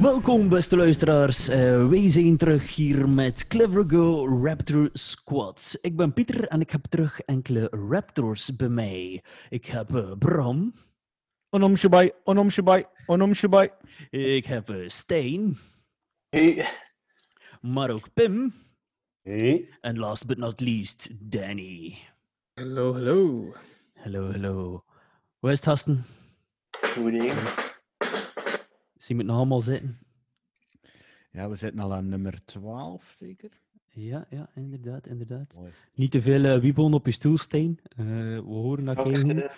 Welkom beste luisteraars, Eh, wij zijn terug hier met Clever Go Raptor Squad. Ik ben Pieter en ik heb terug enkele Raptors bij mij. Ik heb eh, Bram, Onom Shabai, Onom Shabai, Onom Shabai. ik heb eh, Stijn, Hey. maar ook Pim Hey. en last but not least Danny. Hallo, hallo. Hallo, hallo. Hoe is het, gasten? Goed Zien we het nog allemaal zitten? Ja, we zitten al aan nummer 12, zeker? Ja, ja, inderdaad, inderdaad. Mooi. Niet te veel uh, op je stoel, Stijn. Eh, we horen dat eh, zitten-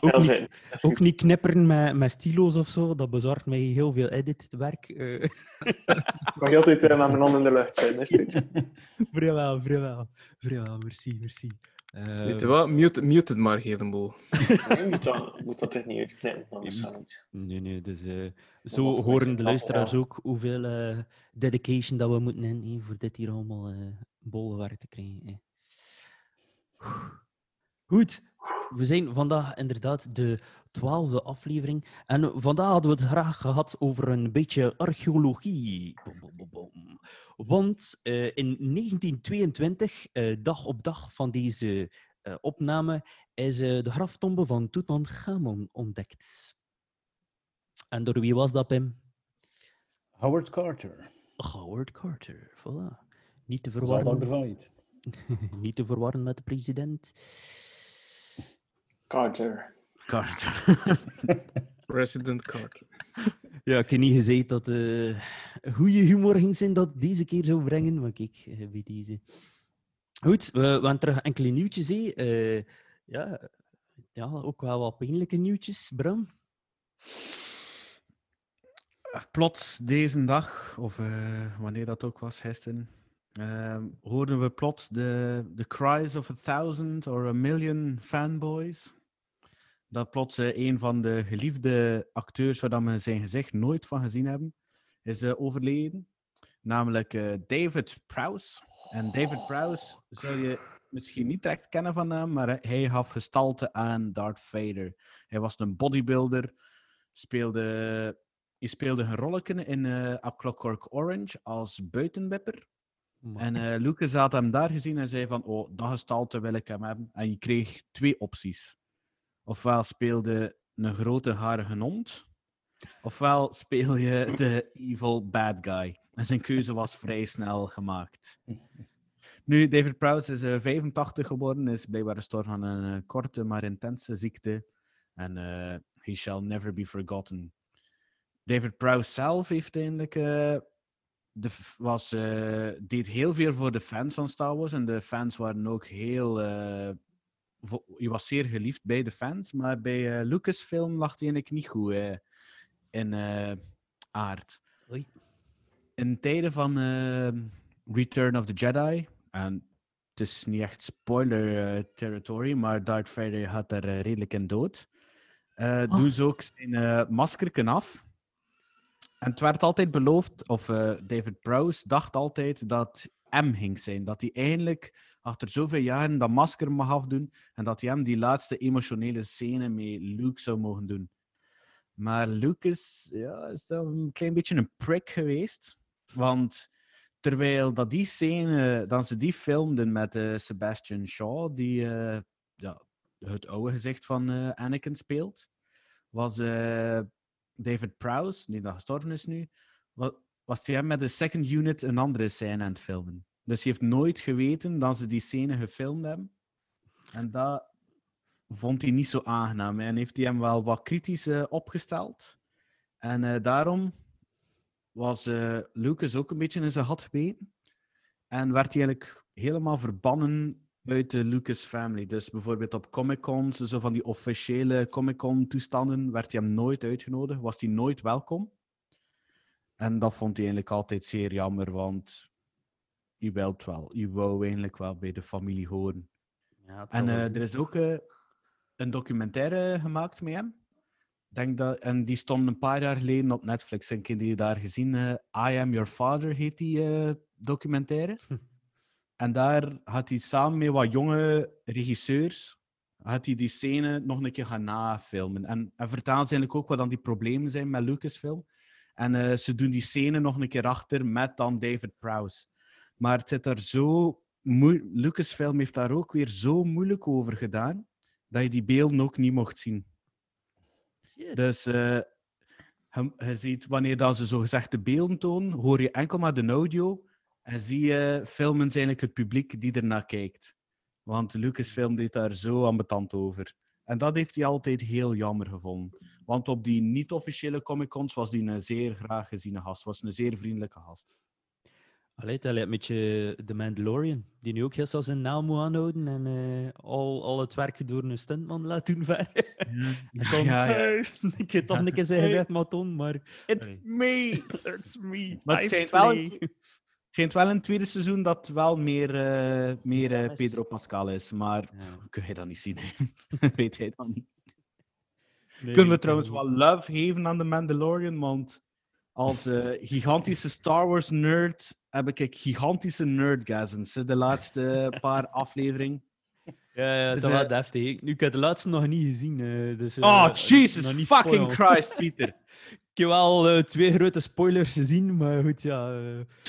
Ook niet- is Ook niet knipperen met, met stilo's of zo, dat bezorgt mij heel veel editwerk. eh Ik mag altijd eh, met mijn hand in de lucht zijn, is het goed? vrijwel, vrijwel. Vrijwel, merci, merci. Eh, Weet je wat? Mute, mute het maar helemaal. Je moet dat, moet dat toch niet uitknippen, anders zou het. Nee, nee, dus eh, zo horen de luisteraars ook hoeveel eh, dedication dat we moeten hebben hè, voor dit hier allemaal eh bolwerk te krijgen. hè. Goed, we zijn vandaag inderdaad de twaalfde aflevering. En vandaag hadden we het graag gehad over een beetje archeologie. Bom, bom, bom, bom. Want eh, in 1922, eh, dag op dag van deze eh, opname, is de graftombe van Tutankhamon ontdekt. En door wie was dat, Pim? Howard Carter. Howard Carter, voilà. Niet te verwarren, niet te verwarren met de president. Carter. Carter. President Carter. Ja, ik heb niet gezegd dat eh goede humor ging zijn dat deze keer zou brengen, maar kijk, bij deze. Goed, we, we hebben terug enkele nieuwtjes. Eh, ja, ja, ook wel wat pijnlijke nieuwtjes, Bram. Plots deze dag, of eh, wanneer dat ook was, gisteren, ehm, hoorden we plots de, de cries of a thousand or a million fanboys. Dat plots eh, een van de geliefde acteurs waar we zijn gezicht nooit van gezien hebben, is eh, overleden. Namelijk eh, David Prowse. En David Prowse zou je misschien niet direct kennen van hem, maar hij gaf gestalte aan Darth Vader. Hij was een bodybuilder, speelde hij speelde een rolletje in eh A Clockwork Orange als buitenwipper. En eh, Lucas had hem daar gezien en zei van, oh, dat gestalte wil ik hem hebben. En je kreeg twee opties. Ofwel speelde een grote harige hond, ofwel speel je de evil bad guy. En zijn keuze was vrij snel gemaakt. Nu, David Prowse is eh, 85 geworden, is blijkbaar gestorven aan een eh, korte maar intense ziekte. En eh he shall never be forgotten. David Prowse zelf heeft eigenlijk eh, de, was, eh, deed heel veel voor de fans van Star Wars. En de fans waren ook heel. Hij was zeer geliefd bij de fans, maar bij eh, Lucasfilm lag hij eigenlijk niet goed in eh, aard. Oei. In tijden van eh, Return of the Jedi, en het is niet echt spoiler eh, territory, maar Darth Vader gaat daar eh, redelijk in dood. Oh. Doen ze ook zijn maskerken af. En het werd altijd beloofd, of David Prowse dacht altijd dat M ging zijn. Dat hij eindelijk achter zoveel jaren dat masker mag afdoen en dat hij hem die laatste emotionele scène met Luke zou mogen doen. Maar Lucas ja, is dan een klein beetje een prick geweest. Want terwijl dat die scène, dan ze die filmden met eh, Sebastian Shaw, die eh, ja, het oude gezicht van eh, Anakin speelt, was David Prowse, die dat gestorven is nu, was hij met de second unit een andere scène aan het filmen. Dus hij heeft nooit geweten dat ze die scène gefilmd hebben. En dat vond hij niet zo aangenaam. En heeft hij hem wel wat kritisch eh, opgesteld. En eh, daarom was eh, Lucas ook een beetje in zijn gat gebeten. En werd hij eigenlijk helemaal verbannen uit de Lucas family. Dus bijvoorbeeld op Comic-Cons, zo van die officiële Comic-Con-toestanden, werd hij hem nooit uitgenodigd, was hij nooit welkom. En dat vond hij eigenlijk altijd zeer jammer, want je wilt wel. Je wou eigenlijk wel bij de familie horen. Ja, En eh, er is ook eh, een documentaire gemaakt met hem. Denk dat, en die stond een paar jaar geleden op Netflix. En ik heb die daar gezien. eh, I Am Your Father heet die documentaire. en daar had hij samen met wat jonge regisseurs had hij die scène nog een keer gaan nafilmen. En, en vertellen ze eigenlijk ook wat dan die problemen zijn met Lucasfilm. En eh, ze doen die scène nog een keer achter met dan David Prowse. Maar het zit daar zo... Lucasfilm heeft daar ook weer zo moeilijk over gedaan, dat je die beelden ook niet mocht zien. Dus eh, je, je ziet, wanneer dat ze zogezegd de beelden tonen, hoor je enkel maar de audio en zie je filmen eigenlijk het publiek die ernaar kijkt. Want Lucasfilm deed daar zo ambetant over. En dat heeft hij altijd heel jammer gevonden. Want op die niet-officiële Comic-Cons was hij een zeer graag geziene gast. Was een zeer vriendelijke gast. Allee, dat lijkt een beetje de Mandalorian, die nu ook heel snel zijn naam moet aanhouden en eh, al, al het werk door een stuntman laat doen verder. en dan, ja, ik heb toch een keer zijn Hey. gezegd, maar maar... It's me! It's me, Maar het wel, het schijnt wel in het tweede seizoen dat wel meer, eh, meer eh, is- Pedro Pascal is. Maar Ja. kun je dat niet zien? hè? Weet jij dat niet? Nee, Kunnen we trouwens wel love geven aan de Mandalorian? Want als eh, gigantische Star Wars nerd heb ik gigantische nerdgasms. De laatste paar afleveringen. Ja, ja, Dus, dat was eh, deftig. Nu, ik heb de laatste nog niet gezien. eh, dus, Oh, Jesus fucking spoilen. Christ, Pieter. Ik heb wel eh, twee grote spoilers gezien, maar goed, ja.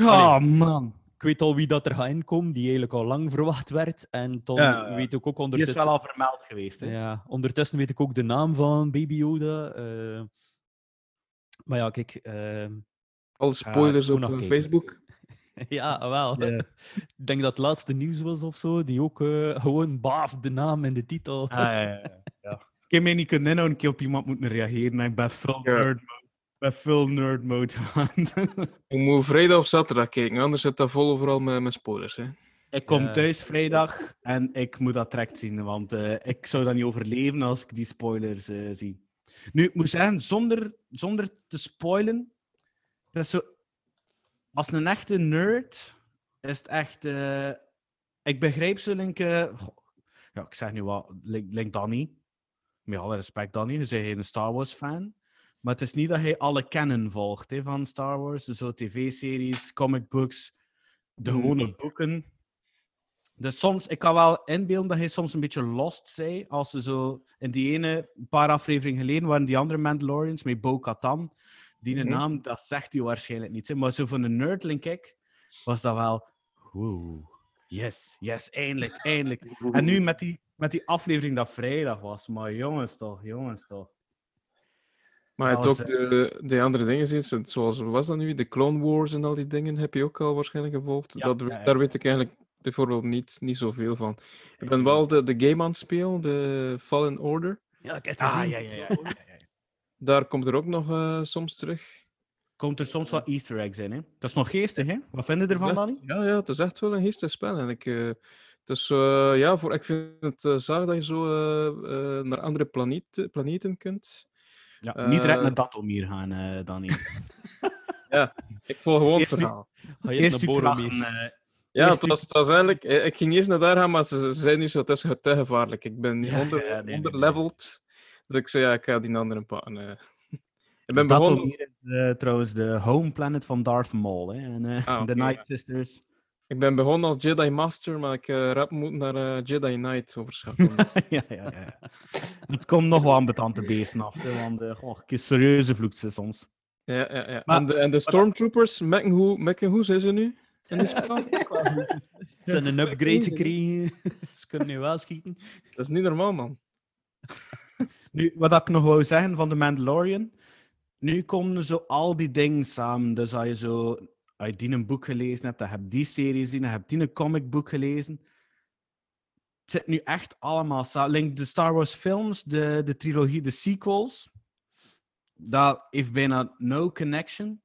Oh, Allee. man. ik weet al wie dat er gaat inkomen, die eigenlijk al lang verwacht werd. En dan Ja, ja. weet ik ook Die is ondertussen... wel al vermeld geweest. Hè? Ja, ondertussen weet ik ook de naam van Baby Yoda. eh. maar ja, kijk... ehm, Alle spoilers op. Facebook. ja, wel. Ik denk dat het laatste nieuws was of zo, die ook gewoon baaf de naam en de titel. Ah, ja, ja, ja, ja. Ik heb mij niet kunnen inhouden, een keer op iemand moeten reageren. en Ik ben full Ja. nerd Ik ben full nerd mode gaan. Je moet vrijdag of zaterdag kijken, anders zit dat vol overal met, met spoilers. Hè. ik kom thuis vrijdag en ik moet dat direct zien, want eh, ik zou dat niet overleven als ik die spoilers eh, zie. Nu, ik moet zeggen, zonder, zonder te spoilen, dat is zo... Als een echte nerd is het echt... eh, ik begrijp zo, link... eh, goh, ja, ik zeg nu wat, link, link Danny. Met alle respect, Danny, je bent een Star Wars fan. Maar het is niet dat hij alle canon volgt hè, van Star Wars. Dus zo tv-series, comic books, de Hmm. gewone boeken. Dus soms, ik kan wel inbeelden dat hij soms een beetje lost zei. Als ze zo in die ene paar afleveringen geleden waren die andere Mandalorians met Bo-Katan. Die Mhm. naam, dat zegt u waarschijnlijk niet. Hè? Maar zo van een nerd, denk ik, was dat wel. Wow. Yes, yes, eindelijk, eindelijk. En nu met die, met die aflevering dat vrijdag was. Maar jongens toch, jongens toch. Maar je hebt ook de, de andere dingen zien, zo- zoals was dat nu? De Clone Wars en al die dingen heb je ook al waarschijnlijk gevolgd. Ja, dat, ja, ja. Daar weet ik eigenlijk bijvoorbeeld niet, niet zoveel van. Ik ben wel de, de game aan het spelen, de Fallen Order. Ja, ik heb het Ah, gezien. ja, ja, ja. Daar komt er ook nog eh, soms terug. Komt er soms wat Easter eggs in, hè? Dat is nog geestig, hè? Wat vinden ervan, Het is Danny? Ja, ja, het is echt wel een geestig spel. En ik, eh, dus eh, ja, voor, ik vind het uh, zalig dat je zo eh, eh, naar andere planeet, planeten kunt. Ja, niet direct Eh, naar Datomir gaan, eh Danny. Ik volg gewoon het nu- verhaal. Ga je eens Eerst naar Boromir. krachten, eh, Ja, Eerst het was, het was eigenlijk... eh, Ik ging eerst naar daar gaan, maar ze, ze zeiden niet zo, het is te gevaarlijk. Ik ben Ja, onder, ja, nee, nee, nee. onderleveld. Dus ik zei, ja, ik ga die andere pakken. eh. Ik ben begonnen... Datomir is eh, trouwens de home planet van Darth Maul, hè? En eh, Ah, de Night ja. Sisters. Ik ben begonnen als Jedi Master, maar ik eh rap moet naar eh, Jedi Knight overschakelen. ja, ja, ja. Het komt nog wel aan betante beesten af, hè, want eh goh, serieuze vloekt ze soms. ja, ja, ja. Maar- en, de, en de Stormtroopers, mekken hoe, mekken hoe zijn ze nu? In spel? Ze hebben een upgrade gekregen. Ze kunnen nu wel schieten. Dat is niet normaal, man. Nu, wat ik nog wou zeggen van The Mandalorian. Nu komen zo al die dingen samen. Dus als je zo, als je die een boek gelezen hebt, dan heb die serie gezien, dan heb die een comicboek gelezen. Het zit nu echt allemaal samen. De Star Wars films, de, de trilogie, de sequels. Dat heeft bijna no connection.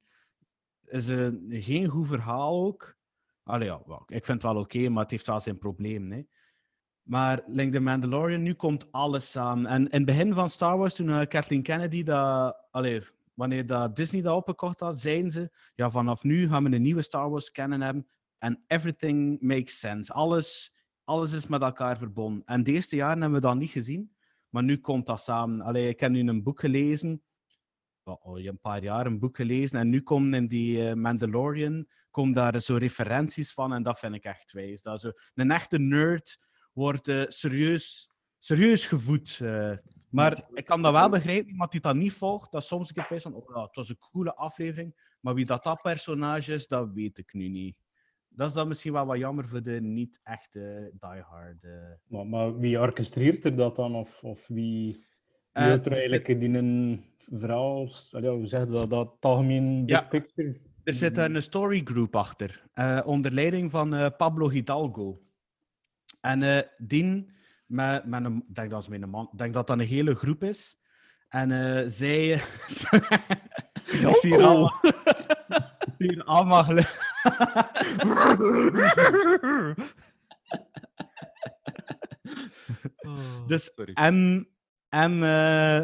Is een, geen goed verhaal ook. Allee, ja, ik vind het wel oké, maar het heeft wel zijn problemen. Hè. Maar like The Mandalorian, nu komt alles samen. En in het begin van Star Wars, toen eh, Kathleen Kennedy dat... Allee, wanneer dat Disney dat opgekocht had, zeiden ze... Ja, vanaf nu gaan we een nieuwe Star Wars canon hebben. En everything makes sense. Alles, alles is met elkaar verbonden. En de eerste jaren hebben we dat niet gezien, maar nu komt dat samen. Allee, ik heb nu een boek gelezen, al een paar jaar een boek gelezen, en nu komen in die eh, Mandalorian komen daar zo referenties van, en dat vind ik echt wijs. Dat zo, een echte nerd wordt eh, serieus, serieus gevoed. eh. Maar ik kan dat wel begrijpen, iemand die dat niet volgt, dat soms keer van, oh ja, het was een coole aflevering, maar wie dat, dat personage is, dat weet ik nu niet. Dat is dan misschien wel wat jammer voor de niet echte diehard. eh. Maar, maar wie orchestreert er dat dan? Of, of wie, wie Eh, er eigenlijk in een verhaal? Hoe zeg je dat? Dat algemeen big Ja. picture? Er zit een storygroup achter, eh, onder leiding van Pablo Hidalgo. En die, met, met een, denk dat, met een man, denk dat dat een hele groep is. En eh, zij... ik zie hier allemaal, ik zie hier allemaal gelu- Dus. M, M, eh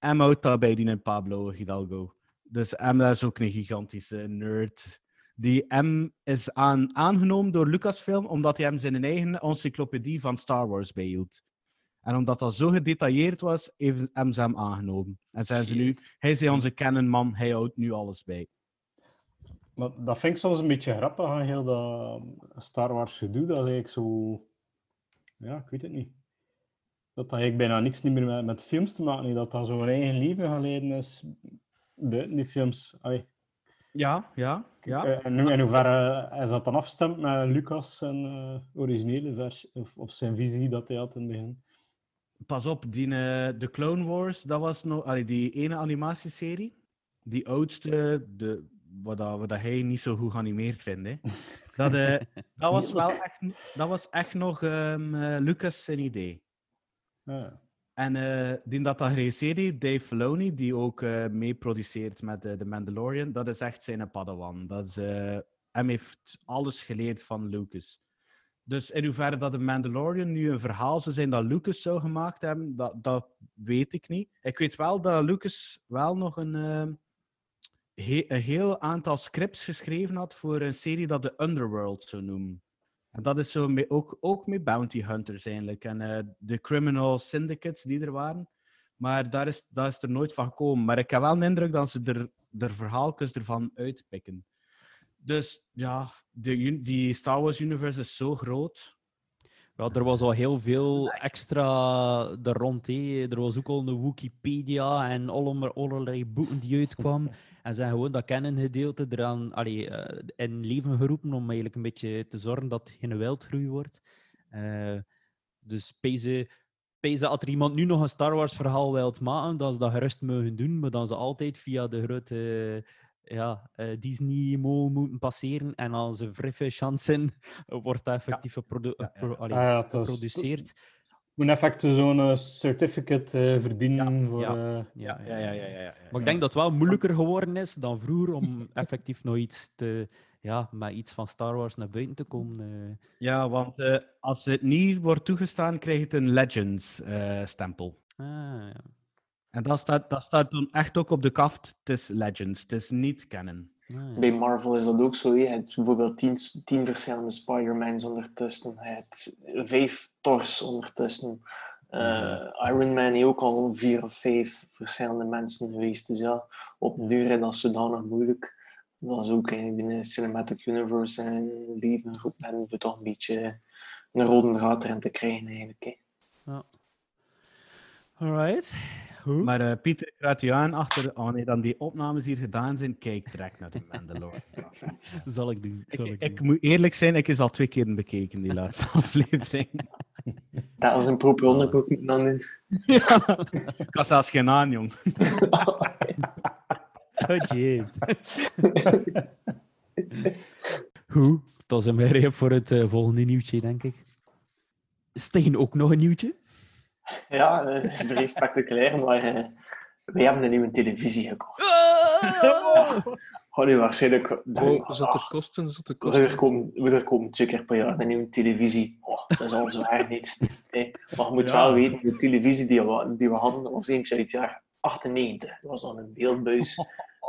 M houdt daarbij die in Pablo Hidalgo. Dus M is ook een gigantische nerd. Die M is aan, aangenomen door Lucasfilm omdat hij hem zijn eigen encyclopedie van Star Wars bijhield. En omdat dat zo gedetailleerd was, heeft M ze hem aangenomen. En zijn ze nu, hij is onze canonman, hij houdt nu alles bij. Maar dat vind ik soms een beetje grappig aan heel dat Star Wars gedoe. Dat eigenlijk zo... Ja, ik weet het niet. Dat dat eigenlijk bijna niks niet meer met, met films te maken heeft. Dat dat zo'n eigen leven geleden is buiten die films. Allee. Ja, ja, ja. Eh, En in hoeverre is dat dan afgestemd met Lucas en eh, originele versie? Of, of zijn visie dat hij had in het begin? Pas op, die, eh, de Clone Wars, dat was nog, allee, die ene animatieserie, die oudste, de, wat, dat, wat dat hij niet zo goed geanimeerd vindt. Hè. Dat, eh, dat, was wel echt, dat was echt nog ehm, eh, Lucas zijn idee. Ja. En eh, die dat dat geregisseerd Dave Filoni, die ook eh mee produceert met eh, The Mandalorian, dat is echt zijn padawan. Dat is, heeft alles geleerd van Lucas. Dus in hoeverre dat The Mandalorian nu een verhaal zou zijn dat Lucas zou gemaakt hebben, dat, dat weet ik niet. Ik weet wel dat Lucas wel nog een, he- een heel aantal scripts geschreven had voor een serie dat de Underworld zou noemen. En dat is zo mee, ook, ook met bounty hunters eigenlijk. En eh, de criminal syndicates die er waren. Maar daar is, daar is er nooit van gekomen. Maar ik heb wel de indruk dat ze er, er verhaaltjes ervan uitpikken. Dus ja, de, die Star Wars universe is zo groot. Ja, er was al heel veel extra er rond. Er was ook al een Wikipedia en allerlei boeken die uitkwamen. En ze hebben gewoon dat kennengedeelte eraan allee, eh, in leven geroepen om eigenlijk een beetje te zorgen dat het geen wildgroei wordt. Eh, dus Peze, Peze, als er iemand nu nog een Star Wars verhaal wilt maken, dat ze dat gerust mogen doen, maar dan ze altijd via de grote ja, eh, Disney mol moeten passeren. En als ze vriffe chance zijn, wordt dat effectief ja, geproduceerd. Moet effect zo'n eh, certificate eh, verdienen voor... ja. eh, Ja, Ja, ja, ja. ja, ja. Maar ik denk dat het wel moeilijker geworden is dan vroeger om effectief nog iets te, ja, met iets van Star Wars naar buiten te komen. Ja, want eh, als het niet wordt toegestaan, krijg je het een Legends-stempel. Ah, ja. en dat staat, dat staat dan echt ook op de kaft. Het is Legends, het is niet canon. Bij Marvel is dat ook zo. Je hebt bijvoorbeeld tien, tien verschillende Spider-Mans ondertussen. Je hebt vijf Thors ondertussen. Eh, Iron Man heeft ook al vier of vijf verschillende mensen geweest. Dus ja, op een duur is dat zodanig moeilijk. Dat is ook eigenlijk in de Cinematic Universe en leven goed ben om toch een beetje een rode draad erin te krijgen eigenlijk. hè. Alright. Goed. Maar eh, Pieter, ik raad je aan, achter, wanneer dan die opnames hier gedaan zijn, kijk direct naar de Mandalorian. Zal ik doen. Zal ik, ik, ik doen. moet eerlijk zijn, ik is al twee keer bekeken, die laatste aflevering. Dat was een proper onderzoek moeten dan doen. ja, ik had zelfs geen aan, jong. Oh, jeez. Goed. Dat is een meer voor het eh, volgende nieuwtje, denk ik. Steen ook nog een nieuwtje? Ja, eh, vrij spectaculair, maar eh, wij hebben een nieuwe televisie gekocht. Had u waarschijnlijk... Oh, zotte kosten, zotte Er kosten. komen, er komen twee keer per jaar een nieuwe televisie. Oh, dat is al zwaar niet. Nee, maar je moet Ja. wel weten, de televisie die we, die we hadden, was eentje uit het jaar 98. Dat was dan een beeldbuis.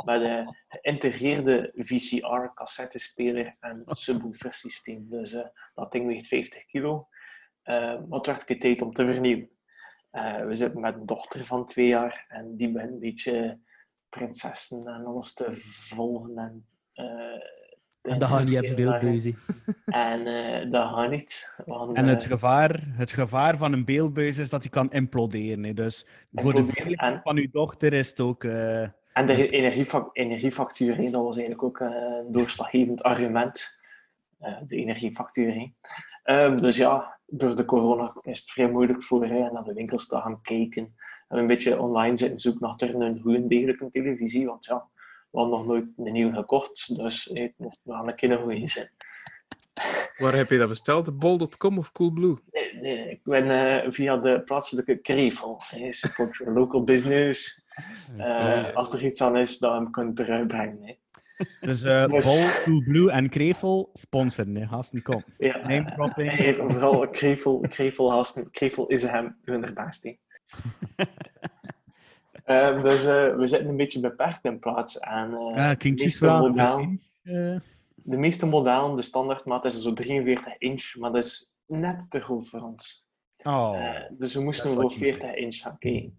met een geïntegreerde VCR-cassettespeler en subwoofer systeem. Dus eh, dat ding weegt 50 kilo. Eh, maar het werd tijd om te vernieuwen. Eh, we zitten met een dochter van twee jaar en die begint een beetje prinsessen en alles te volgen. En, eh, dat gaat niet beeldbuizen. daarin. En eh, dat gaat niet. Want, En het eh, gevaar, het gevaar van een beeldbuis is dat die kan imploderen. hè. Dus voor de veiligheid en- van uw dochter is het ook... eh, En de energiefa- energiefactuur, dat was eigenlijk ook eh, een doorslaggevend argument. Eh, de energiefactuur. hè. Ehm, dus ja, door de corona is het vrij moeilijk voor hè, naar de winkels te gaan kijken. En een beetje online zitten zoeken naar een goede degelijke televisie. Want ja, we hadden nog nooit een nieuwe gekocht. Dus hè, het mocht wel een keer een goede zijn. Waar heb je dat besteld? Bol.com of Coolblue? Nee, nee, ik ben eh, via de plaatselijke Krevel. hè, Support your local business. Eh, als er iets aan is, dan kan je het eruit brengen. Dus eh Dus- Bol, Coolblue en Krevel sponsoren, hè. Gasten, kom. Ja, Name dropping. Hey, vooral Krevel, Krevel, Haasten, Krevel is hem doen er best in. Ehm, dus eh, we zitten een beetje beperkt in plaats. En, eh, Ja, de, meeste wel. modellen, eh, de meeste modellen, de standaardmaat is zo 43 inch, maar dat is net te groot voor ons. Oh. Eh, dus we moesten is voor je 40 inch gaan kijken.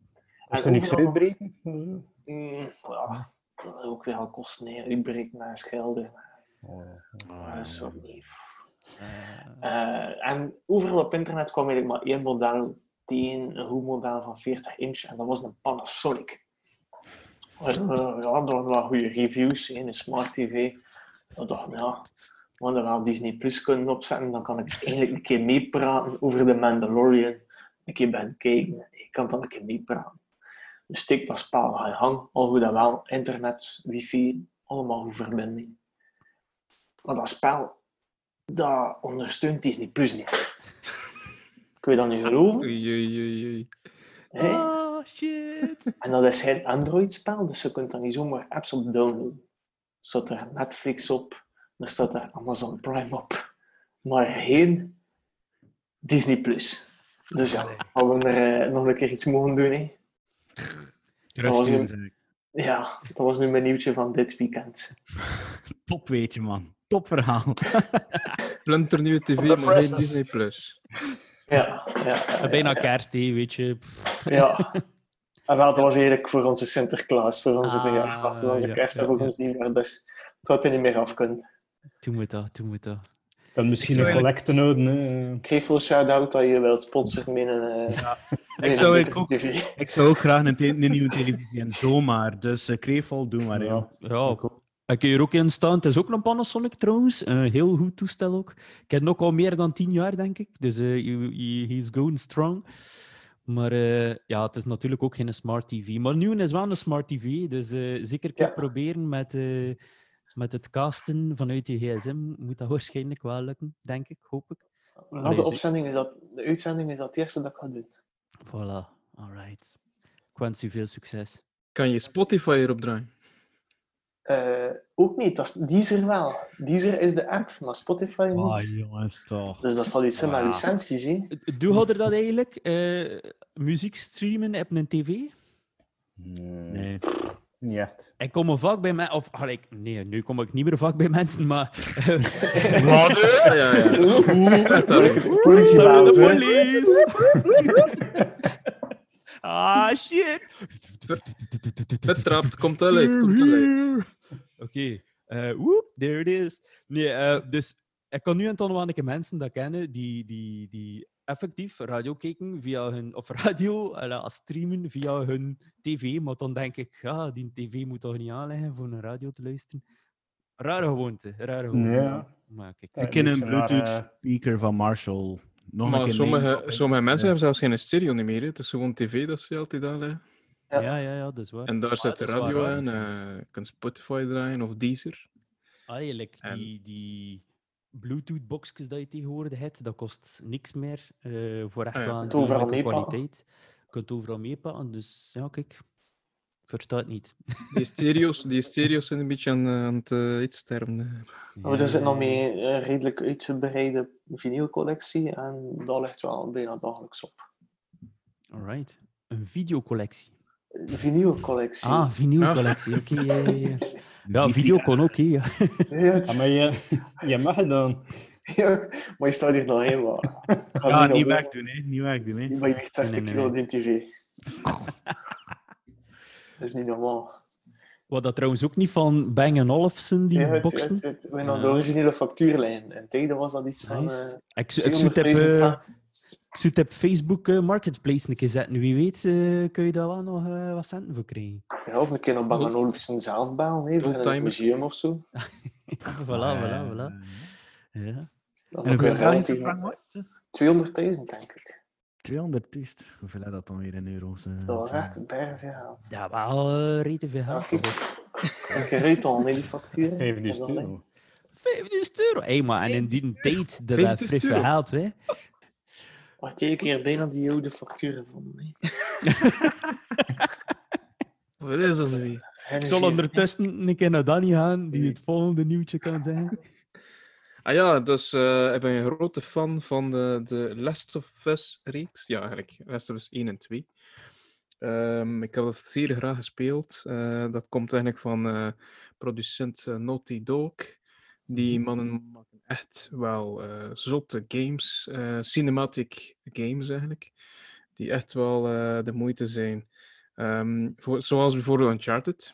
En er niks uitbreken? Mm, ja, dat is ook weer al kosten, hè. uitbreken naar schelden. Dat is ook niet. Eh, en overal op internet kwam eigenlijk maar één model tegen, een goed model van 40 inch, en dat was een Panasonic. Eh, ja, dat waren wel goede reviews, hè, een smart tv. Ik dacht, ja, we er wel Disney Plus kunnen opzetten, dan kan ik eindelijk een keer meepraten over de Mandalorian. Een keer ben kijken, ik kan dan een keer meepraten. Dus steek dat spel aan je hang, al goed en wel, internet, wifi, allemaal goed verbinding. Maar dat spel, dat ondersteunt Disney Plus niet. Kun je dat nu geloven? Oei, oei, oei? Oh, shit. En dat is geen Android-spel, dus je kunt dan niet zomaar apps op downloaden. Er staat er Netflix op, er staat er Amazon Prime op, maar geen Disney Plus. Dus ja, gaan we er eh, nog een keer iets mogen doen. Hè? Nu- zeg ik. Ja, dat was nu mijn nieuwtje van dit weekend. Top weetje, man. Top verhaal. Splinternieuwe tv, Op de maar geen. Disney+. Plus. Ja, ja. Bijna ja, kerst, hè, weet je. Ja. En wel, dat was eigenlijk voor onze Sinterklaas, voor onze Ah, verjaardag, voor onze ja, kerst en ja, voor ja. ons nieuwjaar. Dus het had er niet meer af kunnen. Toen moet dat, toen moet dat. Dan misschien een collecte nodig. Hè. Ik geef shout-out dat je wilt sponsoren een, eh, met Ik zou, ik, ook, ik zou ook graag een, te- een nieuwe televisie en zomaar. Dus uh, Krevel, doe maar. Ja. Ja. Ja, ik kun je er ook in staan. Het is ook een Panasonic trouwens. Een heel goed toestel ook. Ik heb het ook al meer dan tien jaar, denk ik. Dus eh he- he- he's going strong. Maar eh, ja, het is natuurlijk ook geen smart TV. Maar nu is wel een smart TV. Dus eh, zeker Ja. proberen met, eh, met het casten vanuit je gsm. Moet dat waarschijnlijk wel lukken, denk ik, hoop ik. Na de, ze- opzending is dat, de uitzending is dat het eerste dat ik ga doen. Voilà, alright. Ik wens u veel succes. Kan je Spotify erop draaien? Eh, ook niet, dat is Deezer wel. Deezer is de app, maar Spotify niet. Ah, jongens, toch. Dus dat zal iets zijn met Ah. licenties, hè. Doe je dat eigenlijk? Eh, muziek streamen op een tv? Nee. Niet echt. Ik kom er vaak bij mensen, of allee, ik- nee, nu kom ik niet meer vaak bij mensen, maar. Wat? Ja, ja, politie de police! ah, shit! Het trapt, komt wel uit, komt wel uit. Oké, eh, woep, there it is. Nee, eh, dus ik kan nu en dan wel een keer mensen dat kennen die, die, die effectief radio kijken via hun, of radio eh, streamen via hun tv, maar dan denk ik, ja, die tv moet toch niet aanleggen voor een radio te luisteren. Rare gewoonte, rare gewoonte. Ja. Maar kijk, Ik ken een Bluetooth speaker van Marshall. Nog Maar sommige, sommige mensen Ja. hebben zelfs geen stereo niet meer. Het is gewoon tv dat ze altijd aanleggen. Ja. ja, ja, ja, dat is waar. En daar zet de radio aan. eh, je kunt Spotify draaien of Deezer. Eigenlijk, En- die, die Bluetooth-boxjes dat je tegenwoordig hebt, dat kost niks meer eh, voor echt Ah wel een overal kwaliteit. Je kunt overal meepakken, dus ja, kijk, ik versta het niet. Die stereo's, die stereo's zijn een beetje aan, eh, aan het uh, iets sterven. Maar we zitten nog mee een redelijk uitgebreide vinylcollectie en dat ligt wel bijna dagelijks op. Alright, een videocollectie. De vinylcollectie. Ah, vinylcollectie, oké. ja, ja, ja. Ja, video kon ook, hè. Ja. Ja, het- Ja, maar je, je mag het dan. ja, maar je staat hier nog helemaal. Ja, niet weg. wegdoen, hè. Niet wegdoen, hè. Maar je weegt 50 Nee, nee, kilo nee. in tv. Dat is niet normaal. Wat dat trouwens ook niet van Bang Olufsen, die Ja, het, boksen. het, het, we hadden Ja. de originele factuurlijn. En tegen was dat iets van... Ik, ik zou het op, 200.000 eh, frank. Ik zou het op Facebook eh, Marketplace een keer zetten. Wie weet eh, kun je daar wel nog eh, wat centen voor krijgen. Ja, of een keer op Bang Olufsen zelf bellen, hè, voor in het museum of zo. voilà, voilà, voilà. Ja. Dat is En ook hoeveel weer Belgische relatief. frank was het? 200.000, denk ik. 200 is. Hoeveel is dat dan weer in euro's? eh? Dat was echt veel geld. Ja, wel uh, rete veel geld. kijk. En gereed al, nee, die facturen. 5000 En dan, euro. 5000 euro. Hé, maar en in die tijd, dat 5000 dat frisse euro. geld, hè. Jij een keer bijna die oude facturen van nee. Wat is dat nu weer? Ik zal ondertussen een keer naar Danny gaan, die het volgende nieuwtje kan zeggen. Ah ja, dus eh, ik ben een grote fan van de, de Last of Us reeks. Ja, eigenlijk Last of Us 1 en 2. Ehm, ik heb dat zeer graag gespeeld. Eh, dat komt eigenlijk van eh, producent Naughty Dog. Die mannen maken echt wel eh, zotte games, eh, cinematic games eigenlijk, die echt wel eh, de moeite zijn. Ehm, voor, zoals bijvoorbeeld Uncharted.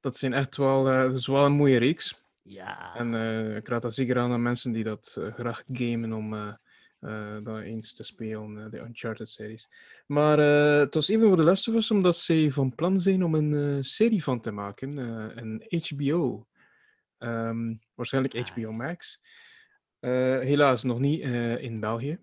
Dat zijn echt wel, dat is wel een mooie reeks. Ja. En ik raad dat zeker aan aan mensen die dat graag gamen om eh, dat eens te spelen, de Uncharted-series. Maar het was even voor de Last of Us, omdat zij van plan zijn om een serie van te maken, een HBO. Ehm, waarschijnlijk HBO. Max. Eh, helaas nog niet eh, in België.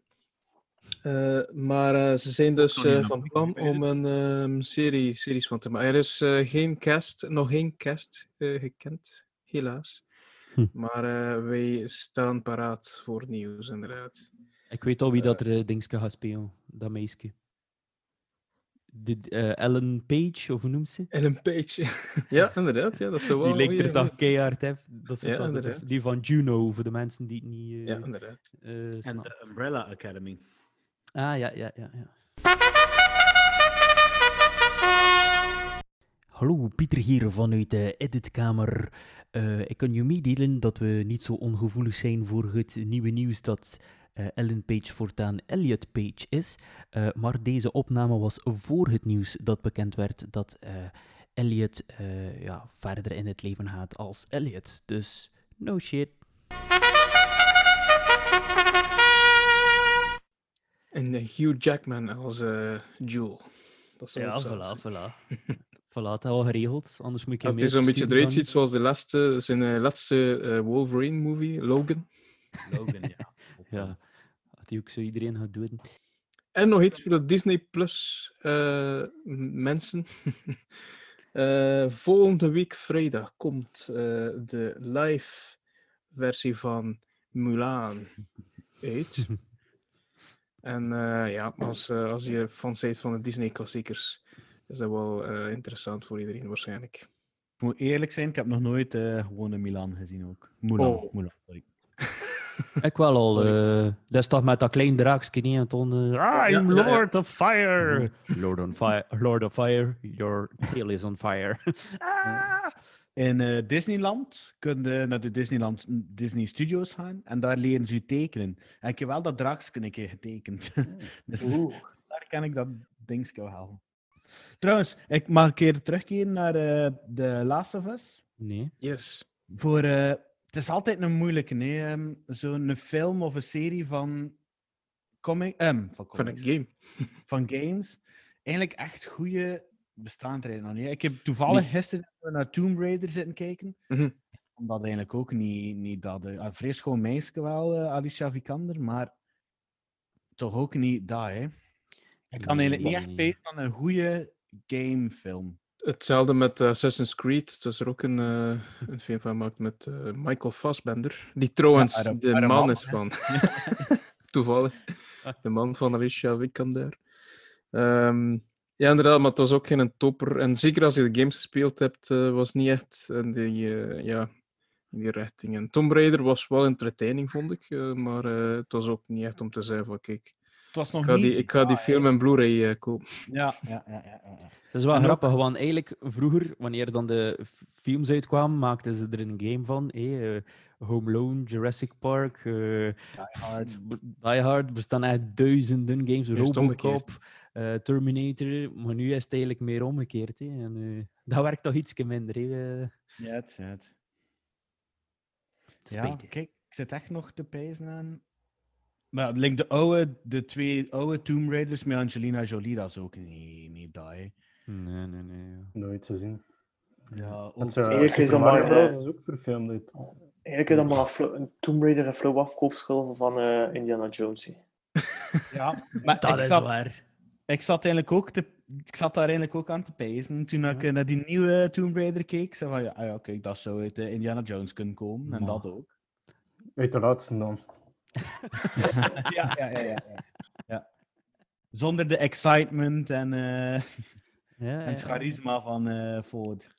Eh, maar ze zijn dus eh, van plan om een ehm, serie, series van te maken. Er is eh, geen cast, nog geen cast eh, gekend, helaas. Hm. Maar eh, wij staan paraat voor nieuws, inderdaad. Ik weet al wie dat er uh, dingetje gaat spelen, dat meisje. De, eh, Ellen Page, of hoe noemt ze? Ellen Page. ja, inderdaad. Ja, dat zou wel Die lijkt er toch keihard, hè? Dat is Ja, die van Juno, voor de mensen die het niet eh Ja, inderdaad. eh, En de Umbrella Academy. Ah, ja, ja, ja, ja. Hallo, Pieter hier vanuit de editkamer. Eh, ik kan je meedelen dat we niet zo ongevoelig zijn voor het nieuwe nieuws dat eh, Ellen Page voortaan Elliot Page is. Eh, maar deze opname was voor het nieuws dat bekend werd dat eh, Elliot eh, ja, verder in het leven gaat als Elliot. Dus no shit. En Hugh Jackman als eh Joel. Dat zou Ja, voilà, voilà. voilà, het al geregeld. Anders moet ik Als hij zo'n beetje eruit ziet zoals de laatste, zijn laatste Wolverine-movie, Logan. Logan, ja. Ja, dat die ook zo iedereen gaat doen. En nog iets voor de Disney Plus eh, mensen. Eh, volgende week vrijdag komt eh, de live versie van Mulan uit. en eh, ja, als, eh, als je fan bent van de Disney klassiekers, is dat wel eh, interessant voor iedereen waarschijnlijk. Ik moet eerlijk zijn, ik heb nog nooit eh, gewoon een Milan gezien ook. Mulan, Oh. Mulan, sorry. Ik wel al. eh dat is toch met dat klein draakje niet en toen. eh, I'm ja, ja. Lord of Fire. Lord, on fire. Lord of Fire, your tail is on fire. Ah. In eh, Disneyland kun je naar de Disneyland, Disney Studios gaan en daar leren ze je tekenen. En ik heb wel dat draakje een keer getekend. dus Oeh. daar ken ik dat dingetje wel. Trouwens, ik mag een keer terugkeren naar eh The Last of Us. Nee. Yes. Voor, eh, het is altijd een moeilijke, nee. ehm, Zo'n film of een serie van, comic, ehm, van, Van een comics, game. van games. Eigenlijk echt goede bestaan er eigenlijk nog niet. Ik heb toevallig Nee. gisteren naar Tomb Raider zitten kijken. Mhm. Omdat eigenlijk ook niet, niet dat... Een vrees gewoon meisje wel, eh, Alicia Vikander, maar toch ook niet dat, hè. Ik kan eigenlijk niet echt pezen aan een goede gamefilm. Hetzelfde met eh, Assassin's Creed. Dat is er ook een, eh, een film van gemaakt met eh, Michael Fassbender. Die trouwens de man man, is van. Toevallig. De man van Alicia Vikander. Ehm ja, inderdaad, maar het was ook geen topper. En zeker als je de games gespeeld hebt, eh, was niet echt in die, ja, in die richting. En Tomb Raider was wel entertaining, vond ik. maar het was ook niet echt om te zeggen van, kijk, Het was nog Ik ga niet... die, ik ga die Ah, film en Blu-ray eh, kopen. Ja, ja, ja. ja, ja. Dat is wel En ook- grappig, want eigenlijk vroeger, wanneer dan de films uitkwamen, maakten ze er een game van. hé, eh, Home Alone, Jurassic Park, eh, Die Hard. Die Hard, er bestaan echt duizenden games, Robocop, omgekeerd. Terminator, maar nu is het eigenlijk meer omgekeerd. Hè. En, eh, dat werkt toch iets minder. Hè. Ja, het, ja, het. Ja, spijtig. kijk, ik zit echt nog te pijzen aan. Maar link de oude, de twee oude Tomb Raiders met Angelina Jolie, dat is ook niet, niet dat, hè. Nee, nee, nee. ja. Nooit gezien. Ja, ook, uh, Eigenlijk is dat maar, Bros. is ook verfilmd. uit. Eigenlijk is dat maar een Tomb Raider en Flow afkoopschulden van eh, Indiana Jones. ja, maar Dat ik is zat, waar. ik zat eigenlijk ook te, ik zat daar eigenlijk ook aan te pijzen toen ik eh, naar die nieuwe Tomb Raider keek. Zei van, ja, ah ja, kijk, dat zou uit eh, Indiana Jones kunnen komen, en Maar. dat ook. Uit de laatste dan. ja, ja, ja, ja, ja. ja. Zonder de excitement en, eh, Ja, en het ja. charisma van eh Ford.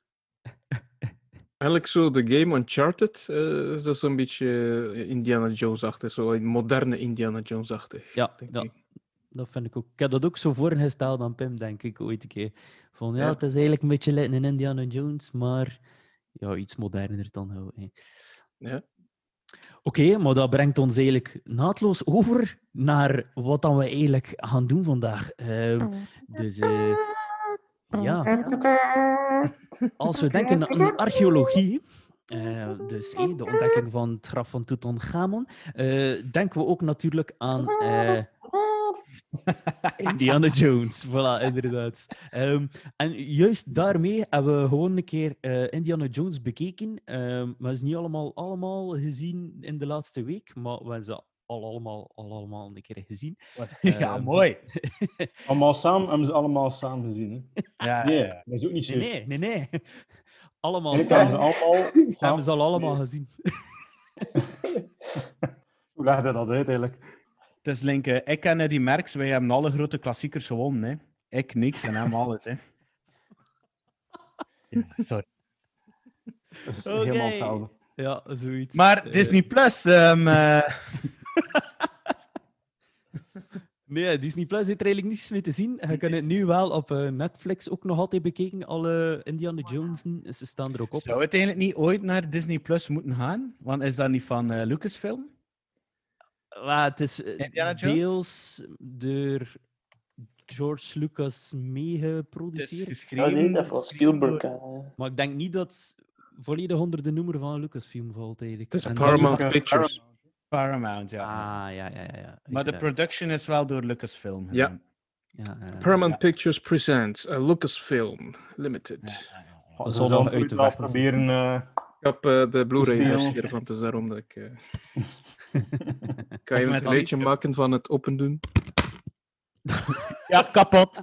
Eigenlijk zo de game Uncharted, eh, is dat zo'n beetje eh, Indiana Jones-achtig. Zo een moderne Indiana Jones-achtig. Ja, denk ja. ik. Dat vind ik ook. Ik heb dat ook zo voorgesteld aan Pim, denk ik, ooit een keer. Van ja, Ja. het is eigenlijk een beetje een Indiana Jones, maar ja, iets moderner dan hè. Ja. Oké, maar dat brengt ons eigenlijk naadloos over naar wat dan we eigenlijk gaan doen vandaag. Ehm, dus eh, ja, als we denken aan archeologie, eh, dus eh, de ontdekking van het graf van Tutankhamon, denken we ook natuurlijk aan Indiana Jones. Voilà, inderdaad. Ehm, en juist daarmee hebben we gewoon een keer eh, Indiana Jones bekeken. Ehm maar is niet allemaal, allemaal gezien in de laatste week, maar we hebben ze al allemaal, al allemaal een keer gezien. ja, Ehm, mooi. Allemaal samen, hebben ze allemaal samen gezien. Hè? Ja, Nee, dat is ook niet Nee, juist. nee, nee, nee. Allemaal Eigenlijk hebben samen. ze allemaal Hebben samen... ze al allemaal Nee. gezien. Hoe legde dat uit eigenlijk? Het is Link, eh, ik en die Merks, wij hebben alle grote klassiekers gewonnen. Hè. Ik niks en hem alles. Hè. Ja, sorry. Dat is Oké. helemaal hetzelfde. Ja, zoiets. Maar Eh, Disney Plus, ehm, eh, Nee, Disney Plus heeft er eigenlijk niets mee te zien. Je kan het nu wel op eh, Netflix ook nog altijd bekijken. Alle Indiana Jonesen, ze staan er ook op. zou het eigenlijk niet ooit naar Disney Plus moeten gaan? Want is dat niet van eh, Lucasfilm? Maar het is eh, Indiana Jones? deels door George Lucas Het is meegeproduceerd. Ja, geschreven. nee, dat van Spielberg. door-. Maar ik denk niet dat volledig onder de noemer van Lucasfilm valt eigenlijk. Het is Paramount eh, Pictures. Paramount, ja. Ah, ja, ja, ja. ja. maar de production is wel door Lucasfilm. Ja. Ja, eh, Paramount Ja. Pictures presents a Lucasfilm Limited. Ja, Dat zal het uit te wel vechten proberen... eh, Ik heb eh, de Blu-ray versie ervan, dus daarom dat ik... kan je een die- maken van het open doen? Ja, kapot.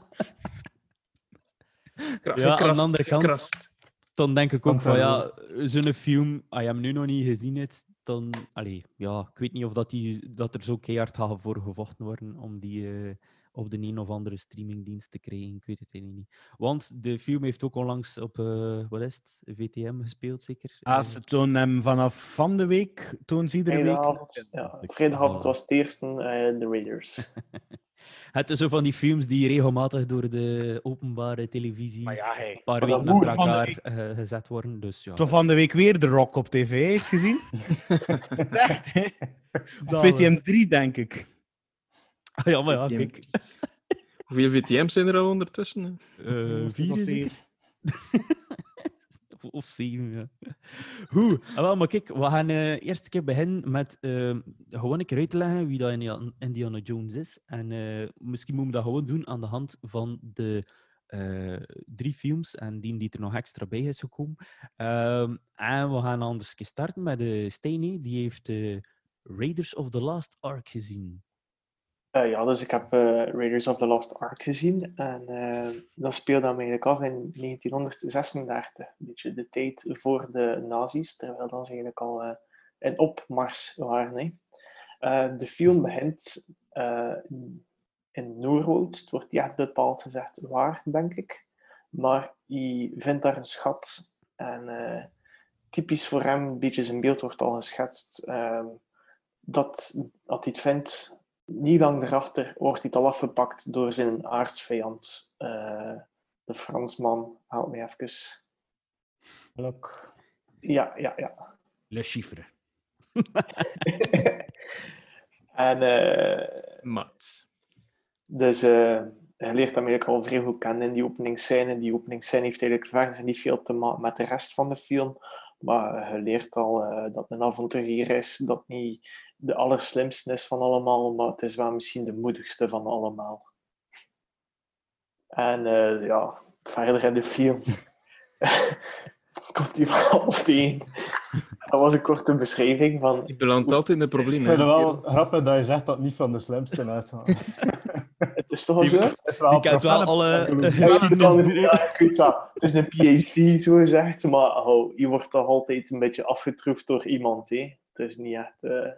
Kra- Ja, aan de andere kant- gekrast. dan denk ik ook van ja, zo'n film, als je hem nu nog niet gezien hebt, dan, allee, ja, ik weet niet of dat, die, dat er zo keihard gaat voor gevochten worden om die eh, op de een of andere streamingdienst te krijgen. Ik weet het eigenlijk niet. Want de film heeft ook onlangs op, eh, wat is het, VTM gespeeld, zeker? Ah, Eh, ze tonen hem vanaf van de week, tonen ze iedere week. Vrijdagavond, ja, vrijdagavond was het eerste eh, de Raiders. het is zo van die films die regelmatig door de openbare televisie Maar ja, hey. een paar weken achter elkaar gezet worden. Dus ja, Toch van de week weer de Rock op tv, heeft gezien? Echt, hè? Op zalig. VTM 3, denk ik. Ah, ja, maar ja, kijk. Hoeveel VTM's zijn er al ondertussen? nog vier zeker? Of- of zeven, ja. Goed, ah, wel, maar kijk, we gaan eh eerst een keer beginnen met eh, gewoon een keer uit te leggen wie dat Indiana- Indiana Jones is. En eh, misschien moeten we dat gewoon doen aan de hand van de eh, drie films en die die er nog extra bij is gekomen. Ehm, en we gaan anders een keer starten met de Steiny, die heeft eh, Raiders of the Last Ark gezien. Eh, ja, dus ik heb eh, Raiders of the Lost Ark gezien. En eh, dat speelde dan eigenlijk af in 1936. Een beetje de tijd voor de nazi's, terwijl dat ze eigenlijk al in opmars waren. Hè. De film begint in Noorwoud. Het wordt niet echt bepaald gezegd waar, denk ik. Maar je vindt daar een schat. En typisch voor hem, een beetje zijn beeld wordt al geschetst. dat, dat hij het vindt niet lang daarachter wordt hij al afgepakt door zijn aardsvijand. eh, de Fransman, help me even. Lok. Ja, ja, ja. Le Chiffre. en eh, Mat. dus eh, je leert hem eigenlijk al vrij goed kennen in die openingsscène. Die openingsscène heeft eigenlijk verder niet veel te maken met de rest van de film. Maar je leert al eh, dat een avonturier is, dat niet de allerslimste is van allemaal, maar het is wel misschien de moedigste van allemaal. En eh, ja, verder in de film komt hij van alles tegen. Dat was een korte beschrijving van... Je belandt altijd in de Ik problemen. vind het hè. wel grappig dat je zegt dat het niet van de slimste is. Het is toch wel zo? Het is wel Die kent wel alle ik. Het is een PhD, zo gezegd, maar oh, je wordt toch altijd een beetje afgetroefd door iemand. Hè? Het is niet echt... eh,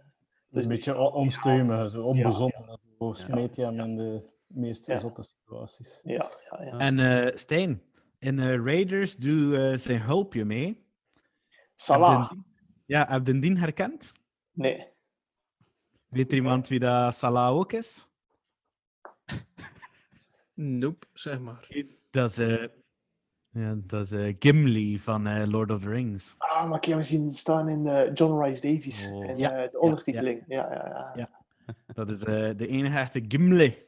Het is een beetje on- onstuimig, zo onbezonnen. Zo smeet je hem in de meest Ja. zotte situaties. ja, ja, ja. En eh Stijn, in eh, Raiders doe eh, zijn hulpje mee. Heb Salah? Ja, heb je die herkend? Nee. Weet er iemand wie dat Salah ook is? Nope, zeg maar. Dat is, eh, ja, dat is eh, Gimli van eh, Lord of the Rings. Ah, maar ik heb hem zien staan in eh, John Rice Davies. Oh. in Ja, eh, de ja, ondertiteling. Ja, ja, ja. Ja. Dat is eh, de enige echte Gimli.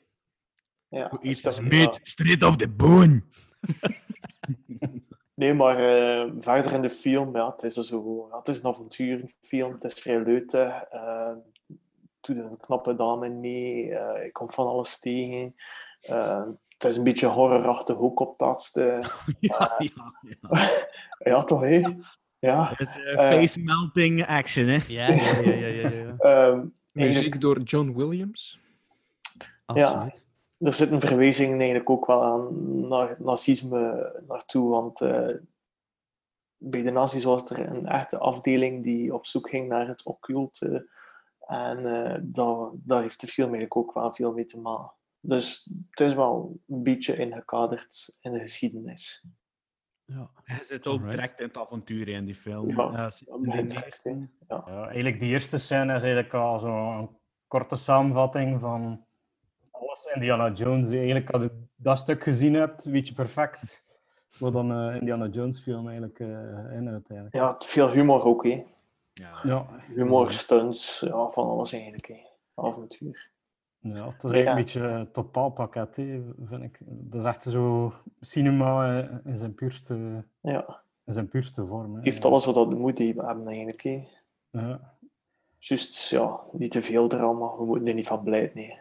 ja. Who dat is meat straight off the bone. Nee, maar eh, verder in de film, ja, het is, zo, ja, het is een avonturenfilm, het is vrij leuk. Uh, doet een knappe dame mee, eh, ik kom van alles tegen. Eh, het is een beetje horrorachtig ook op het laatste. ja, ja, ja. Ja, toch, hè? Ja. Het is eh, Eh, face melting action, hè? Ja, ja, ja, ja, ja, ja. Ehm, Muziek door John Williams. Absoluut. er zitten verwijzingen eigenlijk ook wel aan naar nazisme naartoe, want eh, bij de nazi's was er een echte afdeling die op zoek ging naar het occulte. En eh, daar, daar heeft de film eigenlijk ook wel veel mee te maken. Dus het is wel een beetje ingekaderd in de geschiedenis. Ja. Hij zit ook Alright. direct in het avontuur in die film. Ja, begint de direct. Ja. Ja, eigenlijk die eerste scène is eigenlijk al zo'n korte samenvatting van alles Indiana Jones. Eigenlijk als je dat stuk gezien hebt, weet je perfect wat dan eh, Indiana Jones film eigenlijk eh inhoudt. Eigenlijk. ja, het- veel humor ook. Hè. Ja. Ja, Humor, stunts, ja, van alles eigenlijk. Hè. Avontuur. Ja, het is eigenlijk Ja. een beetje een totaalpakket, hè, vind ik. Dat is echt zo cinema eh, in zijn puurste, Ja, in zijn puurste vorm. Hè. het heeft alles wat dat moet hebben eigenlijk. Hè. Ja. Juist, ja, niet te veel drama. We moeten er niet van blijven. Nee.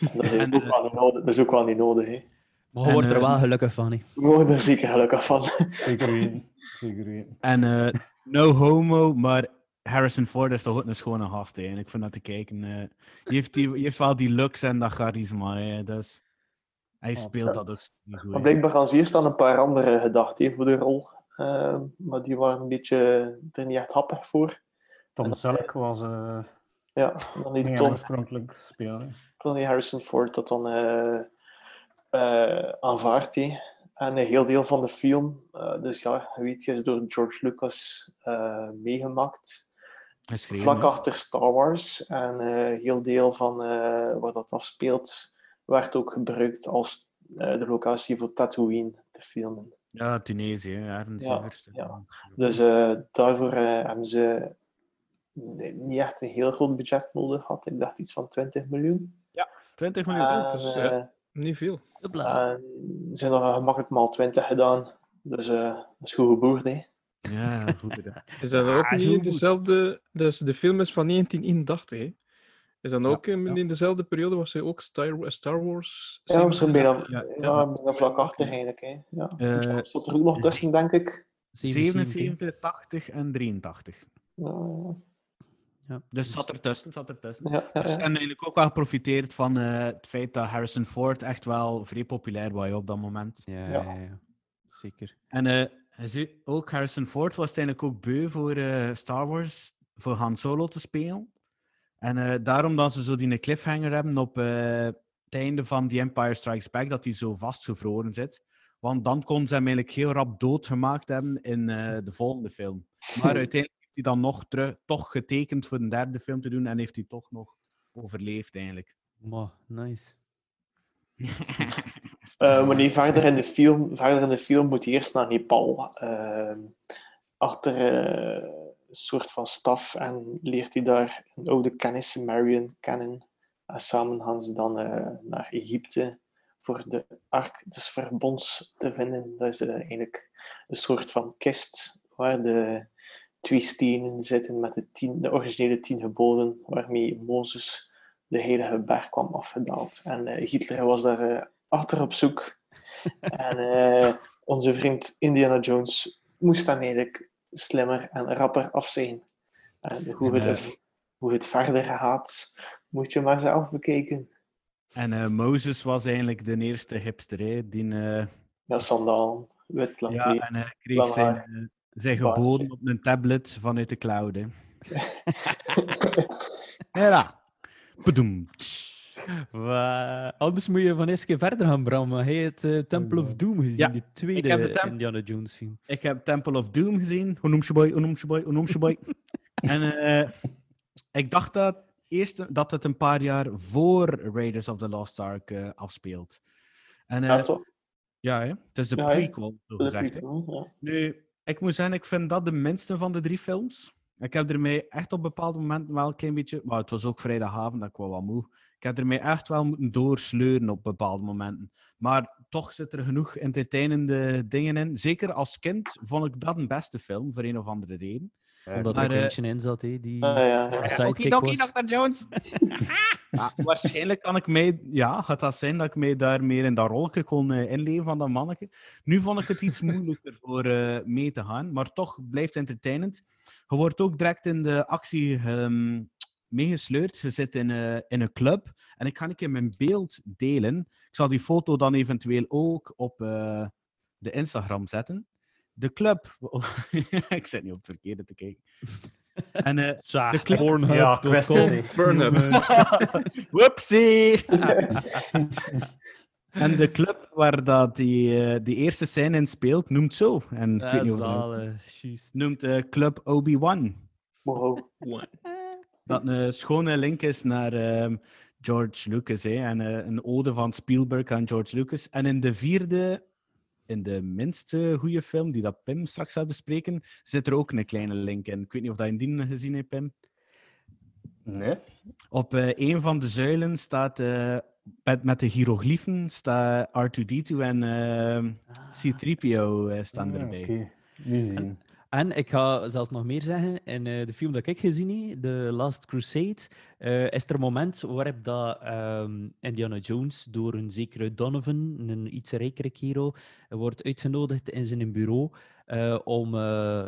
Dat, is En, ook eh, wel niet nodig, dat is ook wel niet nodig. Hè. Maar je wordt er eh, wel gelukkig van. hè. We worden er zeker gelukkig van. Zeker weten. Zeker weten. En eh, no homo, maar Harrison Ford is toch ook een schone gast, hè. En ik vind dat te kijken. eh, je, heeft die, je heeft wel die looks en dat charisma, hè. Dus hij speelt dat ook niet goed. Maar blijkbaar gaan ze eerst aan een paar andere gedachten hè, voor de rol. Eh, maar die waren een beetje er niet echt happig voor. Tom Selleck was eh Ja, dan die Tom, oorspronkelijk hè. Tony Harrison Ford dat dan eh eh, aanvaardt. hè. En een heel deel van de film, eh, dus ja, weet je, is door George Lucas eh, meegemaakt. Geschreven, vlak hè. achter Star Wars. En eh, heel deel van eh, waar dat afspeelt, werd ook gebruikt als eh, de locatie voor Tatooine te filmen. Ja, Tunesië, Ja, in Verste. ja. Dus eh, daarvoor hebben ze niet echt een heel groot budget nodig gehad. Ik dacht iets van 20 miljoen. 20 miljoen. En, dus, eh, ja. Niet veel. En ze hebben er gemakkelijk maal 20 gedaan. Dus eh, dat is goed geboerd, hè. Ja, goed gedaan. Is dat ook Ah, niet dezelfde... Dus de film is van 1981, hè? Is dan ook in, ja. in dezelfde periode was hij ook Star, Star Wars? Ja, misschien bijna, Ja, ja, bijna vlak achter eigenlijk. Hè. Ja. Eh, Jobs zat er ook nog tussen, denk ik. 77. 77, 80 en 83. Ja, Ja. Dus zat er tussen, zat er tussen. ja, ja, Dus, en eigenlijk ook wel geprofiteerd van eh, het feit dat Harrison Ford echt wel vrij populair was op dat moment. Ja, Ja. ja, ja. Zeker. En eh, ziet ook Harrison Ford was uiteindelijk ook beu voor eh, Star Wars, voor Han Solo te spelen. En eh, daarom dat ze zo die cliffhanger hebben op eh, het einde van The Empire Strikes Back, dat hij zo vastgevroren zit. Want dan kon ze hem eigenlijk heel rap doodgemaakt hebben in eh, de volgende film. Maar uiteindelijk heeft hij dan nog terug, toch getekend voor een derde film te doen en heeft hij toch nog overleefd eigenlijk. Maar, nice. Eh, maar nee, verder in de film, verder in de film moet hij eerst naar Nepal. ehm, achter eh, een soort van staf en leert hij daar een oude kennis, Marion, kennen. En samen gaan ze dan eh, naar Egypte voor de Ark des Verbonds te vinden. Dat is eh, eigenlijk een soort van kist waar de twee stenen zitten met de, tien, de originele tien geboden waarmee Mozes de heilige berg kwam afgedaald. En eh, Hitler was daar eh, achter op zoek. en eh, onze vriend Indiana Jones moest dan eigenlijk slimmer en rapper af zijn. En hoe, En, het, hoe het verder gaat, moet je maar zelf bekijken. En eh, Mozes was eigenlijk de eerste hipster, hè, die... eh, Ja, sandaal, wit, lang ja, en hij kreeg lang zijn, eh, zijn geboden op een tablet vanuit de cloud. Hè. Ja. Bedoem. Anders moet je van eens keer verder gaan, Bram. Maar hij heeft eh, Temple of Doom gezien, Ja, de tweede heb de Tem- Indiana Jones film. Ik heb Temple of Doom gezien. Hoe noem je boy, hoe noem je boy, hoe noem je boy. en eh, ik dacht dat, eerst, dat het een paar jaar voor Raiders of the Lost Ark eh, afspeelt. En, eh, Ja, toch? Ja, hè? het is de Ja, prequel, zo De gezegd. ja. Nu, ik moet zeggen, ik vind dat de minste van de drie films. Ik heb ermee echt op bepaalde momenten wel een klein beetje... Maar het was ook vrijdagavond, dat ik wel wat moe. Ik heb ermee echt wel moeten doorsleuren op bepaalde momenten. Maar toch zit er genoeg entertainende dingen in. Zeker als kind vond ik dat een beste film, voor een of andere reden. Omdat Maar, er eh, eentje in zat, hè, die Ah, ja, ja. een sidekick was. Jones. ja, waarschijnlijk kan ik mij... Ja, gaat dat zijn dat ik mij daar meer in dat rolletje kon eh, inleven van dat manneke. Nu vond ik het iets moeilijker voor eh, mee te gaan, maar toch blijft entertainend. Je wordt ook direct in de actie ehm, meegesleurd. Je zit in, eh, in een club. En ik ga een keer mijn beeld delen. Ik zal die foto dan eventueel ook op eh, de Instagram zetten. De club... ik zit niet op het verkeerde te kijken. En eh, Tja, de club... Ja, kwestie. Pornhub. Whoopsie! en de club waar dat die, eh, die eerste scène in speelt, noemt zo. En ik weet niet of noemt Club Obi-Wan. Wow. One. Dat een schone link is naar ehm, George Lucas. Hè, en eh, een ode van Spielberg aan George Lucas. En in de vierde, in de minste goede film, die dat Pim straks gaat bespreken, zit er ook een kleine link in. Ik weet niet of dat je die gezien hebt, Pim. Nee. Op eh, een van de zuilen staat, eh, met, met de hieroglyphen, staat R2D2 en ehm, C3PO eh, staan Ah, erbij. Oké, nu zien. En ik ga zelfs nog meer zeggen. In eh, de film dat ik gezien heb, The Last Crusade, eh, is er een moment waarop dat, ehm, Indiana Jones door een zekere Donovan, een iets rijkere kerel, wordt uitgenodigd in zijn bureau eh, om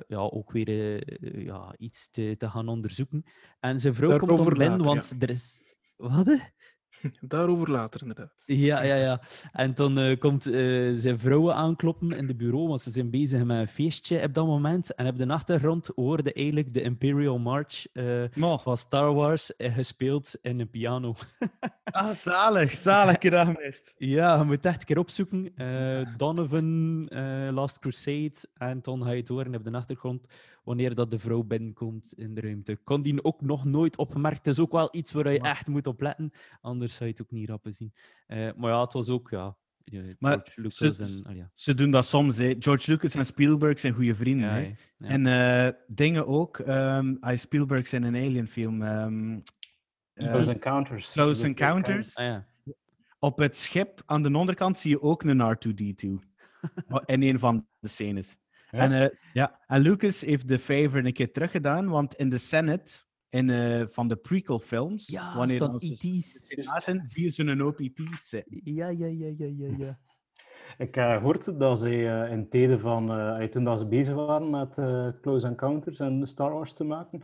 ja, ook weer ja, iets te, te gaan onderzoeken. En zijn vrouw komt online, later, want er is... Wat? Daarover later, inderdaad. Ja, ja, ja. En dan eh, komt eh, zijn vrouwen aankloppen in de bureau, want ze zijn bezig met een feestje op dat moment. En op de achtergrond hoorde eigenlijk de Imperial March eh, van Star Wars eh, gespeeld in een piano. ah, zalig, zalig gedaan. Ja, je moet echt een keer opzoeken. Eh, Donovan, eh, Last Crusade. En dan ga je het horen op de achtergrond wanneer dat de vrouw binnenkomt in de ruimte. Ik kon die ook nog nooit opgemerkt. Het is ook wel iets waar je echt moet op letten. Anders zou je het ook niet rappen zien. Eh, maar ja, het was ook, ja... eh, Maar George Lucas ze- en... ah, ja. Ze doen dat soms. Hè. George Lucas en Spielberg zijn goede vrienden. Ja, hè. Ja. En eh, dingen ook. ehm ah, Spielberg zijn een Alien film. ehm, Close Encounters. Close Encounters. Ah. Op het schip aan de onderkant zie je ook een R2D2. Oh, in een van de scènes. Ja. En, eh, ja, en Lucas heeft de favor een keer teruggedaan, want in de Senate in, eh, van de prequel-films, Ja, wanneer dan ze ET's. zaten, zie je zo'n hoop ET's. Ja, ja, ja, ja, ja, ja. Ik heb gehoord dat ze eh, in tijden van, eh, toen dat ze bezig waren met eh, Close Encounters en Star Wars te maken,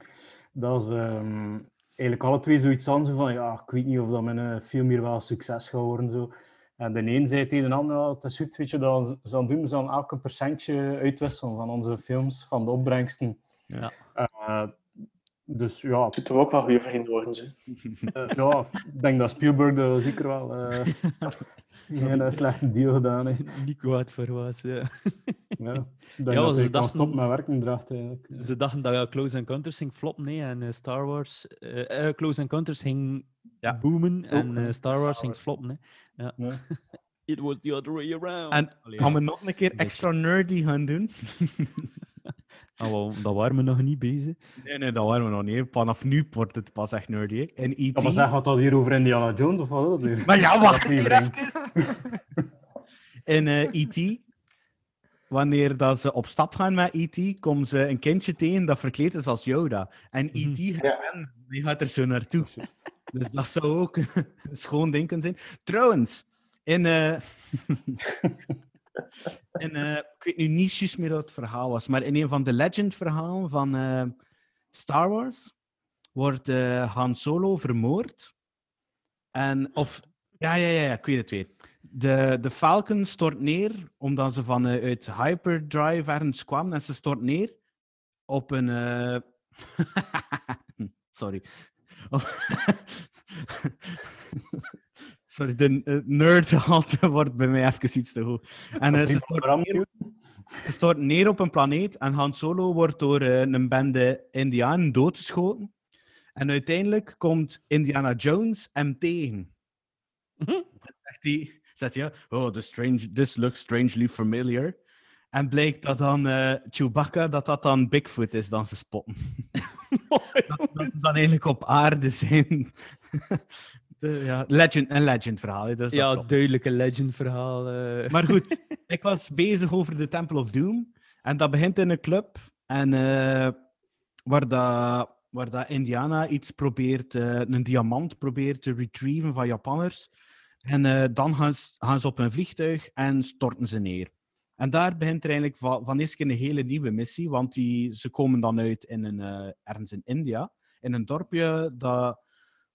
dat ze ehm, eigenlijk alle twee zoiets hadden van, ja, ik weet niet of dat mijn eh, film hier wel een succes gaat worden. Zo. En de een zei tegen de ander, ja, het is goed, weet je, dat we zouden doen, we zouden elke percentje uitwisselen van onze films, van de opbrengsten. Ja. Eh, dus ja, Het toch ook wel goede vrienden worden, ze. eh, ja, ik denk dat Spielberg er zeker wel eh geen eh, slechte deal gedaan. Nico had verwaas, ja. Ja, Ja, dat ze hij kan dachten- stoppen met werken draagt eigenlijk. Ze dachten dat ja, Close Encounters ging floppen, nee, en eh, Star Wars... eh, eh, Close Encounters ging Ja. boomen en Ook, eh, hè, Star Wars Wars. ging floppen. Hè. Ja. Nee. It was the other way around. En gaan we nog een keer extra nerdy gaan doen? Ah, wel, dat waren we nog niet bezig. Nee, nee, dat waren we nog niet. Vanaf nu wordt het pas echt nerdy. hè. En E Ja, maar E.T. zeg, gaat dat hier over Indiana Jones of wat? Maar ja, wacht keer Aflevering. In eh, E.T., wanneer dat ze op stap gaan met E.T., komen ze een kindje tegen dat verkleed is als Yoda. En Mhm. E.T. die gaat er zo naartoe. Dus dat zou ook een schoon ding kunnen zijn. Trouwens, in... eh, in eh, ik weet nu niet juist meer wat het verhaal was, maar in een van de Legend-verhalen van eh, Star Wars wordt eh, Han Solo vermoord. En, of, ja, ja, ja, ja, ik weet het weer. De, de Falcon stort neer omdat ze vanuit hyperdrive ergens kwamen en ze stort neer op een. Sorry. Sorry, de uh, nerdhalte wordt bij mij even iets te hoog. En eh, ze, stort neer, ze stort neer op een planeet en Han Solo wordt door eh, een bende Indianen doodgeschoten. En uiteindelijk komt Indiana Jones hem tegen. Dan zegt hij, zegt hij, oh, this, strange, this looks strangely familiar. En blijkt dat dan eh, Chewbacca, dat dat dan Bigfoot is dan ze spotten. dat, dat ze dan eigenlijk op aarde zijn. De, ja, legend, een legend verhaal. Dus ja, klopt. duidelijke legend verhaal. eh. Maar goed, ik was bezig over de Temple of Doom. En dat begint in een club. En eh, waar, dat, waar dat Indiana iets probeert, eh, een diamant probeert te retrieven van Japanners. En eh, dan gaan ze, gaan ze op een vliegtuig en storten ze neer. En daar begint er eigenlijk van, van eerst een hele nieuwe missie. Want die, ze komen dan uit in een, eh, ergens in India. In een dorpje dat,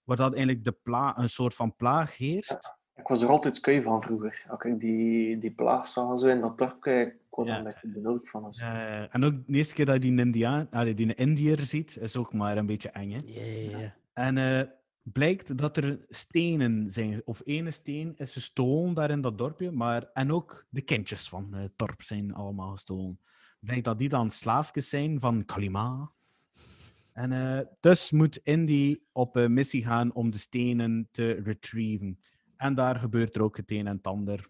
waar dat eigenlijk de pla een soort van plaag heerst. Ik was er altijd skui van vroeger. Als ik die, die plaag zag zo in dat dorp, ik word er Ja. een beetje benauwd van. Eh, en ook de eerste keer dat je die Indiaan, allee, die een Indiër ziet, is ook maar een beetje eng. Hè? Ja. En eh, blijkt dat er stenen zijn, of ene steen is gestolen daar in dat dorpje, maar, en ook de kindjes van het dorp zijn allemaal gestolen. Blijkt dat die dan slaafjes zijn van Kalima. En eh, dus moet Indy op een missie gaan om de stenen te retrieven. En daar gebeurt er ook het een en het ander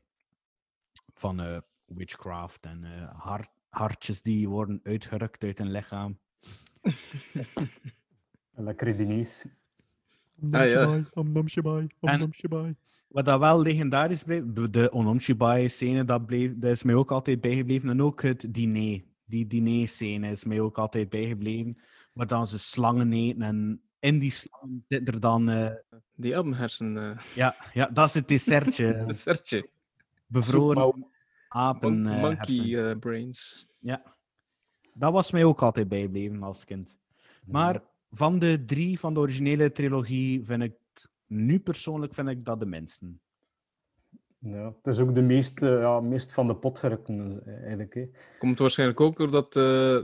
van eh, witchcraft en eh, hart, hartjes die worden uitgerukt uit een lichaam. Lekkere diners. Ah, ja. En- Wat dat wel legendarisch bleef, de- de Onomshibai-scène, dat, bleef, dat is mij ook altijd bijgebleven. En ook het diner. Die diner-scène is mij ook altijd bijgebleven. Waar dan ze slangen eten en in die slangen zit er dan... eh, Die abbenhersen. eh ja, ja, dat is het dessertje. dessertje. Bevroren apen. Mon- eh, monkey brains. Ja. Dat was mij ook altijd bijgebleven als kind. Maar van de drie van de originele trilogie vind ik... Nu persoonlijk vind ik dat de minsten. Ja, het is ook de meest, eh, ja, meest van de pot gerukte, eh, eigenlijk. Hè. Komt waarschijnlijk ook doordat eh,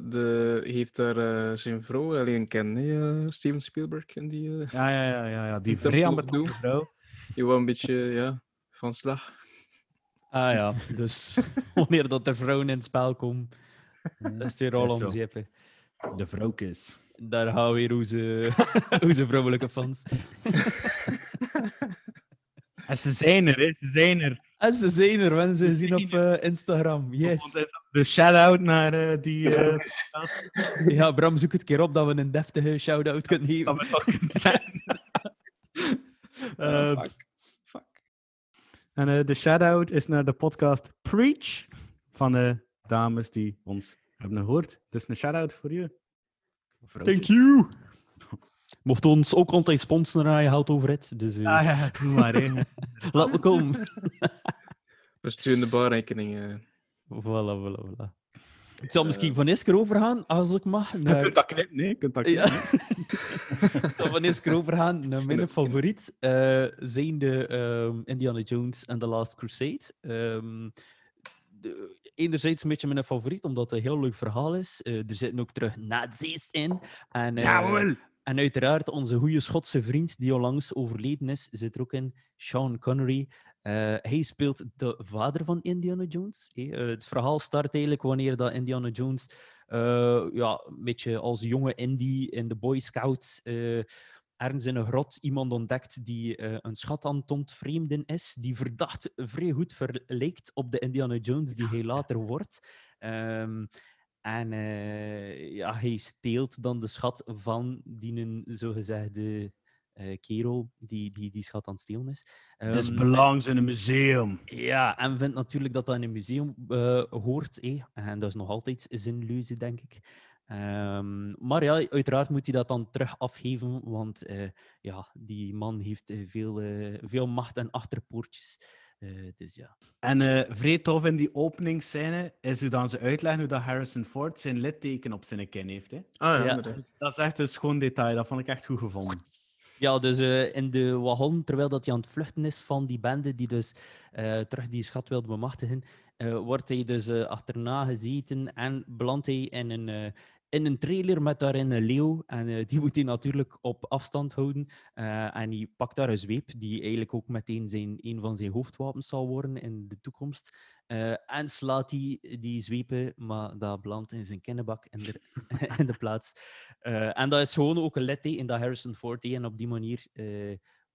de, heeft daar eh, zijn vrouw alleen kennen, Steven Spielberg. En die, Ja, ja, ja, ja, ja. die vrij ambetante vrouw. die was een beetje ja, van slag. Ah ja, dus wanneer dat er vrouwen in het spel komen, dat is het weer al Is om zo. zeep, hè. De vrouwkes. Daar gaan we weer onze, onze vrouwelijke fans. En ze zijn er, hè. Ze zijn er. En ze zijn er, we hebben ze gezien op eh, Instagram. Yes. De shout-out naar eh, die... eh, Ja, Bram, zoek het keer op dat we een deftige shout-out kunnen geven. dat we toch kunnen zijn. Eh, En eh, de shout-out is naar de podcast Preach van de dames die ons hebben gehoord. Dus een shout-out voor je. Thank you. Mocht ons ook altijd sponsoren aan je geld over het. Dus eh, Ah ja, doe maar. hè. laat me komen. We sturen de baarrekening. eh. Voilà, voilà, voilà. Ik zal misschien van keer overgaan, als ik mag. Je Naar... kunt dat knippen, nee? Je kunt dat Ja. knippen. Ik zal van keer overgaan naar mijn favoriet. eh zijn de ehm, Indiana Jones and the Last Crusade. Ehm, de- enerzijds een beetje mijn favoriet, omdat het een heel leuk verhaal is. Eh, er zitten ook terug nazi's in. En, eh, Jawel. En uiteraard onze goede Schotse vriend, die onlangs overleden is, zit er ook in. Sean Connery. Eh, hij speelt de vader van Indiana Jones. Eh, het verhaal start eigenlijk wanneer dat Indiana Jones eh, ja, een beetje als jonge Indy in de Boy Scouts ergens in een grot iemand ontdekt die een schat aan het ontvreemden is, die verdacht vrij goed verlijkt op de Indiana Jones die hij later wordt. Ehm, en eh, ja, hij steelt dan de schat van die een zogezegde eh kerel die, die die schat aan het stelen is. This Ehm, belongs in a museum. ja, en vindt natuurlijk dat dat in een museum eh, hoort. eh, En dat is nog altijd zinloze, denk ik. Ehm, maar ja, uiteraard moet hij dat dan terug afgeven, want ja, die man heeft veel, veel macht en achterpoortjes. Eh, dus ja. En eh vrij tof in die openingsscène is hoe dan ze uitleggen hoe dat Harrison Ford zijn litteken op zijn kin heeft. Hè. Ah ja. Dat is echt een schoon detail, dat vond ik echt goed gevonden. Ja, dus eh, in de wagon, terwijl dat hij aan het vluchten is van die bende die dus eh, terug die schat wilde bemachtigen, eh, wordt hij dus eh, achterna gezeten en belandt hij in een, eh, in een trailer met daarin een leeuw. En eh, die moet hij natuurlijk op afstand houden. Eh, en hij pakt daar een zweep, die eigenlijk ook meteen zijn, een van zijn hoofdwapens zal worden in de toekomst. Eh, en slaat hij die zweepen, maar dat belandt in zijn kinnenbak in de, in de plaats. En dat is gewoon ook een litteken dat Harrison Ford. En op die manier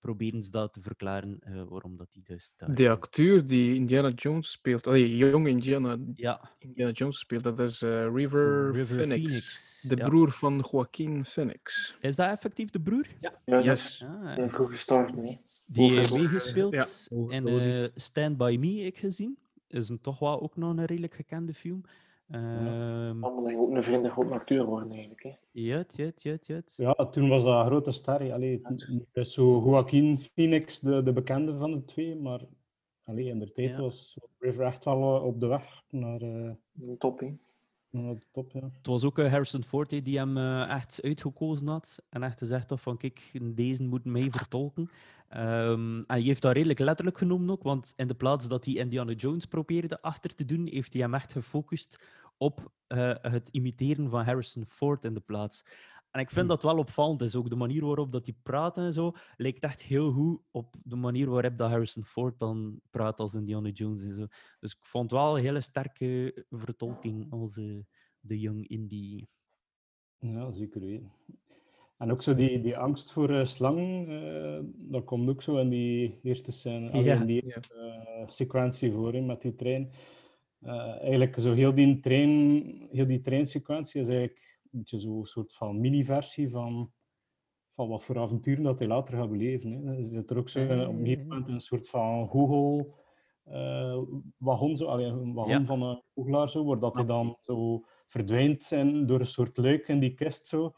proberen ze dat te verklaren eh, waarom dat hij dus daar... De acteur die Indiana Jones speelt, allee, jong Indiana, Ja, Indiana Jones speelt, dat is eh, River, River Phoenix. Phoenix, De ja. broer van Joaquin Phoenix. is dat effectief de broer? Ja, dat Yes. is Ah, vroeg gestorven. hè. die heeft meegespeeld ja, in eh, Stand By Me, ik gezien. Is een toch wel ook nog een redelijk gekende film. Ehm Dan moet hij ook een vriend en grote acteur worden, eigenlijk. Hè. Jet, jet, jet, jet. Ja, toen was dat een grote ster. Allee, het zo Joaquin Phoenix, de, de bekende van de twee, maar allee, in de tijd Ja. was River echt wel eh, op de weg naar, eh, Een top, hè. naar de top. Ja. Het was ook eh, Harrison Ford die hem eh, echt uitgekozen had. En echt gezegd had van, kijk, deze moet mij vertolken. Ehm, en hij heeft dat redelijk letterlijk genomen ook, want in de plaats dat hij Indiana Jones probeerde achter te doen, heeft hij hem echt gefocust op eh, het imiteren van Harrison Ford in de plaats. En ik vind dat wel opvallend. Dus ook de manier waarop dat hij praat en zo, lijkt echt heel goed op de manier waarop dat Harrison Ford dan praat als Indiana Jones en zo. Dus ik vond het wel een hele sterke vertolking als eh, de young indie. Ja, zeker weten. En ook zo die, die angst voor eh, slangen, eh, dat komt ook zo in die eerste scène, Ja. in die sequentie voor, met die trein. Eh, eigenlijk zo heel die trein, heel die treinsequentie is eigenlijk een beetje zo'n soort van mini-versie van, van wat voor avonturen dat hij later gaat beleven. Hè. Er zit er ook zo ja, op een gegeven moment een soort van Google eh wagon, zo, allee, een wagon Ja. van een googelaar, zo, waar dat hij dan zo verdwijnt en door een soort luik in die kist zo.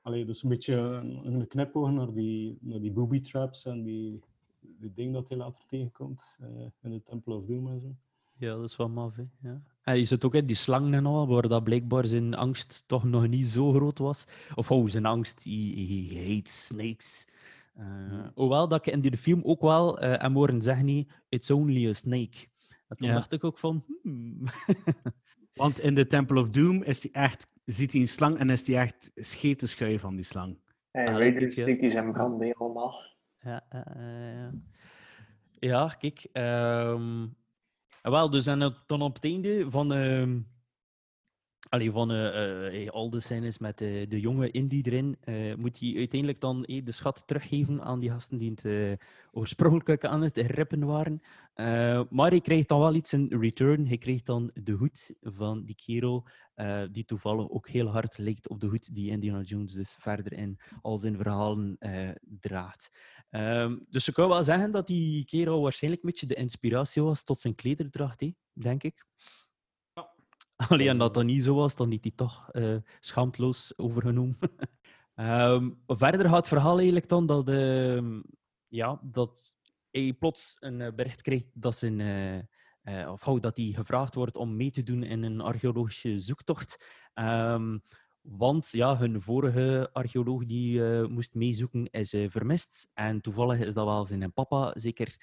Allee, dus een beetje een, een knipoog naar die, naar die booby traps en die, die ding dat hij later tegenkomt eh, in de Temple of Doom en zo. Ja, dat is wel maf, hè. Ja. En je zit ook in die slangen en al, waar dat blijkbaar zijn angst toch nog niet zo groot was. Of oh, zijn angst, he, he hates snakes. Eh, Hoewel dat ik in die film ook wel eh hem horen zeggen, niet, it's only a snake. En toen Ja. dacht ik ook van, hmm. Want in de Temple of Doom is hij echt, ziet hij een slang en is hij echt scheten schuiven van die slang. Hey, Ah, kijk, ja. steekt die zijn brand, allemaal. Ja, ja. ja, kijk. ehm, wel, dus en dan op het einde van, ehm allee, van eh, eh, al de met de jonge Indie erin, moet hij uiteindelijk dan de schat teruggeven aan die gasten die het oorspronkelijk aan het rippen waren. Maar hij krijgt dan wel iets in return. Hij krijgt dan de hoed van die kerel, die toevallig ook heel hard lijkt op de hoed die Indiana Jones dus verder in al zijn verhalen draagt. Ehm, dus je kan wel zeggen dat die kerel waarschijnlijk een beetje de inspiratie was tot zijn klederdracht, denk ik. Alleen en dat dat niet zo was, dan niet hij toch eh schaamteloos overgenomen. Ehm, verder gaat het verhaal eigenlijk dan dat, ehm, ja, dat hij plots een eh, bericht krijgt dat, zijn, eh, of, dat hij gevraagd wordt om mee te doen in een archeologische zoektocht. Ehm, want ja, hun vorige archeoloog die moest meezoeken is vermist. En toevallig is dat wel zijn papa, zeker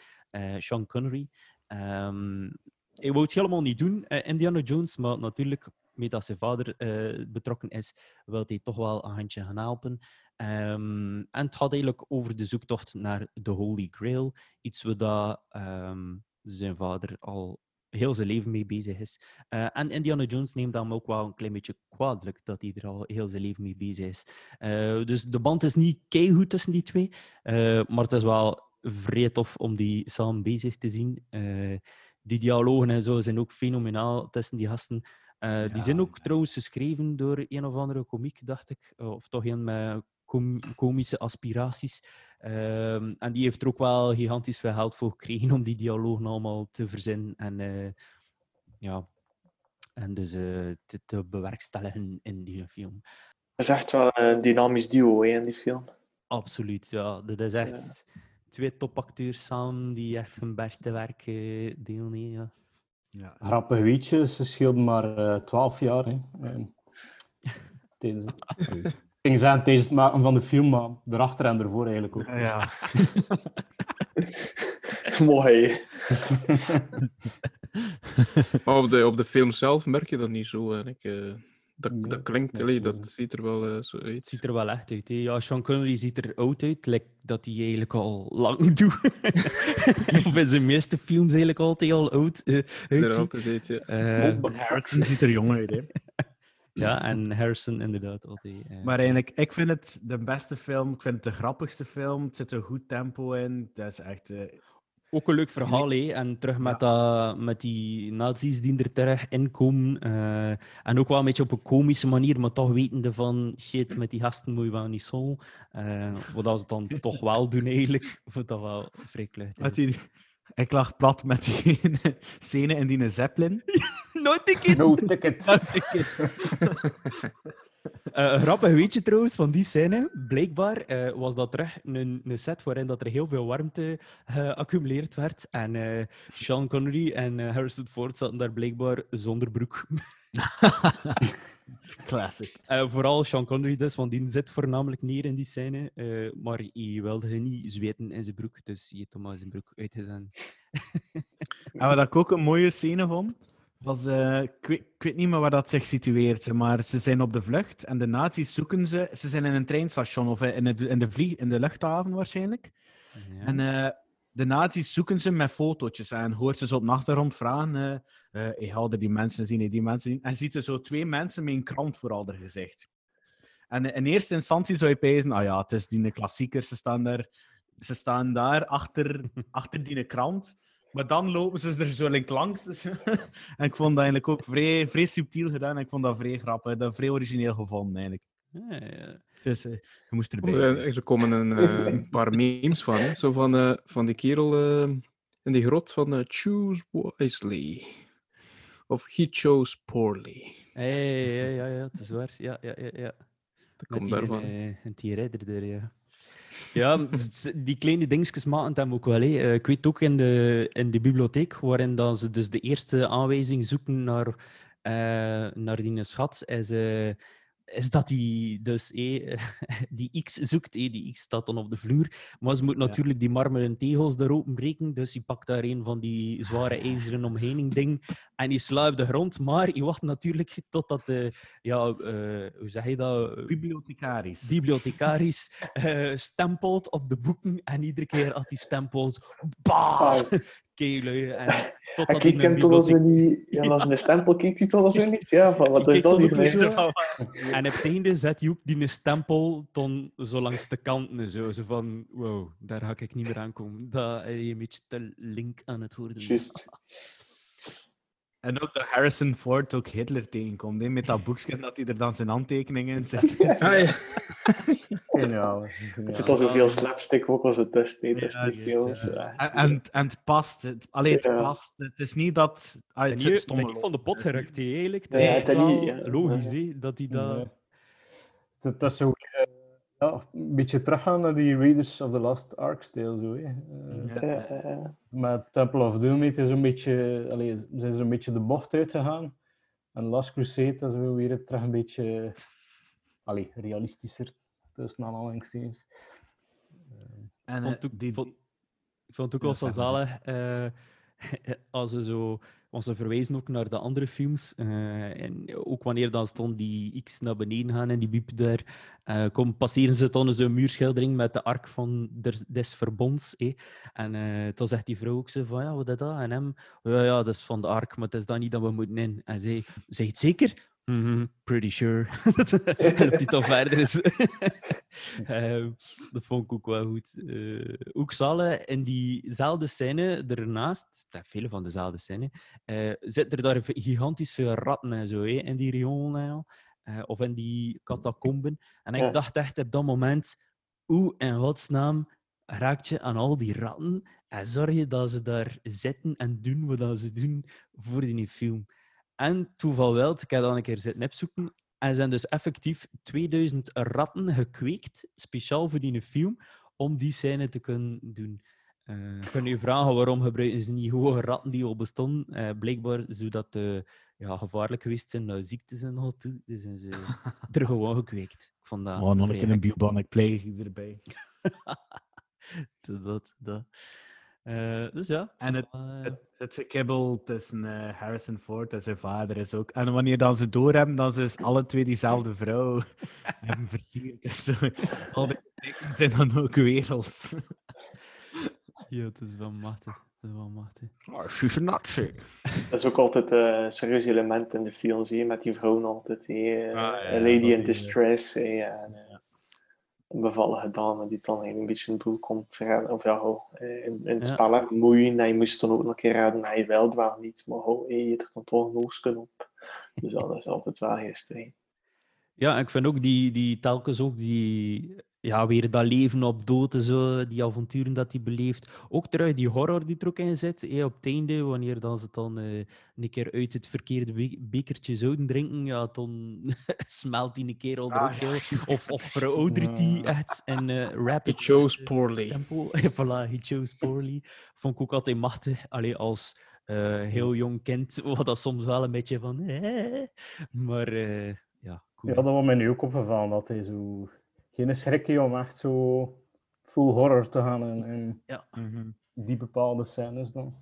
Sean Connery. Ehm, hij wou het helemaal niet doen, eh, Indiana Jones, maar natuurlijk, met dat zijn vader eh, betrokken is, wil hij toch wel een handje gaan helpen. Ehm, en het gaat eigenlijk over de zoektocht naar de Holy Grail. Iets wat dat, ehm, zijn vader al heel zijn leven mee bezig is. Eh, en Indiana Jones neemt hem ook wel een klein beetje kwaadlijk dat hij er al heel zijn leven mee bezig is. Dus de band is niet keigoed tussen die twee, eh, maar het is wel vrij tof om die samen bezig te zien. Die dialogen en zo zijn ook fenomenaal tussen die gasten. Eh, die zijn ook trouwens geschreven door een of andere komiek, dacht ik. Eh, Of toch een met com- komische aspiraties. Ehm, en die heeft er ook wel gigantisch veel geld voor gekregen om die dialogen allemaal te verzinnen. En, eh, ja. en dus eh, te, te bewerkstelligen in die film. Het is echt wel een dynamisch duo hè, in die film. Absoluut, ja. Dat is echt twee topacteurs samen die echt hun beste werk delen. hè, Ja. Ja. Grappig weetje, ze scheelden maar eh 12 jaar. Hè. Tijdens, ik ging tijdens het maken van de film, maar erachter en ervoor eigenlijk ook. Ja. Mooi. Maar op de, op de film zelf merk je dat niet zo. En ik, eh, dat, Nee, dat klinkt, allee, dat ziet er wel eh, zo uit. Het ziet er wel echt uit. Hè. Ja, Sean Connery ziet er oud uit, lijkt dat hij eigenlijk al lang doet. of in zijn meeste films eigenlijk altijd al oud eh, Er uitziet. altijd uit, ja. Eh, Harrison ziet er jong uit, hè. ja, en Harrison inderdaad altijd. eh. Maar eigenlijk, ik vind het de beste film. Ik vind het de grappigste film. Het zit een goed tempo in. Dat is echt... Ook een leuk verhaal, hè. En terug met, dat, met die nazi's die er terug inkomen. eh, en ook wel een beetje op een komische manier, maar toch wetende van shit, met die gasten moet je wel niet zo. Eh wat als ze dan toch wel doen, eigenlijk. Ik vond dat wel vrij kluchtig. die, ik lag plat met die scène in die Zeppelin. No ticket! No ticket. Eh, een grappig weetje trouwens van die scène. Blijkbaar eh, was dat terug een, een set waarin dat er heel veel warmte geaccumuleerd werd. En eh, Sean Connery en eh, Harrison Ford zaten daar blijkbaar zonder broek. Classic. Eh, vooral Sean Connery dus, want die zit voornamelijk neer in die scène. eh, maar hij wilde niet zweten in zijn broek, dus hij heeft hem maar zijn broek uitgedaan. En wat ik ook een mooie scène vond, was, eh, ik, weet, ik weet niet meer waar dat zich situeert, maar ze zijn op de vlucht en de nazi's zoeken ze. Ze zijn in een treinstation of in de, in de, vlieg, in de luchthaven waarschijnlijk. Ja. En eh, de nazi's zoeken ze met fotootjes en hoort ze op de achtergrond vragen: eh eh, ik ga er die mensen zien, die mensen zien. En ziet er zo twee mensen met een krant voor al haar gezicht. En in eerste instantie zou je pezen: ah ja, het is die klassieker, ze staan daar, ze staan daar achter, achter die krant. Maar dan lopen ze er zo link langs. en ik vond dat eigenlijk ook vrij, vrij subtiel gedaan. En ik vond dat vrij grappig. Dat vrij origineel gevonden, eigenlijk. Ja, ja. Dus je moest erbij Oh, eh, Er komen een, eh, een paar memes van. Hè? Zo van, eh, van die kerel eh, in die grot van eh, Choose wisely. Of He chose poorly. Ja, ja, ja, ja, het is waar. Ja, ja, ja, ja. Dat komt daarvan. en die redder er, ja. Ja, die kleine dingetjes maken hem ook wel. Hè. Eh, Ik weet ook in de, in de bibliotheek, waarin dan ze dus de eerste aanwijzing zoeken naar, eh, naar die schat, is, eh, is dat hij dus eh, die X zoekt. eh, die X staat dan op de vloer. Maar ze moet natuurlijk die marmeren tegels daar openbreken. Dus hij pakt daar een van die zware ijzeren omheining ding en die slaat op de grond. Maar hij wacht natuurlijk totdat de, ja, eh, hoe zeg je dat? Bibliothecaris. bibliothecaris stempelt op de boeken en iedere keer als hij stempelt, bah. Keilui. En totdat hij kijkt een hem tot bibliotheek... een, ja, als een stempel kijkt hij tot als een niet. Ja, van wat is dat hier? En op het einde zet ook die stempel dan zo langs de kanten en zo. Zo van, wow, daar ga ik niet meer aankomen. Dat is een beetje te link aan het worden. Juist. En ook dat Harrison Ford ook Hitler tegenkomt. Hè, met dat boekje dat hij er dan zijn handtekeningen in zet. Ah, ja. Geniaal. Er zit al zoveel slapstick ook als het hè, tussen Ja, ja. Ja. En, en, en het past. Het, allee, het Ja. past. Het is niet dat... Ah, En het ben ik van de pot gerukt, eigenlijk. Ja, Het ja, is wel niet, ja. logisch, hè, dat hij dat... Ja. Dat, dat is zo eh, ja, een beetje teruggaan naar die Raiders of the Lost Ark-stijl. Zo, hè. Eh, Ja. Met Temple of Doom hij zo'n beetje, allee, zijn ze een beetje de bocht uitgegaan. En Last Crusade dat is weer terug een beetje allee, realistischer, tussen aanhalingstekens. En, vond eh, ook- die, vond- ik vond het ook Ja, wel zo zalig eh, als ze zo want ze verwijzen ook naar de andere films. eh, en ook wanneer dan stond die X naar beneden gaan en die biep daar, kom, passeren ze dan zo'n muurschildering met de ark van des verbonds. eh. En eh toen zegt die vrouw ook zo van, ja, wat is dat? En hem, ja, ja, dat is van de ark, maar het is dan niet dat we moeten in. En zij, zeg het zeker? Mhm, pretty sure. en op die dan verder Ehm, dat vond ik ook wel goed. Eh, ook Sale in diezelfde scène ernaast, het vele van dezelfde scène, eh zitten er daar gigantisch veel ratten en zo hè, in die riolen en al. Eh, of in die catacomben. En ik Ja. dacht echt op dat moment, hoe in godsnaam raakt je aan al die ratten en zorg je dat ze daar zitten en doen wat dat ze doen voor die film. En toeval wel, ik heb dan een keer zitten opzoeken. En zijn dus effectief 2000 ratten gekweekt, speciaal voor die film, om die scène te kunnen doen. Eh je kunt je vragen waarom gebruiken ze niet gewoon ratten die al bestonden. Eh, blijkbaar zodat de ja, gevaarlijk geweest zijn naar ziektes en al toe. Dus zijn ze er gewoon gekweekt. Ik dat Oh, nog een keer een bubonic plague erbij. Dat, dat. Eh, dus ja. En het, eh, het, het gekibbel tussen eh, Harrison Ford en zijn vader is ook. En wanneer dan ze doorhebben, dan ze dus alle twee diezelfde vrouw hebben versierd. Zo. Al die zijn dan ook werelds. ja, het is wel machtig. Het is wel machtig. Oh, she's a Nazi. Dat is ook altijd eh, een serieus element in de films, hè, met die vrouwen altijd. hè, eh, Ah, ja, A Lady in die, Distress. en, bevallige dame die dan een beetje in de boel komt. redden, Of ja, ho, eh, in, in het Ja. spel moeien. En je moest dan ook nog een keer raden, hij wel, wel niet. Maar ho, je hebt er dan toch een op. Dus dat is altijd wel hè. Ja, ik vind ook die, die telkens ook die, ja, weer dat leven op dood en zo, die avonturen dat hij beleeft. Ook terug die horror die er ook in zit, eh, op het einde, wanneer dan ze dan eh, een keer uit het verkeerde be- bekertje zouden drinken, ja, dan smelt hij een keer al er Ah, ook heel. Of, of veroudert hij Ja. echt in eh He rapid chose poorly. tempo. voilà, he chose poorly. Vond ik ook altijd machtig. Allee, als eh, heel jong kind was dat soms wel een beetje van... eh, maar eh, ja, cool. Ja, dat was mij nu ook opgevallen, dat hij zo... Geen schrik heeft om echt zo full horror te gaan in, in Ja. Mhm. die bepaalde scènes dan.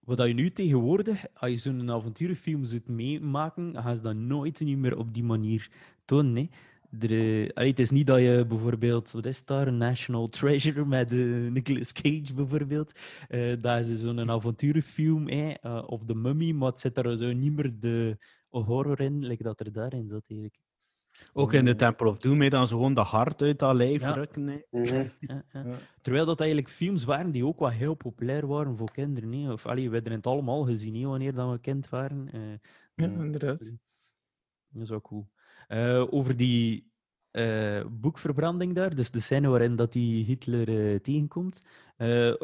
Wat dat je nu tegenwoordig, als je zo'n avonturenfilm zult meemaken, gaan ze dat nooit niet meer op die manier tonen. hè. Er, eh, allee, het is niet dat je bijvoorbeeld, wat is daar, National Treasure met eh, Nicolas Cage bijvoorbeeld, eh dat is zo'n avonturenfilm, hè, eh, of The Mummy, maar het zit er zo niet meer de horror in, like dat er daarin zat eigenlijk. Ook in de Temple of Doom, hè, dan ze gewoon de hart uit dat lijf Ja. rukken. hè. Mhm. Ja, ja. Ja. Terwijl dat eigenlijk films waren die ook wel heel populair waren voor kinderen. hè. Of allee, we hebben het allemaal gezien hè, wanneer dat we kind waren. eh. Ja, Ja. inderdaad. Dat is wel cool. Eh, over die eh, boekverbranding daar, dus de scène waarin dat die Hitler eh, tegenkomt. eh,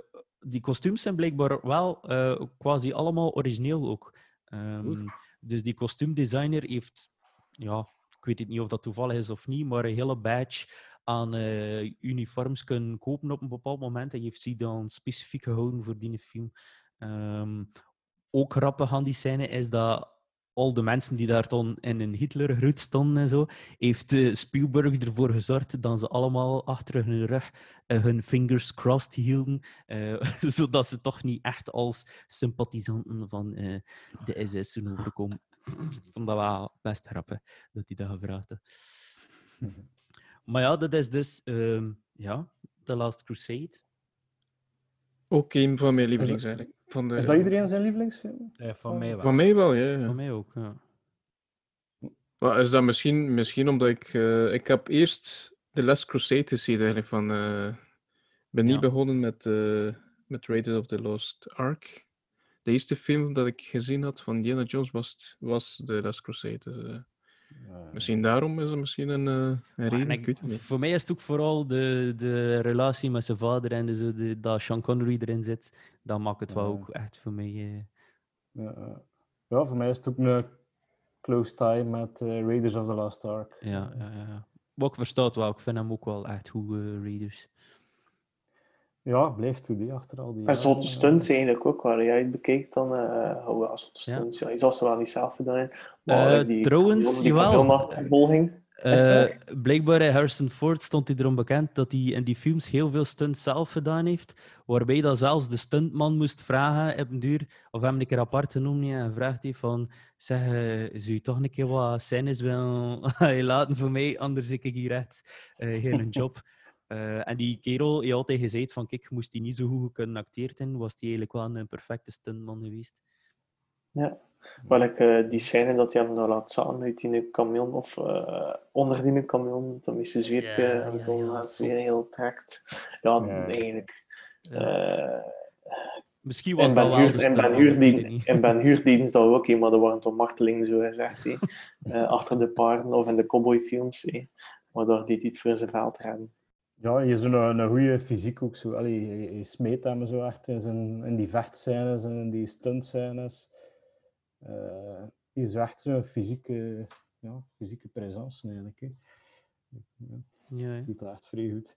die kostuums zijn blijkbaar wel eh, quasi allemaal origineel ook. Ehm, dus die kostuumdesigner heeft, ja, ik weet het niet of dat toevallig is of niet, maar een hele badge aan eh, uniforms kunnen kopen op een bepaald moment. Hij heeft ze dan specifiek gehouden voor die film. Ehm, ook grappig aan die scène is dat al de mensen die daar dan in een Hitlergroet stonden en zo, heeft eh, Spielberg ervoor gezorgd dat ze allemaal achter hun rug eh, hun fingers crossed hielden, zodat ze toch niet echt als sympathisanten van de SS overkomen. Ik vond dat wel best grappig dat hij dat gevraagd had. Maar ja, dat is dus ehm, ja, The Last Crusade. Ook een van mijn lievelings eigenlijk. Van, de, Is dat iedereen zijn lievelingsfilm? Eh, van mij wel. Van mij wel, ja. ja. Voor mij ook. Ja. Maar is dat misschien, misschien omdat ik... eh, ik heb eerst The Last Crusade gezien eigenlijk van... eh, ik ben niet Ja. begonnen met, eh, met Raiders of the Lost Ark. De eerste film dat ik gezien had van Indiana Jones was, was The Last Crusade. Dus, eh, misschien daarom is er misschien een, eh, een reden, en ik weet het niet. Voor mij is het ook vooral de, de relatie met zijn vader en de, zo de, dat Sean Connery erin zit. Dat maakt het wel ook echt voor mij. eh, Ja, voor mij is het ook een close tie met Raiders of the Lost Ark. ja, ja, ja. Maar ik versta het wel. Ik vind hem ook wel echt goed, Raiders. Ja, blijft toe die achter al die. En zotte eh, stunts eigenlijk ook, waar jij het bekijkt dan, eh oh ja, zotte stunts. Ja. Je zal ze wel niet zelf gedaan. Eh, trouwens, die jawel. Eh, blijkbaar eh, Harrison Ford stond hij erom bekend dat hij in die films heel veel stunts zelf gedaan heeft. Waarbij dat zelfs de stuntman moest vragen op een duur, of hem een keer apart genoemd heeft en vraagt hij van zeg, eh, zou je toch een keer wat scènes willen laten voor mij, anders ik hier echt eh, geen job. Eh, en die kerel heeft altijd gezegd van kijk, moest hij niet zo goed kunnen acteerd in, was hij eigenlijk wel een perfecte stuntman geweest. Ja. Wel, ik, eh, die scène dat hij hem nou laat staan uit die camion, of eh, onder die camion, dan is zweepje Ja, en ja, dan ja, het zot. weer heel trekt. Ja, Ja. eigenlijk. Ja. eh, Misschien was dat wel de in ben, Huurdien, in ben Huurdienst dat ook, hè, maar er waren toch martelingen, zo gezegd. Eh, achter de paarden of in de cowboyfilms. hè. Waardoor die het voor zijn veld rennen. Ja, je zo'n een, een goede fysiek ook zo. Allee, je, je smeet hem zo echt in, zijn, in die vechtscènes en in die stuntscènes. Eh je is echt zo'n fysieke, ja, fysieke presence eigenlijk. Hè. Ja, Ja, hè. doet dat echt vrij goed.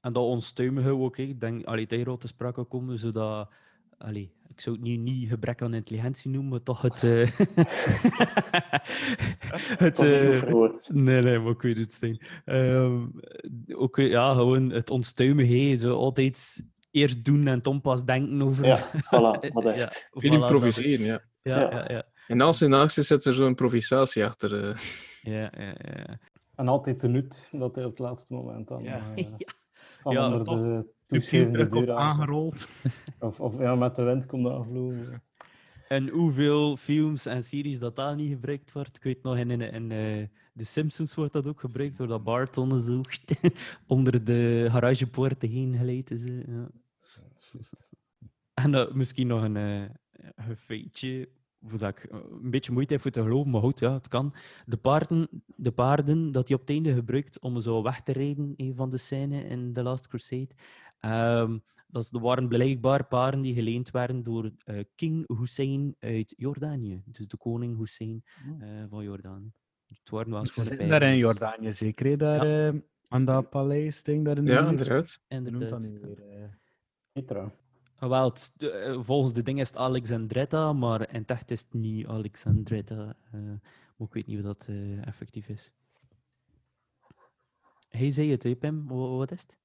En dat onstuimige ook, ik denk, allee, tegen te sprake komen, zodat, allee, ik zou het nu niet gebrek aan intelligentie noemen, maar toch het... eh, het eh, verwoord. Nee, nee, maar ik weet het, Stijn. Ehm, ook, ja, gewoon het onstuimige, zo altijd eerst doen en dan pas denken over... Ja, voilà, dat is het. Voilà, dat- improviseren, ja. Ja, Ja. ja, ja. En als in actie zit er zo'n improvisatie achter. eh. ja, ja, ja. En altijd de nut dat hij op het laatste moment dan Ja, ja. van Ja, onder toch. de Aangerold. Of, of ja, met de wind komt dat gevlogen. En hoeveel films en series dat daar niet gebruikt wordt. Ik weet nog, in, in, in eh, The Simpsons wordt dat ook gebruikt, door dat Bart onderzoekt onder de garagepoort heen geleid is. Ja. En eh, misschien nog een, eh, een feitje, dat ik een beetje moeite heb voor te geloven, maar goed, ja, het kan. De paarden, de paarden dat hij op het einde gebruikt om zo weg te rijden, een van de scènes in The Last Crusade, ehm, dat waren blijkbaar paarden die geleend werden door eh, King Hussein uit Jordanië. Dus de koning Hussein Oh. eh, van Jordanië. Het waren wel eens Ze zitten daar in dus- Jordanië zeker? Daar, eh, aan dat paleis-ding daar in de Ja, buurt. inderdaad. Hoe noemt dat Inderdaad. eh? Petra. Ah, Wel, volgens de ding is het Alexandretta, maar in het echt is het niet Alexandretta. eh, maar ik weet niet of dat eh, effectief is. Hij zei het, hè, Pim? Wa- Wat is het?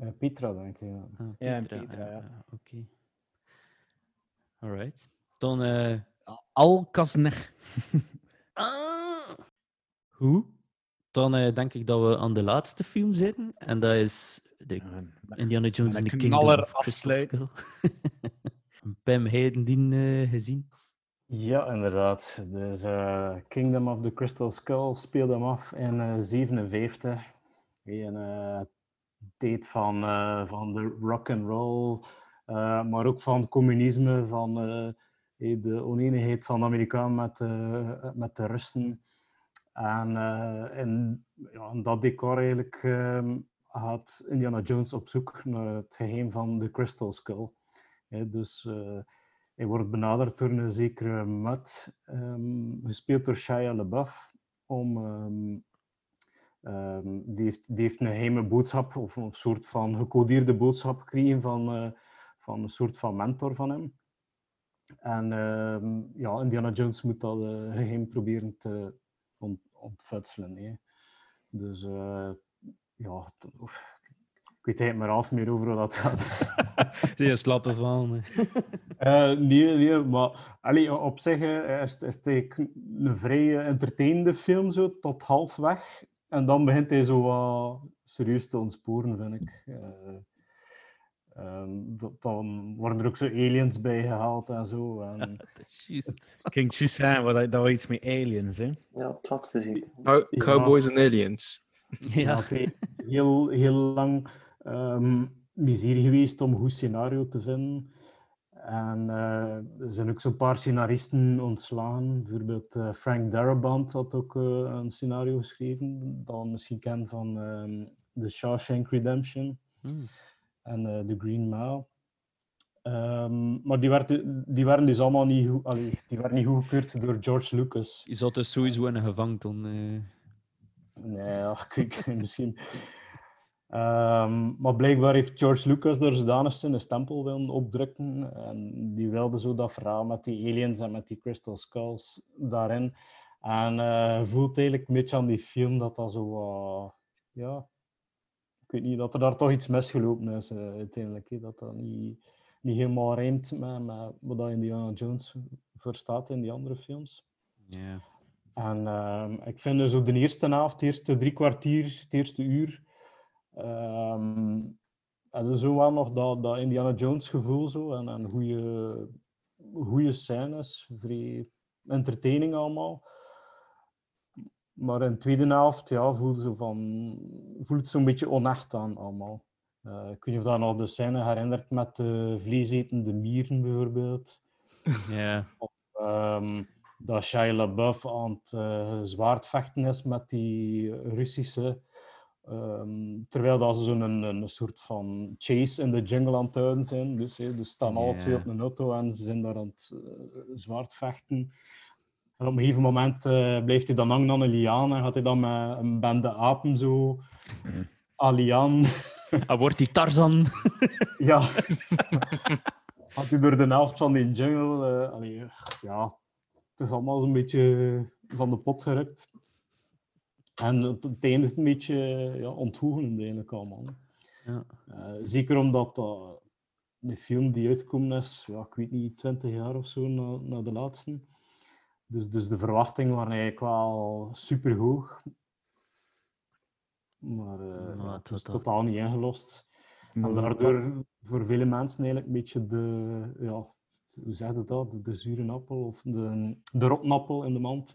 Eh, Petra, denk ik. Ja. Ah, Ja, Oké. Alright. Dan... eh, Alkazner. ah! Hoe? Dan eh, denk ik dat we aan de laatste film zitten. En dat is de Indiana Jones en de Kingdom of Crystal. Skull. Je die eh, gezien? Ja, inderdaad. Dus eh, Kingdom of the Crystal Skull speelde hem af in 1957. Een eh tijd van, eh, van de rock and roll, eh, maar ook van communisme, van eh, de oneenigheid van de Amerikanen met, met de Russen. En in, ja, in dat decor eigenlijk ehm, gaat Indiana Jones op zoek naar het geheim van de Crystal Skull. Dus hij wordt benaderd door een zekere Mutt, ehm, gespeeld door Shia LaBeouf, om, ehm, ehm, die, heeft, die heeft een geheime boodschap, of een soort van gecodeerde boodschap gekregen van, eh, van een soort van mentor van hem. En ehm, ja, Indiana Jones moet dat eh, geheim proberen te ont, ontfutselen. hè. Dus eh, ja, ik weet eigenlijk maar half meer over hoe dat gaat. Die slappe van. Nee, nee, maar allee, op zich is, het- is het een vrij entertainende film, zo, tot halfweg. En dan begint hij zo wat serieus te ontsporen, vind ik. Eh, ehm, dat- dan worden er ook zo aliens bij gehaald en zo. En, Dat is juist. King Suzanne, wat dat was iets met aliens, hè? Ja, het laatste zie Cow- Ja. Cowboys en aliens. ja. Ja. het is heel, heel lang ehm miserie geweest om een goed scenario te vinden. En eh, er zijn ook zo'n paar scenaristen ontslagen. Bijvoorbeeld eh, Frank Darabont had ook eh, een scenario geschreven, dat misschien kent van ehm The Shawshank Redemption Hmm. en The Green Mile. Ehm, maar die werden, die werden dus allemaal niet goed, allee, die werden niet goedgekeurd door George Lucas. Je zat dus sowieso in een gevangen. Nee, niet, misschien. Ehm, maar blijkbaar heeft George Lucas er zodanig een stempel willen opdrukken. En die wilde zo dat verhaal met die aliens en met die crystal skulls daarin. En eh, voelt eigenlijk een beetje aan die film dat dat zo... wat- ja, ik weet niet, dat er daar toch iets misgelopen is eh, uiteindelijk. Dat dat niet, niet helemaal rijmt met, met wat Indiana Jones voor staat in die andere films. Ja. En ehm, ik vind dus ook de eerste helft, de eerste drie kwartier, het eerste uur, ehm en zo wel nog dat, dat Indiana Jones gevoel zo, en, en goede, goede scènes, vrij entertaining allemaal. Maar in de tweede helft ja, voelde zo van, voelt het zo'n beetje onecht aan allemaal. Eh, ik weet niet of dat nog de scène herinnert met de vleesetende mieren bijvoorbeeld. Ja. Ehm, dat Shia LaBeouf aan het eh, zwaardvechten is met die Russische. Ehm, terwijl dat ze zo'n een, een soort van chase in de jungle aan het houden zijn. Dus ze staan alle twee op een auto en ze zijn daar aan het eh, zwaardvechten. En op een gegeven moment eh, blijft hij dan hangen aan een liaan en gaat hij dan met een bende apen zo aan liaan Hij wordt die Tarzan. ja. Had hij door de helft van die jungle. allee, ja, het is allemaal een beetje van de pot gerukt. En het, het eindigt een beetje ja, onthoegelend eigenlijk allemaal. Ja. Eh, zeker omdat dat de film die uitkomen is, ja, ik weet niet, 20 jaar of zo na, na de laatste. Dus, dus de verwachtingen waren eigenlijk wel super hoog. Maar eh, ja, het is dat- totaal niet ingelost. En Maar daardoor voor vele mensen eigenlijk een beetje de, ja, hoe zeg je dat, de, de zure appel of de, de rotnappel in de mand.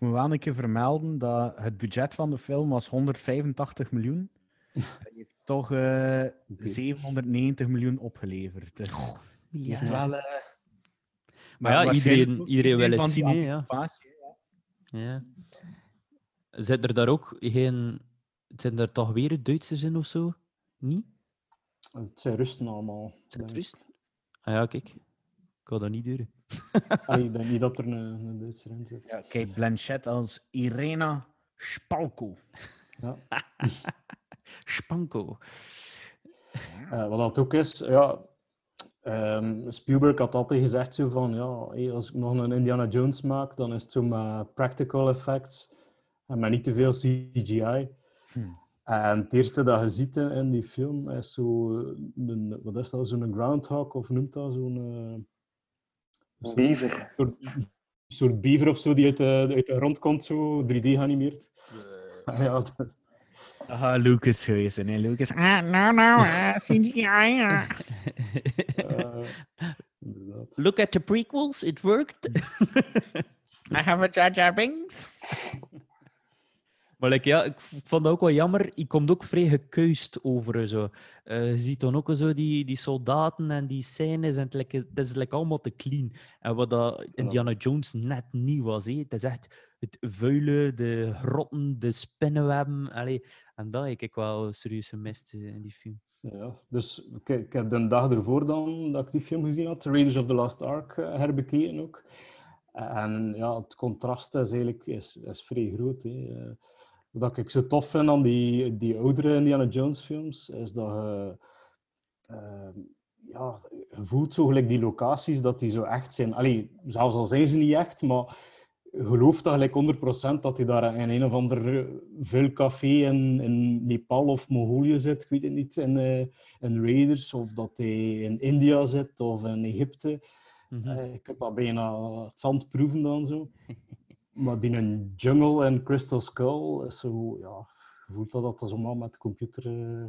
Ik moet wel een keer vermelden dat het budget van de film was 185 miljoen. Hij heeft toch eh, 790 miljoen opgeleverd. Dus Ja. wel, eh, Maar ja, iedereen, iedereen wil het zien, hè, ja. ja. Zit er daar ook geen... Zijn er toch weer Duitsers in of zo? Niet? Het zijn rusten allemaal. Zijn het. Russen? Ah ja, kijk. Ik kan dat niet duren. Allee, ik denk niet dat er een, een Duitser in zit. Ja, Kate Blanchett als Irena Spalko. Ja. Spanko. Eh, wat dat ook is, ja, ehm, Spielberg had altijd gezegd zo van, ja, als ik nog een Indiana Jones maak, dan is het zo met practical effects en met niet te veel CGI. Hmm. En het eerste dat je ziet in- in die film is zo, een, wat is dat, zo'n groundhog, of noemt dat, zo'n eh, Beaver. soort, soort beaver of zo die uit de, uit de grond komt, zo 3D geanimeerd. ja, dat- Ah, Lucas geweest, hè, Lucas. Ah, no, no, uh, CGI. Uh. eh. Look at the prequels, it worked. I have a Jar Jar Binks. Maar like, ja, ik vond dat ook wel jammer. Ik kom ook vrij gekuist over. eh, Zo. Eh, je ziet dan ook zo die, die soldaten en die scènes. En het, like, het is like allemaal te clean. En wat dat Indiana Jones net niet was. Hé. Het is echt het vuile, de grotten, de spinnenwebben. Allee, en dat heb ik wel serieus gemist eh, in die film. Ja, dus ik, ik heb de dag ervoor dan dat ik die film gezien had, Raiders of the Lost Ark, eh, herbekeken ook. En ja, het contrast is eigenlijk is, is vrij groot. Hè. Wat ik zo tof vind aan die, die oudere Indiana Jones films, is dat je, eh, ja, je voelt zo gelijk die locaties, dat die zo echt zijn. Allee, zelfs al zijn ze niet echt, maar gelooft dat gelijk 100% dat hij daar in een of ander vuil café in, in Nepal of Mongolië zit, ik weet het niet, in, in Raiders, of dat hij in India zit of in Egypte. Mhm. Eh, ik heb dat bijna het zand proeven dan zo. maar die een jungle en Crystal Skull is zo, ja, je voelt dat dat allemaal met de computer eh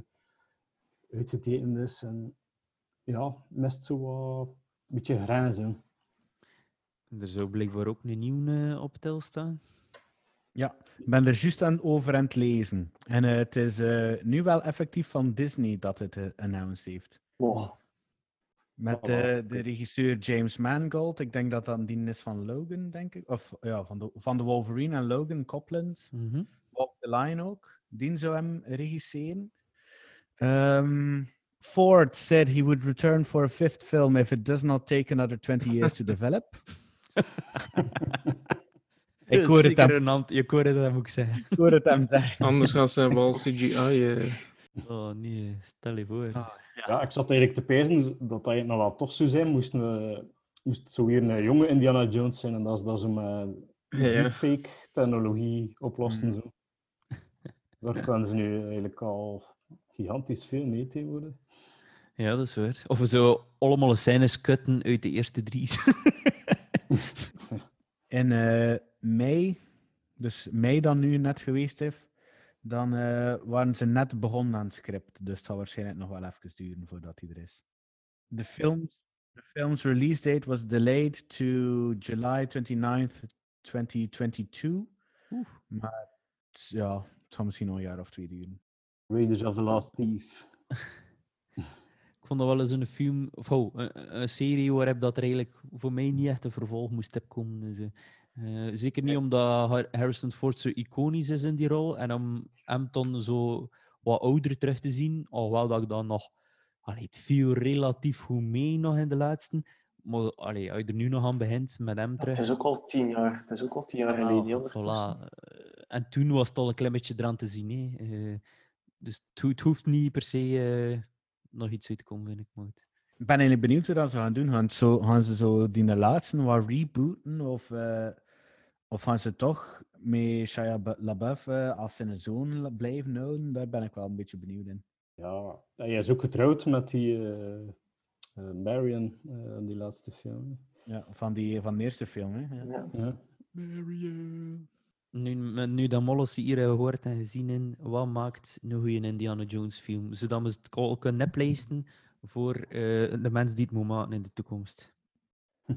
uitgetekend is. En ja, mist zo wat een beetje grijzen. Er zou blijkbaar ook een nieuwe eh, op tel staan. Ja, ik ben er juist aan over aan het lezen. En eh, het is eh, nu wel effectief van Disney dat het announced heeft. Wow. Met oké. de regisseur James Mangold. Ik denk dat dat een dien is van Logan, denk ik. Of ja, van de, van de Wolverine en Logan Copland. Mhm. Walk the Line ook. Die zou hem regisseren. Ehm, Ford said he would return for a fifth film if it does not take another 20 years to develop. ik hoor het hem, een hand. Ik hoor het hem ook zeggen. ik hoor het hem zeggen. Anders gaan ze wel CGI. eh, Oh nee, stel je voor. Ah. Ja, ik zat eigenlijk te pijzen dat dat nog wel tof zou zijn. Moest, we, moest het zo weer een jonge Indiana Jones zijn. En dat is, dat is met Ja. deepfake technologie oplossen. Mm. Zo. Daar kunnen ze nu eigenlijk al gigantisch veel mee tegenwoordig. Ja, dat is waar. Of we zo allemaal scènes kutten uit de eerste drie. In eh, mei, dus mei dan nu net geweest is, dan eh, waren ze net begonnen aan het script. Dus het zal waarschijnlijk nog wel even duren voordat hij er is. De films, the film's release date was delayed to July 29th, 2022. Maar het- ja, het zal misschien nog een jaar of twee duren. Raiders of the Last Thief. Ik vond dat wel eens een film, of oh, een, een serie waar dat er eigenlijk voor mij niet echt een vervolg moest hebben komen. Dus, eh, zeker niet omdat Har- Harrison Ford zo iconisch is in die rol en om hem dan zo wat ouder terug te zien, alhoewel dat ik dan nog, allee, het viel relatief goed mee nog in de laatste, maar allee, als je er nu nog aan begint met hem terug. Het is ook al tien jaar. Het is ook al tien jaar geleden. voilà. Eh, En toen was het al een klein beetje eraan te zien. Hè. Eh, dus het, ho- het hoeft niet per se nog iets uit te komen, vind ik. Maar. Ik ben eigenlijk benieuwd hoe dat ze gaan doen. Gaan, zo, gaan ze zo die laatste wat rebooten? Of, eh, of gaan ze toch met Shia LaBeouf eh, als zijn zoon blijven houden? Daar ben ik wel een beetje benieuwd in. Ja, hij is ook getrouwd met die eh, eh, Marion, die laatste film. Ja, van, die, van de eerste film. Hè? Ja. Ja. Ja. Nu, met- nu dat Molles hier gehoord en gezien in, wat maakt een goede Indiana Jones film? Zodat we het al kunnen neplijsten voor eh, de mensen die het moeten maken in de toekomst.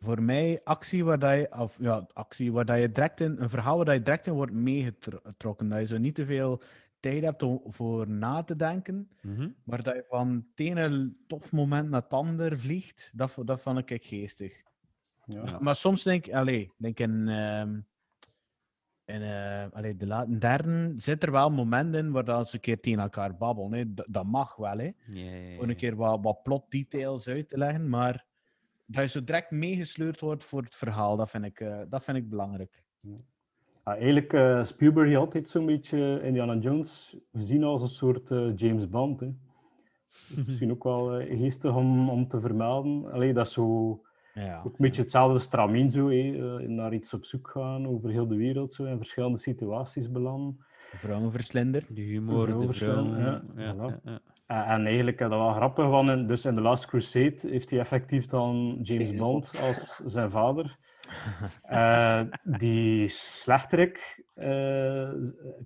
Voor mij actie waar dat je, of ja, actie waar dat je direct in, een verhaal waar dat je direct in wordt meegetrokken. Dat je zo niet te veel tijd hebt om voor na te denken, Mhm. maar dat je van het ene tof moment naar het ander vliegt. Dat, dat vond ik geestig. Ja. Maar soms denk ik, allee, denk in, ehm in eh, allee, de laatste derde zit er wel momenten in waar dat ze een keer tegen elkaar babbelen. Hè. Dat, dat mag wel, hè. Ja, ja, Voor een keer wat, wat plot details uit te leggen, maar dat je zo direct meegesleurd wordt voor het verhaal, dat vind ik, eh, dat vind ik belangrijk. Ja, eigenlijk, eh Spielberg had altijd zo'n beetje Indiana Jones gezien als een soort eh, James Bond. Hè. Misschien ook wel geestig om, om te vermelden. Allee, dat is zo Ja. ook een beetje hetzelfde stramien, zo, eh, naar iets op zoek gaan over heel de wereld, zo, in verschillende situaties belanden. Vrouwenverslinder. De humor, de vrouw. ja, Ja, voilà. ja, ja. En, en eigenlijk is dat wel grappig, want in, dus in The Last Crusade heeft hij effectief dan James Bond als zijn vader. Eh, die slechterik eh,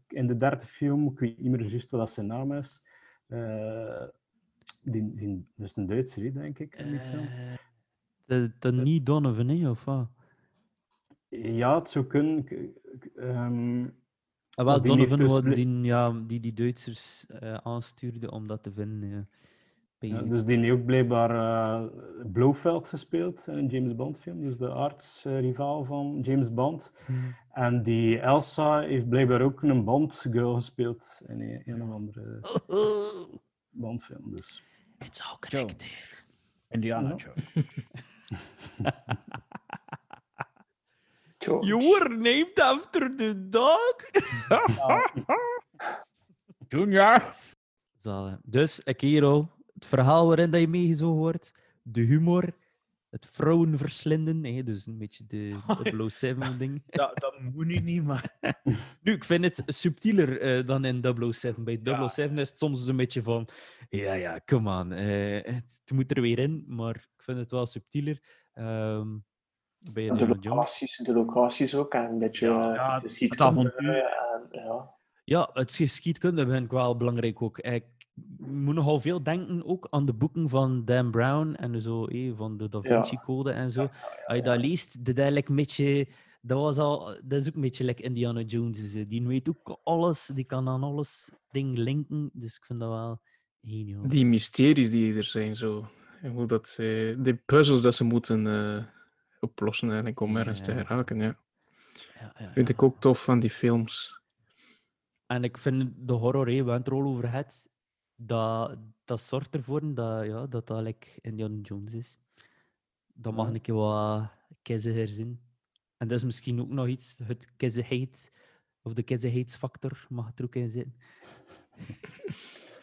in de derde film, ik weet niet meer juist wat dat zijn naam is. eh, die, die, dat is een Duitser, denk ik, in die film. Eh, de, de niet Donovan, hè, of wat? Ja, het zou kunnen. Ehm, Ah, wel, Donovan dus die, ja, die die Duitsers eh, aanstuurde om dat te vinden. Ja. ja, Basic. dus die heeft ook blijkbaar eh Blofeld gespeeld in een James Bond film, dus de artsrivaal van James Bond. Hmm. En die Elsa heeft blijkbaar ook een Bond-girl gespeeld in een, een of andere Bond-film. Dus. It's all connected. Indiana. Jones. George. You were named after the dog? Junior! Zalig. Dus, een kerel, het verhaal waarin dat je meegezogen wordt, de humor, het vrouwenverslinden, hè, dus een beetje de 007-ding. Dat, dat moet nu niet, maar... Nu, ik vind het subtieler eh, dan in 007. Bij Ja. 007 is het soms een beetje van, ja, ja, come on, eh, het, het moet er weer in, maar ik vind het wel subtieler. Ehm bij De locaties, de locaties ook en een beetje Ja, eh, ja, het schietkunde, avontuur. en, ja. Ja, het geschiedkunde vind ik wel belangrijk ook. Ik moet nogal veel denken ook aan de boeken van Dan Brown en zo, eh, van de Da Ja. Vinci Code en zo. Als je dat leest, dat eigenlijk een beetje... Dat, was al, dat is ook een beetje like Indiana Jones. eh, Die weet ook alles, die kan aan alles ding linken. Dus ik vind dat wel geniaal. Die mysteries die er zijn, zo. En hoe dat ze, de puzzels dat ze moeten eh, oplossen eigenlijk om ergens te Ja. geraken. Ja. Ja, ja, Vind ja. ik ook tof van die films. En ik vind de horror, hè, we hebben het er al over gehad, dat, dat zorgt ervoor dat ja, dat, dat like Indiana Jones is. Dat mag een keer wat kizziger zijn. En dat is misschien ook nog iets, het of de kizzigheidsfactor mag er ook in zitten.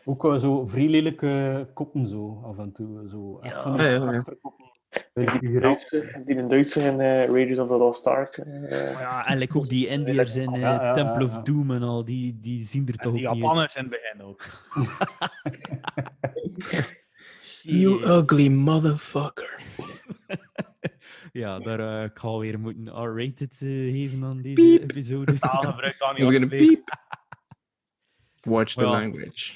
Ook zo vrij lelijke koppen, zo af en toe. Zo, echt Ja. van Ja, ja, die een figurant. Duitser, heb die een Duitser in eh, Raiders of the Lost Ark? eh, Maar ja, en like ook die Indiërs in eh, Ja, ja, Temple of. Doom en al, die, die zien er En toch die ook niet uit. Japanners in het begin ook. You ugly motherfucker. Ja, daar eh, ik ga weer moeten R-rated eh, geven aan deze episode. Taalgebruik kan niet We're gonna afspreken. beep. Watch the language.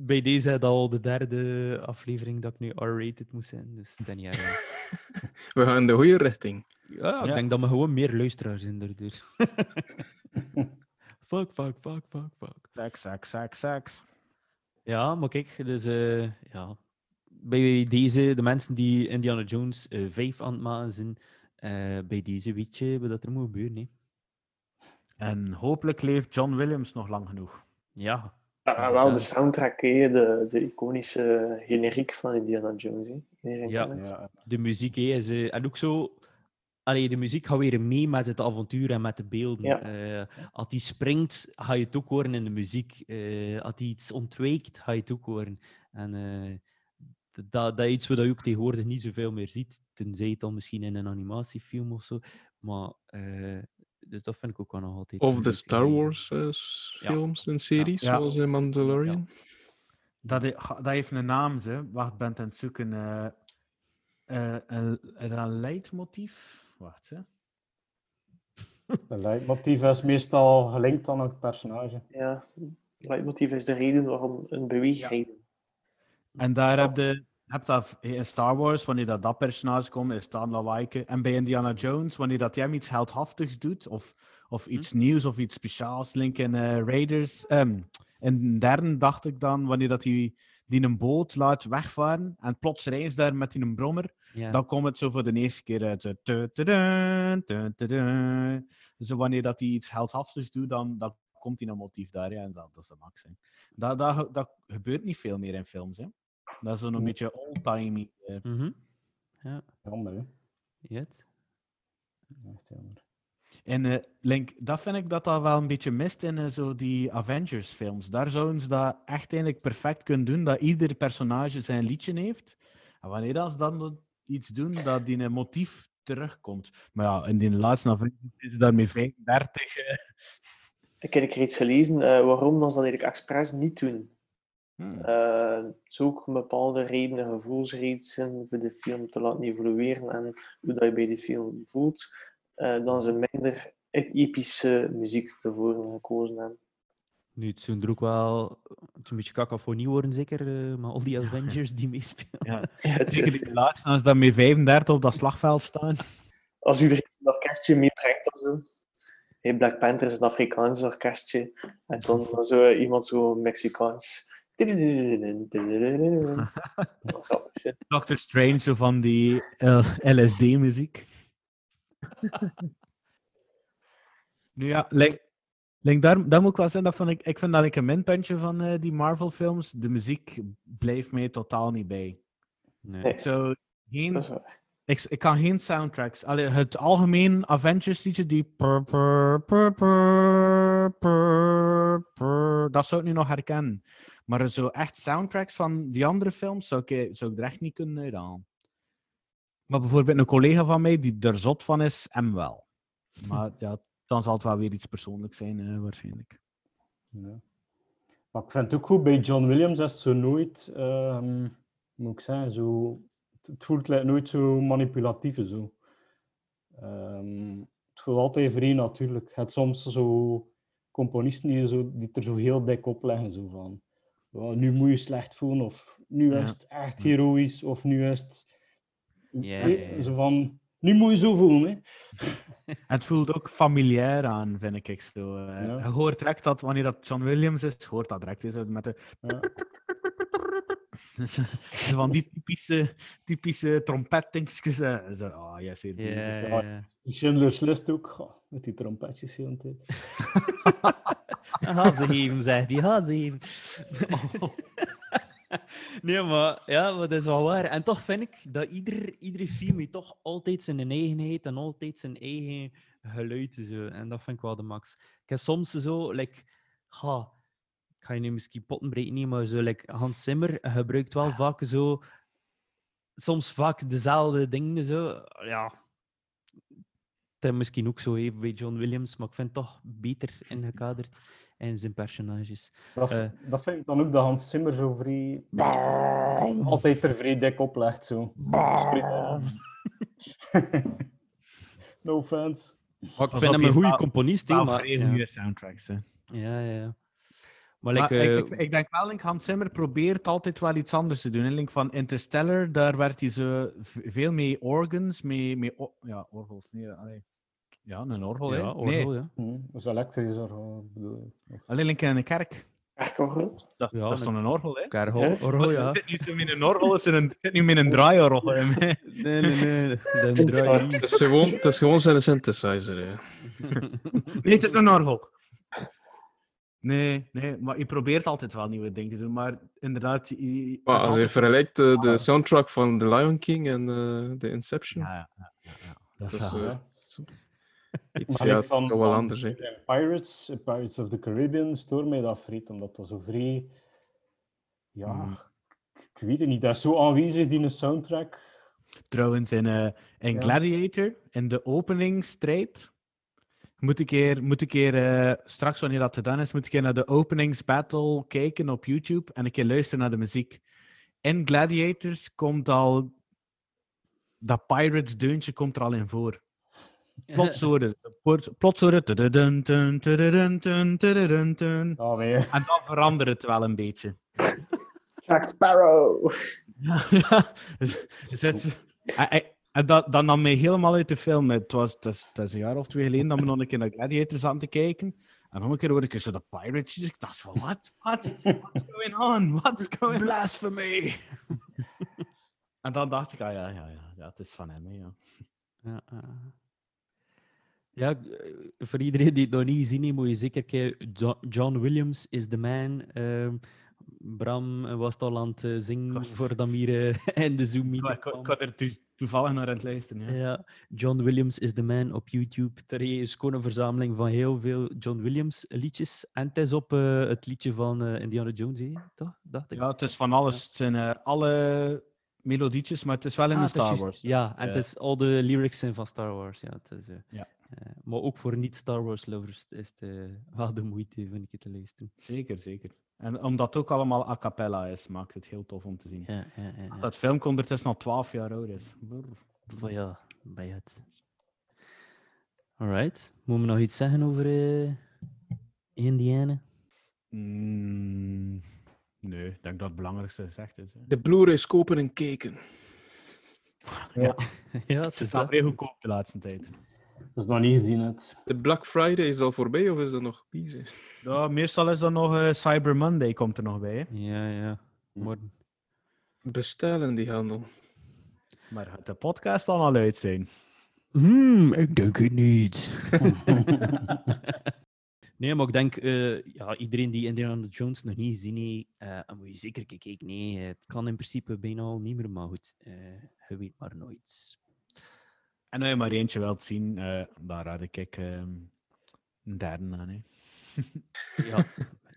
Bij deze is al de derde aflevering dat ik nu R-rated moest zijn. Dus ten jaar. We gaan in de goede richting. Ja, ik Ja. denk dat we gewoon meer luisteraars zijn daardoor. fuck, fuck, fuck, fuck, fuck. Seks, seks, seks, seks. Ja, maar kijk, dus eh, ja. Bij deze, de mensen die Indiana Jones eh 5 aan het maken zijn, eh, bij deze weet je wat er moet gebeuren. Hè. En hopelijk leeft John Williams nog lang genoeg. Ja. Ja, wel de soundtrack, hè, de, de iconische generiek van Indiana Jones. Ja. Ja, De muziek hè, is. eh, en ook zo. Allee, de muziek gaat weer mee met het avontuur en met de beelden. Ja. Eh, als die springt, ga je het ook horen in de muziek. Eh, als die iets ontwijkt, ga je het ook horen. En eh, dat, dat is iets wat je ook tegenwoordig niet zoveel meer ziet. Tenzij het dan misschien in een animatiefilm of zo. Maar, eh, dus dat vind ik ook wel nog altijd. Of de Star. Wars eh, Ja. films en series, Ja. zoals in Mandalorian. Dat, he- dat heeft een naam, ze. Wacht, ik ben het aan het zoeken. eh eh, een, een leidmotief? Wacht, ze. Een leidmotief is meestal gelinkt aan een personage. Ja, leidmotief is de reden waarom een beweegreden. En daar heb je heb dat in Star Wars, wanneer dat, dat personage komt, is Stan Lawaike. En bij Indiana Jones, wanneer dat jij hem iets heldhaftigs doet, of, of iets nieuws of iets speciaals, Link in eh, Raiders. ehm in de derde dacht ik dan, wanneer dat hij die een boot laat wegvaren en plots reis daar met die een brommer, dan komt het zo voor de eerste keer uit. Zo wanneer dat hij iets heldhaftigs doet, dan, dan komt hij een motief daar. Ja, en dat, dat is de max. Hè. Dat, dat, dat gebeurt niet veel meer in films. Hè. Dat is zo'n een beetje old-timey. eh. Mhm. Ja, Jammer, hè? jet. Echt jammer. En eh, Link, dat vind ik dat dat wel een beetje mist in eh, zo die Avengers-films. Daar zouden ze dat echt eigenlijk perfect kunnen doen, dat ieder personage zijn liedje heeft. En wanneer dat ze dan iets doen, dat die een motief terugkomt. Maar ja, in die laatste Avengers is het daarmee 35. eh. Ik heb er iets gelezen eh, waarom ze dat eigenlijk expres niet doen. Hmm. Eh, het is ook een bepaalde redenen, gevoelsredenen voor de film te laten evolueren en hoe dat je bij de film voelt, eh, dan ze minder epische muziek ervoor gekozen hebben. Nu, het zou er ook wel het is een beetje cacophonie worden, zeker, eh, maar al die Avengers die meespelen. Ja. Ja, het- Zeker die als ze dan met 35 op dat slagveld staan. als iedereen een orkestje meebrengt of zo. Hey, Black Panther is een Afrikaans orkestje. En dan zo iemand zo Mexicaans. Doctor Strange, zo van die LSD-muziek. nu ja, Link, daar, daar moet ik wel zeggen, dat ik, ik vind dat ik een minpuntje van die Marvel-films. De muziek blijft mij totaal niet bij. Nee. Geen ik, ik kan geen soundtracks. Allee, het algemeen Avengers liedje, die dat zou ik nu nog herkennen. Maar zo echt soundtracks van die andere films zou ik, zou ik er echt niet kunnen uithalen. Maar bijvoorbeeld een collega van mij die er zot van is, hem wel. Maar ja, dan zal het wel weer iets persoonlijks zijn, eh, waarschijnlijk. Ja. Maar ik vind het ook goed, bij John Williams is het zo nooit, ehm, moet ik zeggen, zo, het, het voelt nooit zo manipulatief. Zo. Ehm, het voelt altijd vrij natuurlijk. Je hebt soms zo componisten die, zo, die het er zo heel dik op leggen. Zo van, "Ja, nu moet je slecht voelen, of nu is het echt heroïs, of nu is het... Ja, Nee, ja, ja. Zo van, nu moet je zo voelen. Hè. Het voelt ook familiair aan, vind ik. Zo. eh. Ja. Je hoort direct dat wanneer dat John Williams is, hoort dat direct. Is, met de... Ja. Zo van die typische, typische trompetdingetjes. eh, Zo, oh, yes, Ja, ja. Schindler's List ook, met die trompetjes heel de tijd. Geven, zegt ze geven. nee, maar ja, maar dat is wel waar. En toch vind ik dat ieder, iedere film toch altijd zijn eigenheid en altijd zijn eigen geluid. Zo. En dat vind ik wel de max. Ik heb soms zo, like, ha, ik ga je nu misschien niet, maar zo, like, Hans Zimmer gebruikt wel vaak zo soms vaak dezelfde dingen zo. Ja. Het is misschien ook zo even bij John Williams, maar ik vind het toch beter ingekaderd in zijn personages. Dat, Eh. dat vind ik dan ook dat Hans Zimmer zo vrij... Altijd er vrij dik oplegt, zo. no offense. Maar ik vind op, hem een goede componist, hè, maar... vrij Ja, goede soundtracks, hè. ja, ja. ja. Maar, Maar like, ik, eh, ik, ik denk wel, like, Hans Zimmer probeert altijd wel iets anders te doen. hè. Like van Interstellar, daar werd hij zo veel mee organs, mee, mee ja, orgels. Nee, allee. Ja, een orgel, hè? ja, nee, orgel, ja. Hm, Dat is elektrisch, or, bedoel ik. alleen in een kerk. Kerkorgel? Dat, Ja, dat is een- toch een orgel, hè? Ja. orgel, ja. Zit niet zo met een orgel, het zit nu met een draaiorgel. hè. Nee, nee, nee. Dan draai Het is gewoon, het is gewoon zijn synthesizer. Hè. Nee, het is een orgel. Nee, nee, maar je probeert altijd wel nieuwe dingen te doen, maar inderdaad... Je, Maar als je altijd- vergelijkt de, de soundtrack van The Lion King en eh The Inception, Ja, ja, ja, ja, ja. Dat dat is wel- eh, iets ja, ik van, toch wel van anders. Hè. Pirates, eh, Pirates of the Caribbean, stoor mij dat vreet, omdat dat zo vrij... Ja, Hmm. ik, weet het niet. Dat is zo aanwezig, die soundtrack. Trouwens, in, eh, in Ja. Gladiator, in de openingsstrijd, moet ik keer, moet ik keer eh, straks wanneer dat gedaan is, moet ik keer naar de openingsbattle kijken op YouTube en een keer luisteren naar de muziek. In Gladiators komt al dat Pirates deuntje komt er al in voor. Plots nee. En dan verandert het wel een beetje. Jack Sparrow! Ja, ja. Dus- dus het en- dat, dat nam mij helemaal uit de film. Het was het is, het is een jaar of twee geleden dat we nog een keer naar Gladiators aan te kijken. En nog een keer hoorde ik zo de Pirates. Ik dacht van, what? What? What's going on? What's going on? Blasphemy! En dan dacht ik, ah ja, ja, ja, ja het is van hem. hè, Ja. Ja, ja, eh, voor iedereen die het nog niet gezien heeft, moet je zeker kijken. Jo- John Williams is the man. Ehm, Bram was het al aan het eh, zingen voordat we hier eh, in de Zoom Ik, had er to- toevallig naar aan het luisteren. Ja. Ja, John Williams is the man op YouTube. Er is gewoon een verzameling van heel veel John Williams liedjes. En het is op eh, het liedje van eh, Indiana Jones, hè? toch? Dacht ik. ja, het is van alles. Het zijn eh, alle melodietjes, maar het is wel in Ah, de Star Wars. Ja, en het is al de lyrics zijn van Star Wars. Ja, het is, eh, Ja. eh, maar ook voor niet-Star Wars lovers is het eh, wel de moeite, vind ik, het te luisteren. Zeker, zeker. En omdat het ook allemaal a cappella is, maakt het heel tof om te zien. Ja, ja, ja. ja. Dat film ondertussen al 12 jaar oud is. Maar ja, bij het. Alright. Moeten we nog iets zeggen over eh Indiana? Mm, nee, ik denk dat het belangrijkste gezegd is. Hè. De Blu-rays kopen en kijken. ja, het Het is is wel. vrij goedkoop de laatste tijd. Dat is nog niet gezien. Het. De Black Friday is al voorbij of is dat nog bezig? Ja, meestal is dat nog eh, Cyber Monday komt er nog bij. Hè. Ja, ja. Morgen. Bestellen die handel. Maar gaat de podcast dan al uit zijn? Hmm, ik denk het niet. nee, maar ik denk, eh, ja, iedereen die Indiana Jones nog niet gezien heeft, eh, dan moet je zeker kijken. Nee, het kan in principe bijna al niet meer, maar goed, eh, je weet maar nooit. En als je maar eentje wilt zien, eh, dan raad ik ehm, een derde aan. Hè. Ja,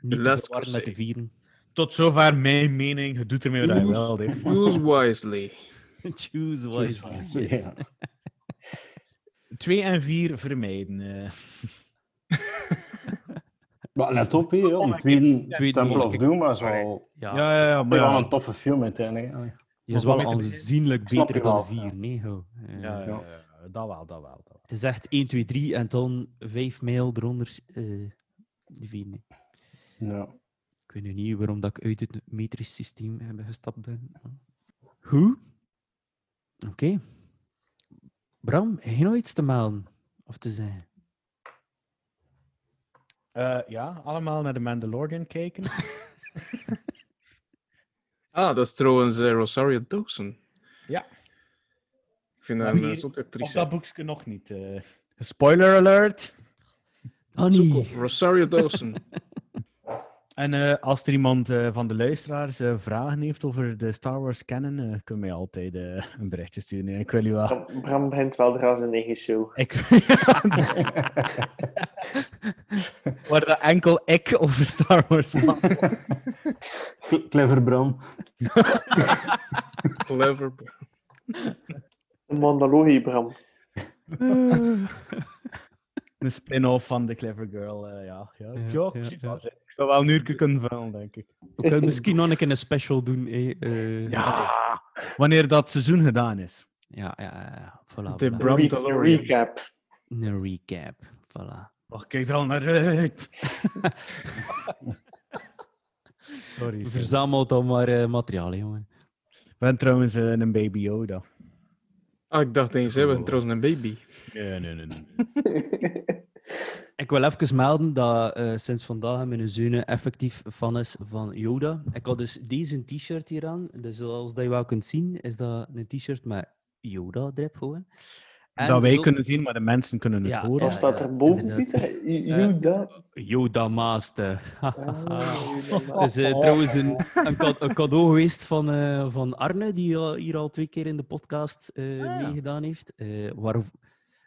niet te met de vieren. Tot zover mijn mening. Je doet ermee wat je wil. hè. Use wisely. Choose wisely. ja. Twee en vier vermijden. eh. Maar let op, ja, een tweede Tweede Temple of Doom is wel, Ja, Ja, ja, ja, maar wel ja. een toffe film uiteindelijk. die is wel aanzienlijk beter je dan vier. Nee, ho. Ja, ja, ja, ja, dat wel, dat wel. Dat wel. Het is echt 1, 2, 3 en dan 5 mijl eronder. eh die vier. nee. Ja. Ik weet nu niet waarom dat ik uit het metrisch systeem heb gestapt ben. Hoe? Oké. Bram, heb je nog iets te melden? Of te zeggen? Eh, ja, allemaal naar de Mandalorian kijken. Ah, dat is trouwens eh, Rosario Dawson. Ja. Ik vind haar een zotte Of actrice. dat boekje nog niet. eh. Spoiler alert. Annie! Rosario Dawson. En eh, als er iemand eh, van de luisteraars eh, vragen heeft over de Star Wars canon, eh kun je mij altijd eh, een berichtje sturen. hè. Ik wil u wel. Bram, Bram begint wel er aan zijn eigen show. Ik... Waar dat enkel ik over Star Wars Clever Bram. Een Mandalorian, Bram. Een spin-off van The Clever Girl, eh, ja. Ja, Ja, ja, ja, ik ja. zou wel een uur kunnen vullen, denk ik. We kunnen misschien nog een keer een special doen. eh, eh, Ja, wanneer dat seizoen gedaan is. Ja, ja, ja. Voilà, De voilà. Bram recap. Een recap. Voilà. Wacht, kijk er al naar uit. Sorry. Verzamelt al maar eh, materiaal, jongen. Ik ben trouwens een baby Yoda. Ah, ik dacht eens, ze hebben trouwens een baby. Nee, nee, nee. nee. Ik wil even melden dat eh, sinds vandaag mijn zoon effectief fan is van Yoda. Ik had dus deze t-shirt hier aan. Dus zoals dat je wel kunt zien, is dat een t-shirt met Yoda-drip gewoon. En dat wij zo- kunnen zien, maar de mensen kunnen het Ja, horen. Wat staat er boven. Pieter? Juda. Yoda Master. Ah, Het is eh, trouwens een, een, ca- een cadeau geweest van, eh, van Arne, die al- hier al twee keer in de podcast eh, meegedaan heeft. Eh, waar,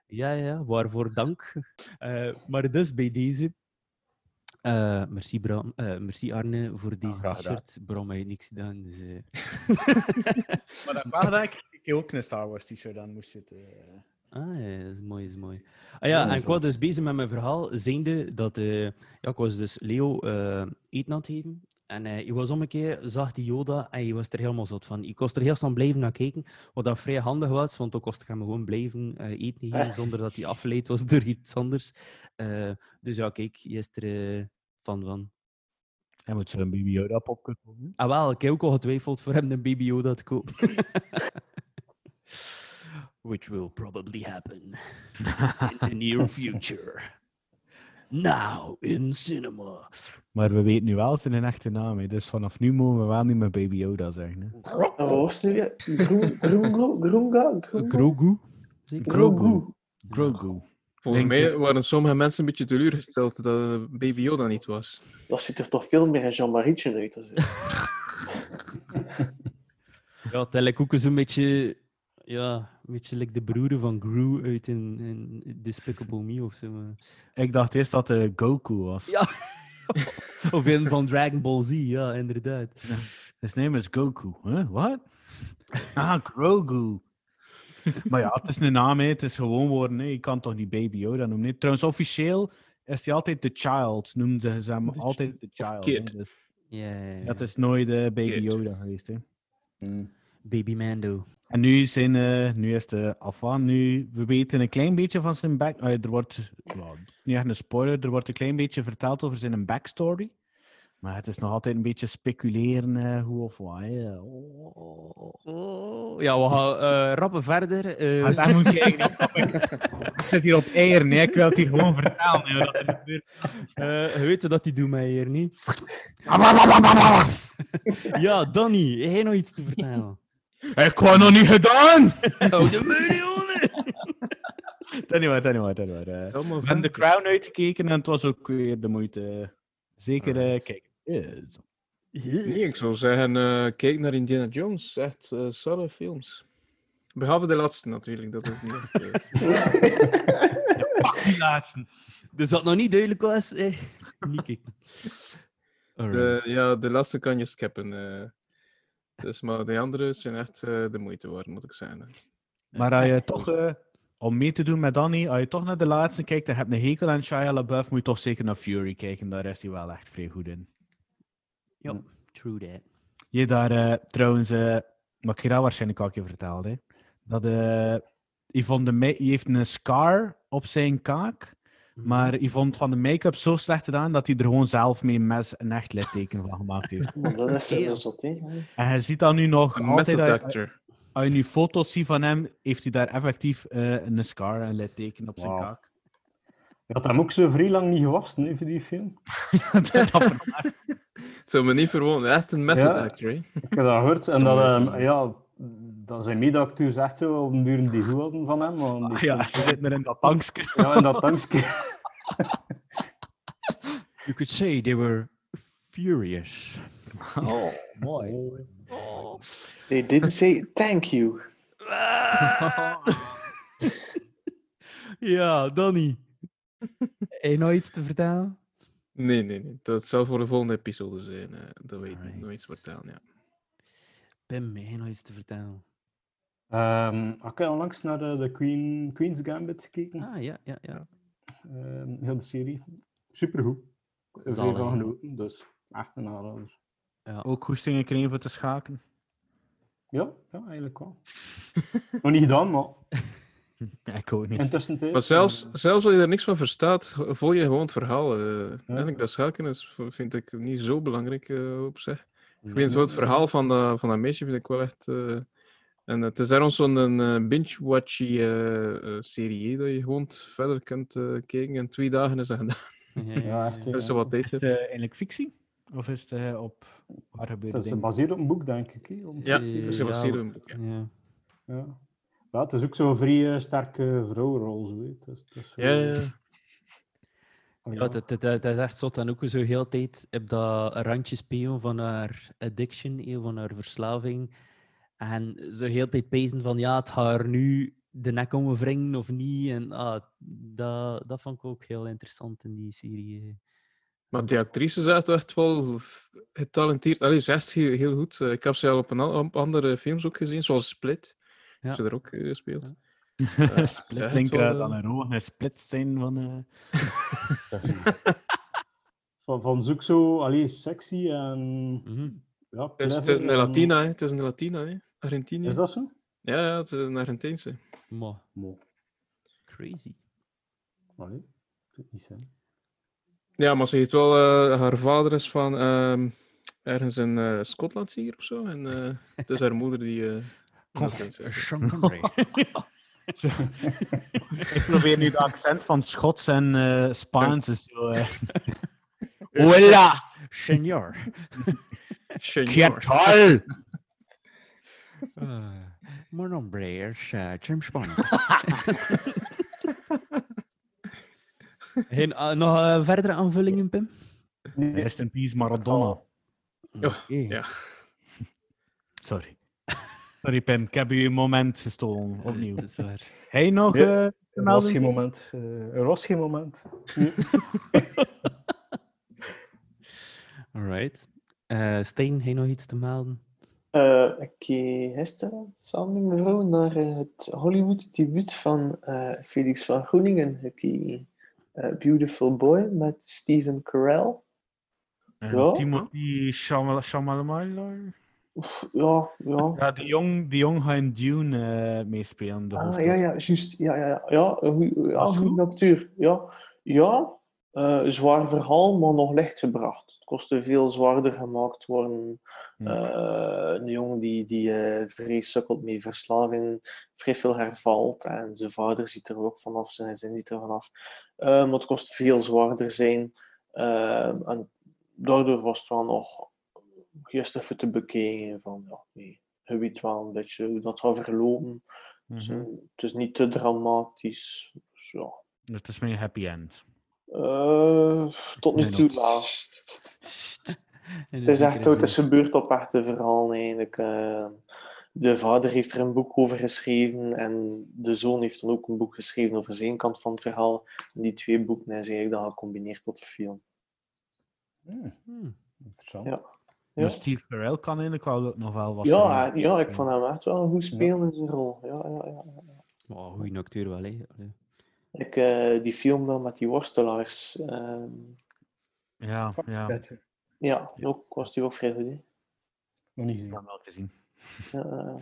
ja, ja, waarvoor dank. Eh, maar dus bij deze. eh, merci, Bram, eh, merci Arne voor deze t-shirt. Bram heeft niks gedaan. Dus, eh. Maar dat mag dat ik ik ook een Star Wars t-shirt aan moest zitten. Eh. Ah, ja, dat is mooi, dat is mooi. Ah, ja, en ik was dus bezig met mijn verhaal, zijnde dat... eh, ja, ik was dus Leo eh, eten aan het geven. En eh je was om een keer, zag die Yoda en je was er helemaal zot van. Ik was er heel snel blijven naar kijken, wat dat vrij handig was, want ook was ik hem gewoon blijven eh, eten geven, zonder dat hij afgeleid was door iets anders. Eh, dus ja, kijk, je is er eh, fan van. Hij moet zo'n baby Yoda popcorn komen. Ah wel, ik heb ook al getwijfeld voor hem een baby Yoda te kopen. Which will probably happen in the near future. Now in cinema. Maar we weten nu wel zijn echte naam. hè. Dus vanaf nu mogen we wel niet meer baby Yoda zeggen. Hè. Wat was het nu weer? Grogu. Zeker? Grogu. Grogu. Volgens Denk mij waren sommige mensen een beetje teleurgesteld dat Baby Yoda niet was. Dat ziet er toch veel meer een Jean-Marietje uit. Ja, tel ik ook zo'n beetje... Ja, een beetje like de broer van Gru uit in, in Despicable Me of zo. maar- Ik dacht eerst dat het Goku was. Ja. of in van Dragon Ball Z, ja, inderdaad. His name is Goku. Huh? What? Ah, Grogu. maar ja, het is een naam, hè. het is gewoon woorden. hè. Je kan toch niet Baby Yoda noemen? hè. Trouwens, officieel is hij altijd The Child. Noemden ze hem altijd The Child. Kid. Dus Ja, ja, ja. dat is nooit eh, Baby Kid. Yoda geweest. Hè. Baby Mando. En nu, zijn, eh, nu is de afaan. Nu, we weten een klein beetje van zijn back... eh, er wordt, well, niet echt een spoiler, er wordt een klein beetje verteld over zijn backstory. Maar het is nog altijd een beetje speculeren eh, hoe of wat. hè. Oh. Oh, ja, we gaan eh, rappen verder. eh. Maar daar moet je eigenlijk niet op. Ik zit hier op eieren, nee. ik wil het hier gewoon vertellen. hè, wat er gebeurt. Eh, je weet dat die doet mij hier niet. ja, Danny, heb jij nog iets te vertellen? Ik heb nog niet gedaan! Oh, de miljoenen! Niet waar, niet waar, eh. Helemaal We hebben de Crown uitgekeken en het was ook weer de moeite. Zeker eh, kijken. Yes. Nee, ik zou zeggen, eh, kijk naar Indiana Jones. Echt eh salle films. Behalve de laatste natuurlijk, dat is niet echt... eh, Die laatste. Dus dat nog niet duidelijk was, eh. niet kijken. de, ja, de laatste kan je skippen. Dus, maar de andere zijn echt eh, de moeite waard, moet ik zeggen. Maar als je toch, eh, om mee te doen met Danny, als je toch naar de laatste kijkt en je hebt een hekel aan Shia LaBeouf, moet je toch zeker naar Fury kijken. Daar is hij wel echt vrij goed in. Ja, true that. Je daar eh, trouwens, eh maar ik heb dat waarschijnlijk al een keer verteld, hè, dat Yvonne de die heeft een scar op zijn kaak, maar Yvonne van de make-up zo slecht gedaan dat hij er gewoon zelf mee een mes een echt litteken van gemaakt heeft. Dat is zo zot, hè. En je ziet dat nu nog Een altijd, method als, actor. als je nu foto's ziet van hem, heeft hij daar effectief eh, een scar, een litteken op zijn kaak. Je had hem ook zo vrij lang niet gewassen, voor die film. dat, dat Het zou me niet verwonen. Echt een method Ja. actor, hè. Ik heb dat gehoord. En dat, ehm, ja, dat zijn mede-acteurs echt zo op een duur die goed hadden van hem. want die Ah, ja, ze zitten er in dat tankske. Ja, en dat dankje. You could say they were furious. Oh, mooi. They didn't say thank you. ja, Danny. Heb je nog iets te vertellen? Nee, nee, nee. Dat zal voor de volgende episode zijn. eh, dat weet ik nog iets vertellen, ja. Pim, heb je nog iets te vertellen? Ehm, ik heb onlangs naar de, de Queen, Queen's Gambit gekeken. Ah, ja, ja, ja. Ehm, heel de serie. Supergoed. Ik heb er Zalig, veel van genoten, dus echt een aanrader. Ook goesting gekregen voor te schaken. Ja, ja, eigenlijk wel. Nog niet gedaan, maar Ja, ik ook niet. intussen. Maar zelfs, zelfs als je er niks van verstaat, volg je gewoon het verhaal. eh. Eigenlijk dat schaken is, vind ik niet zo belangrijk eh, op zich. Ik vind zo het verhaal van dat, van dat meisje vind ik wel echt... eh, en het is daarom zo'n eh, binge-watchy eh, eh, serie, dat je gewoon verder kunt kijken. In twee dagen is dat gedaan. Ja, echt. Dat is zo wat tijd Is het eigenlijk fictie? Of is het op waar gebeurde Het is gebaseerd op een boek, denk ik. Ja, het is gebaseerd op een boek. Ja. Ja. Ja. Ja, het is ook zo'n vrij sterke vrouwenrol. Zo, hè. het is, het is zo- Ja, ja. Oh, Ja, dat, dat, dat is echt zot. En ook zo heel tijd op dat randje spelen van haar addiction, van haar verslaving. En zo heel de tijd pezen van ja, het gaat haar nu de nek omwringen of niet. En ah, dat, dat vond ik ook heel interessant in die serie. eh. Maar die actrice is echt, wel getalenteerd. Allee, ze is echt heel, heel goed. Eh, Ik heb ze al op, een, op andere films ook gezien, zoals Split. Ja. Heb ze er ook eh, gespeeld. split denk eh, aan een. Een split zijn van... eh, Van, van zoek zo, allee, sexy en Mhm. ja, Het is, het is een en- Latina, hè. het is een Latina, hè. Argentinië. Is dat zo? Ja, ja, het is een Argentijnse. Maar Mo. crazy. Allee, dat niet zijn. Ja, maar ze heeft wel, eh, haar vader is van ehm, ergens in eh, Schotland hier of zo. En eh, het is haar moeder die. eh Latijns is. Sean Connery. ik probeer nu de accent van Schots en eh, Spaans. is zo, eh. Hola! Senior. Senior. tal? Uh, mijn nombre is eh, James Bond. Geen, eh, nog eh, verdere aanvullingen, Pim? Rest in peace Maradona. Oké. ja. Sorry. Sorry Pim, ik heb u een moment gestolen. Opnieuw. Het is waar. Hij nog Ja, eh, Er was geen moment. eh, er was geen moment. Alright. Eh Steen, heb je nog iets te melden? Eh, ik keek gisteren samen met mijn vrouw naar eh, het Hollywood-debuut van eh, Felix van Groeningen gekeken. Eh, Beautiful Boy met Steven Carell. En Ja. Timothy Chalamet. Ja, ja. Ja, die jong, die jong gaat in Dune meespelen. De Ah, ja, ja, juist. Ja, ja, ja. ja een goede acteur. Ja, ja eh, zwaar verhaal, maar nog licht gebracht. Het kostte veel zwaarder gemaakt worden. Hm. Eh, een jongen die, die eh vrij sukkelt met verslaving, vrij veel hervalt. En zijn vader ziet er ook vanaf, zijn gezin ziet er vanaf. Maar het kost veel zwaarder zijn. En daardoor was het wel nog juist even te bekijken van, ja, nee, je weet wel een beetje hoe dat gaat verlopen. Dus, het is niet te dramatisch. Dus, ja. Het is mijn happy end. Eh, tot nu toe. In Het is echt ook, gebeurd op echte verhalen eigenlijk. Eh, de vader heeft er een boek over geschreven en de zoon heeft dan ook een boek geschreven over zijn kant van het verhaal. En die twee boeken is eigenlijk dan gecombineerd tot een film. Hmm. Interessant. Ja. Ja. Ja. Steve Carell kan eigenlijk wel nog wel wat Ja, ja, ik vond hem echt wel een goed spelen in zijn rol. Ja, ja, ja. Oh, goeie acteur wel, hè. Ik, eh, die film dan met die worstelaars. ehm, Ja, ja. Ik ja, ook, was die ook vrij goed. Hè? Nog niet gezien. hem wel gezien. Ja, eh,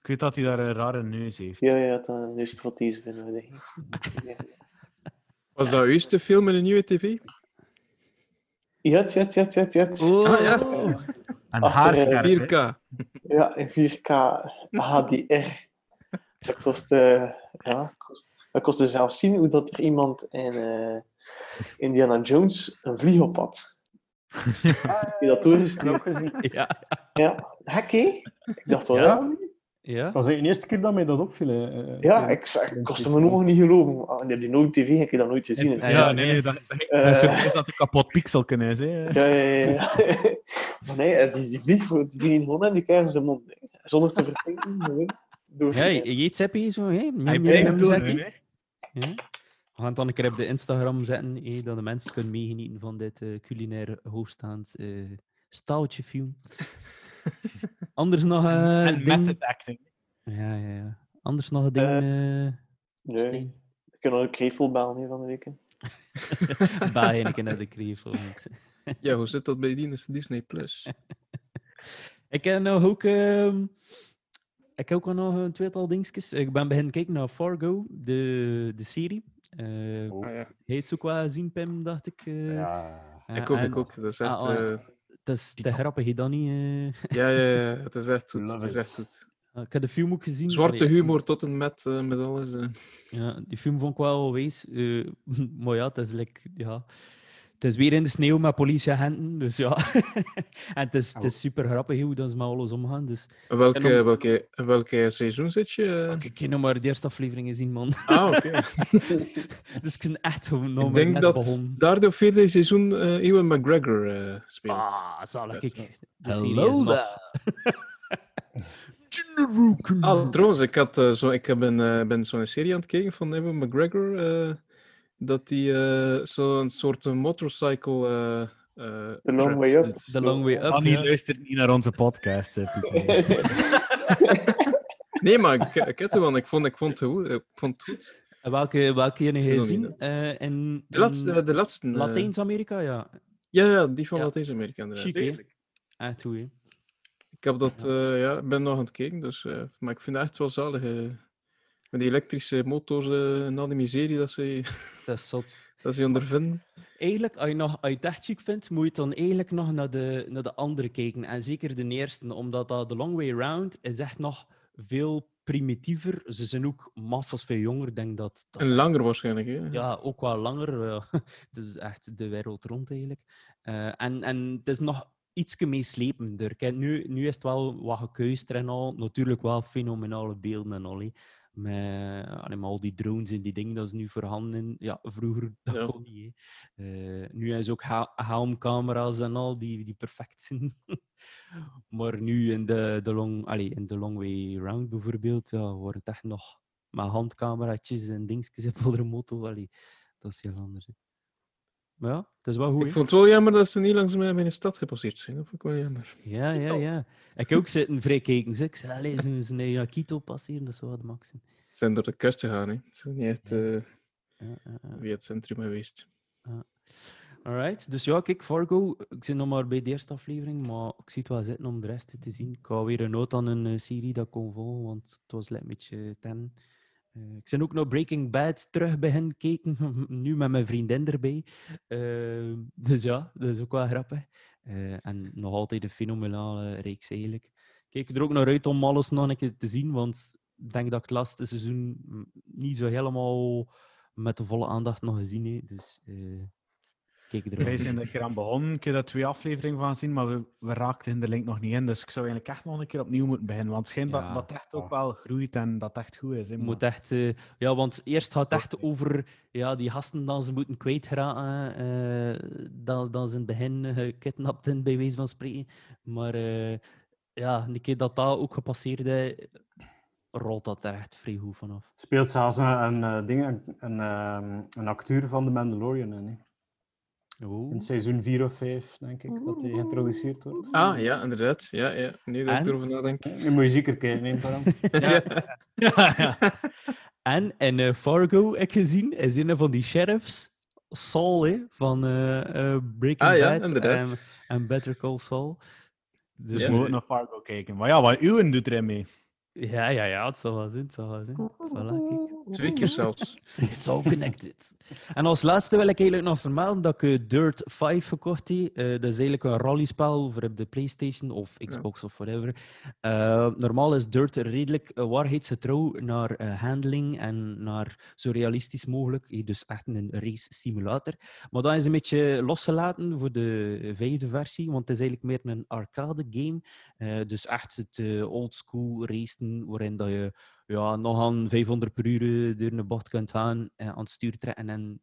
Ik weet dat hij daar een rare neus heeft. ja, ja, dan een neusprothese vinden we. denk ik. Ja. Was dat uw eerste film in een nieuwe tv? Ja, ja, ja, ja, ja. Ah, ja. En Achter, eh, hè. 4K. Ja, in 4K HDR. Dat kost, eh, ja, dat kostte zelfs zien hoe dat er iemand in eh, Indiana Jones een vlieg op had. Heb je dat doorgestuurd? Ja. Ja, hek? Ik dacht wel, Ja? ja. Ja? Dat was de eerste keer dat mij dat opviel. hè, eh, Ja, eh, ik, kostte me nog niet geloven. Ah, die heb je nooit tv, heb je dat nooit gezien. Ja, Ja, ja, nee, dat, dat, Eh. dat is dat een kapot pixelken is. Hè. Ja, ja, ja. ja. maar nee, eh, die, die vlieg voor- die vliegen gewoon in die krijgen zijn mond. Zonder te gewoon Door Ja, je eet zeppie zo, hè? Njam, Hij njam, Ja. We gaan het dan een keer op de Instagram zetten, hè, dat de mensen kunnen meegenieten van dit eh, culinair hoogstaand eh staaltje film. Anders nog... eh En ding- method acting. Ja, ja, ja. Anders nog een ding. eh Nee, kan nog een krevel bellen hier van de week. hè. Baai een keer naar de krevel. Ja, hoe zit dat bij Dis- Disney Plus? Ik heb nog ook. ehm, ik heb ook al nog een tweetal dingetjes. Ik ben beginnen kijken naar Fargo, de, de serie. Eh Oh. Ja. Heet ze ook wel zien, Pim, dacht ik. eh. Ja. Ik ook, en- ik ook. Dat is echt... Ah, oh, eh, Het is te grappig, dan niet. eh. ja, ja, ja, het is echt goed. Het is echt goed. ik heb de film ook gezien. Zwarte humor tot en met, eh, met alles. eh. Ja, die film vond ik wel wees. eh, maar ja, het is, like, ja, het is weer in de sneeuw met politieagenten. Dus ja. en het is, het is super grappig hoe dat ze met alles omgaan. Dus Welke, welke, welke seizoen zit je? eh? ik heb nog maar de eerste aflevering gezien, man. Ah, oké. dus ik ben echt gewoon nog Ik denk dat begonnen. daar de vierde seizoen eh Ewan McGregor eh, speelt. Ah, zal ik. Ja, De Ah, trouwens, ik, had, zo, ik heb een, eh, ben zo'n serie aan het kijken van Ewan McGregor. Eh, dat die eh, zo'n soort een motorcycle. eh, eh, The Long Way Up. The Long Way Up. Annie ja. luistert niet naar onze podcast. eh. Nee, maar ik, ik heb het wel. Ik vond, ik vond het goed. Ik vond het goed. Welke, welke nog gezien? Eh, in, De laatste. De laatste eh, Latijns-Amerika, ja. ja, ja, die van Ja. Latijns-Amerika. inderdaad. Chic? Echt goed, hè? Ik heb dat, eh, ja, ik ben nog aan het kijken, dus, eh, maar ik vind het echt wel zalig. Met die elektrische motors eh, en al die miserie dat ze, Dat is zot. dat ze ondervinden. Eigenlijk, als je, nog, als je het echt chic vindt, moet je dan eigenlijk nog naar de, naar de andere kijken. En zeker de eerste, omdat dat The Long Way Round is echt nog veel primitiever. Ze zijn ook massas veel jonger. Denk dat, dat En langer waarschijnlijk. Hè? Ja, ook wel langer. het is echt de wereld rond eigenlijk. Eh, en, en het is nog iets meeslepender. Nu, nu is het wel wat gekuister en al. Natuurlijk wel fenomenale beelden en al. Met, allee, met al die drones en die dingen dat is nu voorhanden. Ja, vroeger dat Ja. kon niet. Eh, nu is ook helmcamera's en al die, die perfect zijn. maar nu in de, de, long, allee, in de Long Way Round bijvoorbeeld, ja, wordt het echt nog met handcameraatjes en dingetjes op de motor. Allee, dat is heel anders. hè. Maar ja, het is wel goed. Ik vond het wel jammer dat ze niet langs mij in de stad gepasseerd zijn. Dat vond ik wel jammer. Ja, ja, ja. Ik heb ook zitten vrij kijken. Ik zei, allee, ze naar Quito passeren, dat zou wat max zijn. Ze zijn door de kust gegaan. Hè. Ze zijn niet echt eh, Ja, ja, ja. via het centrum geweest. Alright, dus ja, kijk, Fargo. Ik zit nog maar bij de eerste aflevering, maar ik zie het wel zitten om de rest te zien. Ik hou weer een noot aan een eh, serie dat ik kon volgen, want het was net een beetje ten. Eh, ik ben ook nog Breaking Bad terug beginnen kijken, nu met mijn vriendin erbij. Eh, dus ja, dat is ook wel grappig. Eh, en nog altijd een fenomenale reeks eigenlijk. Ik kijk er ook naar uit om alles nog een keer te zien, want ik denk dat ik het laatste seizoen niet zo helemaal met de volle aandacht nog gezien heb. Dus Wij zijn er een keer aan begonnen. Ik heb daar twee afleveringen van gezien, maar we, we raakten in de link nog niet in. Dus ik zou eigenlijk echt nog een keer opnieuw moeten beginnen. Want het schijnt Ja. dat dat echt ook wel groeit en dat het echt goed is. Moet echt, eh, ja, want eerst gaat het echt over ja, die gasten dat ze moeten kwijtraken. eh dat, dat ze in het begin eh, gekidnapt zijn, bij wijze van spreken. Maar eh, ja, een keer dat dat ook gepasseerd is, rolt dat er echt vrij goed vanaf. Speelt zelfs een, een, eh, ding, een, een, ehm, een acteur van The Mandalorian in. Oeh. In seizoen 4 of 5, denk ik, dat hij geïntroduceerd wordt. Ah, ja, inderdaad. Ja, ja. Nu dat ik En? erover nadenk. Nu moet je zeker kijken, neem. Ja. Ja, ja. En in eh, Fargo, heb ik gezien, is een van die sheriffs, Saul, hè, van eh, eh, Breaking Ah, ja, Bad inderdaad. en, en Better Call Saul. Dus, Ja. we moeten naar Fargo kijken. Maar ja, wat Uwen doet erin mee. Ja, ja, ja, het zal wel zijn, het zal wel zijn. Voilà. Twee keer zelfs. It's all connected. En als laatste wil ik eigenlijk nog vermelden dat ik eh, Dirt 5 gekocht heb. Eh, dat is eigenlijk een rallyspel voor op de PlayStation of Xbox of whatever. Eh, normaal is Dirt redelijk waarheidsgetrouw naar handling en naar zo realistisch mogelijk. Dus echt een race simulator. Maar dat is een beetje losgelaten voor de vijfde versie, want het is eigenlijk meer een arcade game. Dus echt het eh, oldschool racen, waarin dat je ja, nog aan 500 per uur eh, door een bocht kunt gaan, eh, aan het stuur trekken en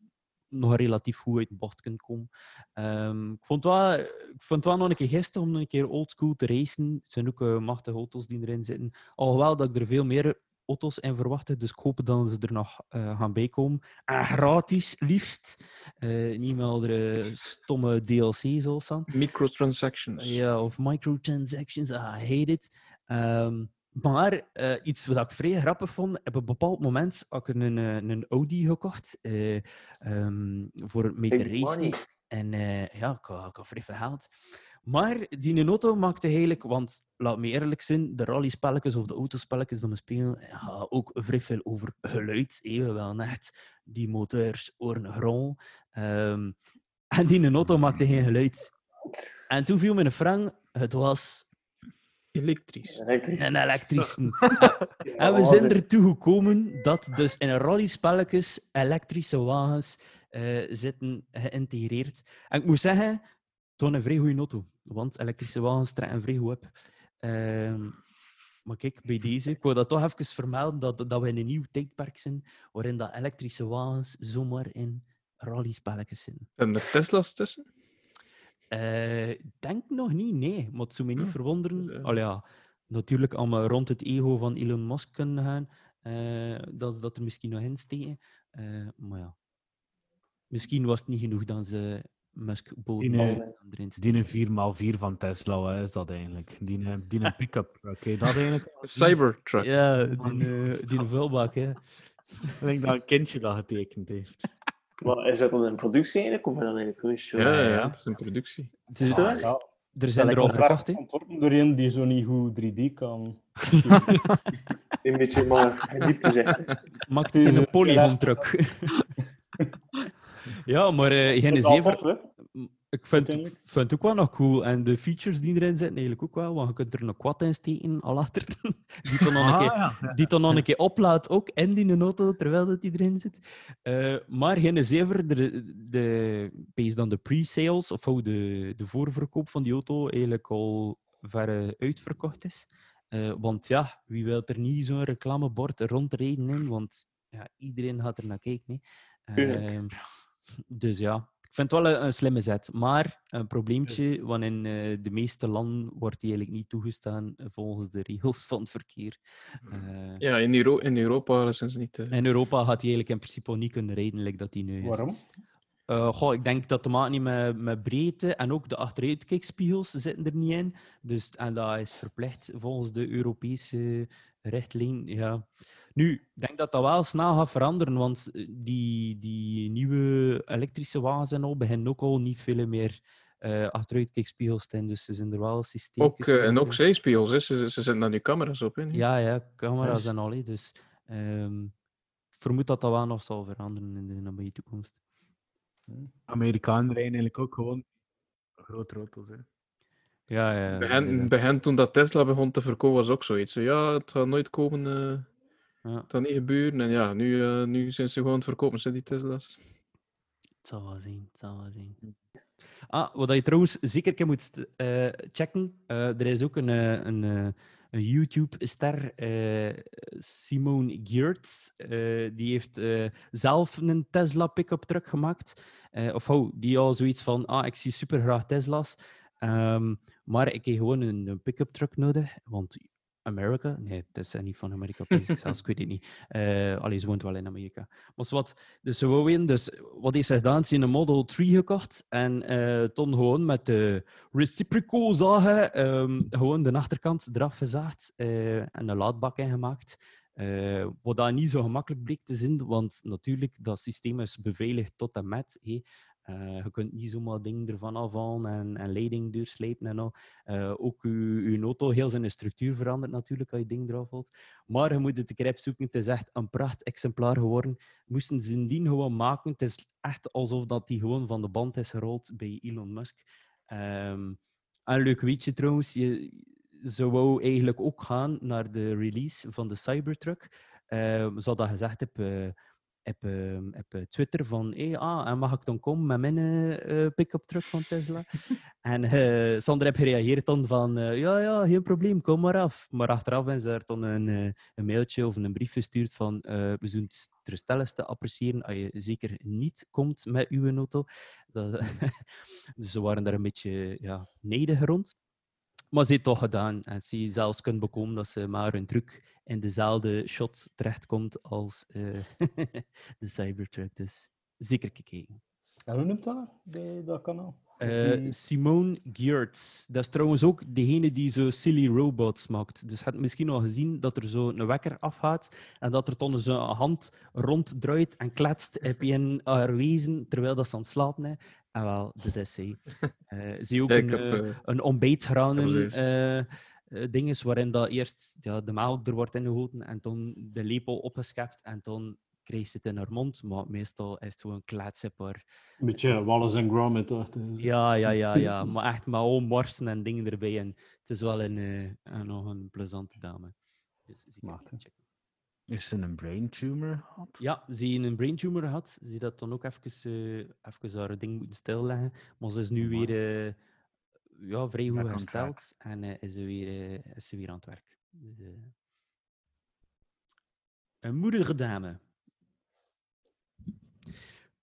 nog relatief goed uit de bocht kunt komen. Ehm, ik, vond het wel, ik vond het wel nog een keer gisteren om nog een keer oldschool te racen. Het zijn ook eh, machtige auto's die erin zitten. Alhoewel dat ik er veel meer auto's in verwachtte, dus ik hoop dat ze er nog gaan bijkomen. En gratis, liefst. Eh, niet stomme DLC zoals dan. Microtransactions. Ja, of microtransactions. Ah, I hate it. Ehm, Maar eh, iets wat ik vrij grappig vond, op een bepaald moment had ik een, een Audi gekocht eh, ehm, voor mee te racen. money. En eh, ja, ik had, ik had vrij veel geld. Maar die auto maakte eigenlijk, want laat me eerlijk zijn, de rallyspelletjes of de autospelletjes die we spelen, ja, ook vrij veel over geluid. We wel echt die motors horen grol. Ehm, en die auto maakte geen geluid. En toen viel me een frank, het was Elektrisch. Elektrisch. een elektrische. En we zijn ertoe gekomen dat dus in rallyspelletjes elektrische wagens eh, zitten geïntegreerd. En ik moet zeggen, het was een vrij goede auto. Want elektrische wagens trekken vrij goed op. Ehm, maar kijk, bij deze, ik wil dat toch even vermelden, dat, dat we in een nieuw tijdperk zijn, waarin dat elektrische wagens zomaar in rallyspelletjes zitten. En er Tesla's tussen? Eh, Ik denk nog niet, nee. Maar het zou me niet Ah, verwonderen. dus, eh, Al ja, natuurlijk allemaal rond het ego van Elon Musk kunnen gaan. eh, dat ze dat er misschien nog in steken. Eh, maar ja. Misschien was het niet genoeg dan ze Musk boden erin te steken. Die een 4x4 van Tesla, wat is dat eigenlijk? Die, een- die een pick-up truck, hè? dat eigenlijk? Cybertruck. Ja, die, die een vuilbak, hè. Ik denk dat een kindje dat getekend heeft. Maar is dat dan in productie eigenlijk? Of is dat eigenlijk gewoon show? Ja, ja, ja. het is een productie. Het is-? Ja, er zijn er al ontwerp- verkocht, hè. Ontworpen door een die zo niet goed 3D kan. Een beetje maar in diepte zeggen. Maakt Het is geen een polygon-truck. ja, maar eh geen Dat Ik vind, vind het ook wel nog cool. En de features die erin zitten, eigenlijk ook wel. Want je kunt er een quad in steken, al later. Die dan nog een keer, ja. die dan nog een keer oplaadt, ook in die auto, terwijl dat die erin zit. Eh, maar geen zever, de, de, based dan de pre-sales, of hoe de, de voorverkoop van die auto eigenlijk al ver uitverkocht is. Eh, want ja, wie wil er niet zo'n reclamebord rondrijden in? Want ja, iedereen gaat er naar kijken. Ehm, dus ja, ik vind het wel een, een slimme zet. Maar een probleempje, want in eh, de meeste landen wordt die eigenlijk niet toegestaan eh, volgens de regels van het verkeer. Eh, Ja, in, Euro in Europa zijn ze niet... In Europa gaat hij eigenlijk in principe niet kunnen rijden, like dat hij nu is. Waarom? Eh, goh, ik denk dat de maat niet met, met breedte en ook de achteruitkijkspiegels zitten er niet in. Dus, en dat is verplicht volgens de Europese richtlijn. Ja. Nu, ik denk dat dat wel snel gaat veranderen, want eh, die, die nieuwe elektrische wagens en al beginnen ook al niet veel meer eh achteruitkijkspiegels te hebben. Dus ze zijn er wel systemen. ook, eh, en ook zijspiegels, hè. Ze, ze zetten daar nu camera's op. Nu. Ja, ja, camera's en al. hè. Dus ehm, ik vermoed dat dat wel nog zal veranderen in de nabije toekomst. Amerikanen rijden eigenlijk ook gewoon grote auto's. Hè. Ja, ja. Hen, toen dat Tesla begon te verkopen, was ook zoiets. Zo, ja, het gaat nooit komen, eh, Ja. het gaat niet gebeuren. En ja, nu, eh, nu zijn ze gewoon aan het verkopen, zijn die Tesla's. Het zal wel zijn, het zal wel zijn. Ah, wat je trouwens zeker moet eh, checken. eh, er is ook een, eh, een, eh, een YouTube-ster, eh, Simone Geertz. eh, die heeft eh, zelf een Tesla pick-up truck gemaakt. Eh, of oh, die al zoiets van, ah, ik zie super graag Tesla's. Ehm, maar ik heb gewoon een, een pick-up truck nodig, want Amerika? Nee, dat is niet van Amerika, zelfs, ik weet het niet. Eh allee, ze woont wel in Amerika. Maar zo wat, dus ze wou in, dus wat heeft ze gedaan? Ze heeft een Model 3 gekocht en eh toen gewoon met de reciprocal zagen ehm, gewoon de achterkant eraf gezaagd eh, en een laadbak ingemaakt. Eh, wat dat niet zo gemakkelijk bleek te zijn, want natuurlijk, dat systeem is beveiligd tot en met. Eh, je kunt niet zomaar dingen ervan afhalen en, en leiding doorslepen en al. Eh, ook je, auto, heel zijn structuur verandert natuurlijk als je ding eraf haalt. Maar je moet het een keer opzoeken. Het is echt een pracht exemplaar geworden. Moesten ze indien gewoon maken. Het is echt alsof dat die gewoon van de band is gerold bij Elon Musk. Ehm een leuk weetje trouwens. Je, ze wou eigenlijk ook gaan naar de release van de Cybertruck. Ehm ze hadden gezegd op, eh, op, op eh, Twitter van hey, ah, en mag ik dan komen met mijn eh, pick-up truck van Tesla? en eh Sander heeft gereageerd dan van ja, ja, geen probleem, kom maar af. Maar achteraf is er dan een, een mailtje of een brief gestuurd van we zullen het ter stelligste appreciëren als je zeker niet komt met uw auto. Dat, dus ze waren daar een beetje ja, nederig rond. Maar ze heeft toch gedaan. En ze zelfs kunnen bekomen dat ze maar een truc in dezelfde shot terechtkomt als eh, de Cybertruck. Dus zeker kijken. En hoe noemt dat, de, dat kanaal? Eh, Simone Geertz. Dat is trouwens ook degene die zo silly robots maakt. Dus je hebt misschien al gezien dat er zo een wekker afgaat en dat er dan zo'n hand ronddraait en kletst op een wezen terwijl dat ze aan het slapen is. En wel, dat is zij. Eh zie ook Ja, ik een, heb, een ontbijtgranen precies. Eh, ding is waarin dat eerst ja, de melk er wordt ingegoten en dan de lepel opgeschept en dan krijgt ze het in haar mond. Maar meestal is het gewoon kletsenbaar. Een beetje Wallace en Gromit. toch? Ja, ja, ja, ja. Maar echt maar al morsen en dingen erbij. En het is wel een, eh, een- nog een plezante dame. Dus zie ik even checken. Is ze een brain tumor gehad? Ja, ze heeft een brain tumor gehad. Ze dat dan ook even, eh even haar ding moeten stilleggen. Maar ze is nu weer eh, ja, vrij goed hersteld. En eh, is, ze weer, eh, is ze weer aan het werk. Dus, eh, een moedige dame.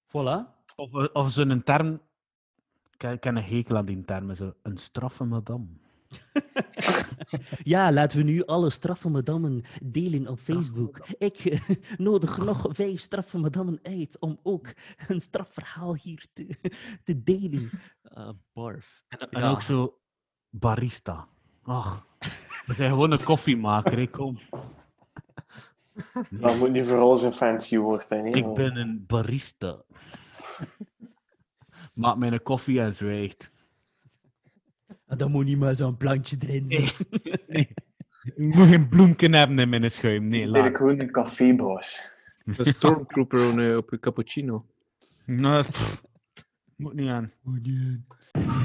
Voilà. Of, of ze een term... Ik ken- ik ken een hekel aan die termen. Zo. Een straffe madame. Ja, laten we nu alle straffe madammen delen op Facebook. Ik eh, nodig nog vijf straffe madammen uit om ook een strafverhaal hier te, te delen. Ah, barf. En, en Ja. ook zo barista. Ach, we zijn gewoon een koffiemaker. Ik kom. Dat moet niet vooral zijn fancy woord zijn. Ik ben een barista. Maak mij een koffie en zwijgt. En dan moet niet maar zo'n plantje erin Nee. zitten. nee. Ik moet geen bloemken hebben in mijn schuim. Nee, laat. eigenlijk gewoon een cafébaas. Een stormtrooper op een- op een cappuccino. Nee, pff, moet niet aan.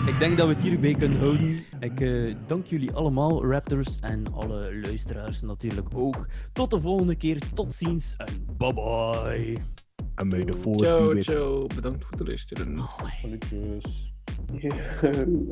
Ik denk dat we het hierbij kunnen houden. Ik eh, dank jullie allemaal, Raptors, en alle luisteraars natuurlijk ook. Tot de volgende keer. Tot ziens en bye bye. En may the force be Ciao, with ciao. Bedankt voor het luisteren. Salutjes. Yo.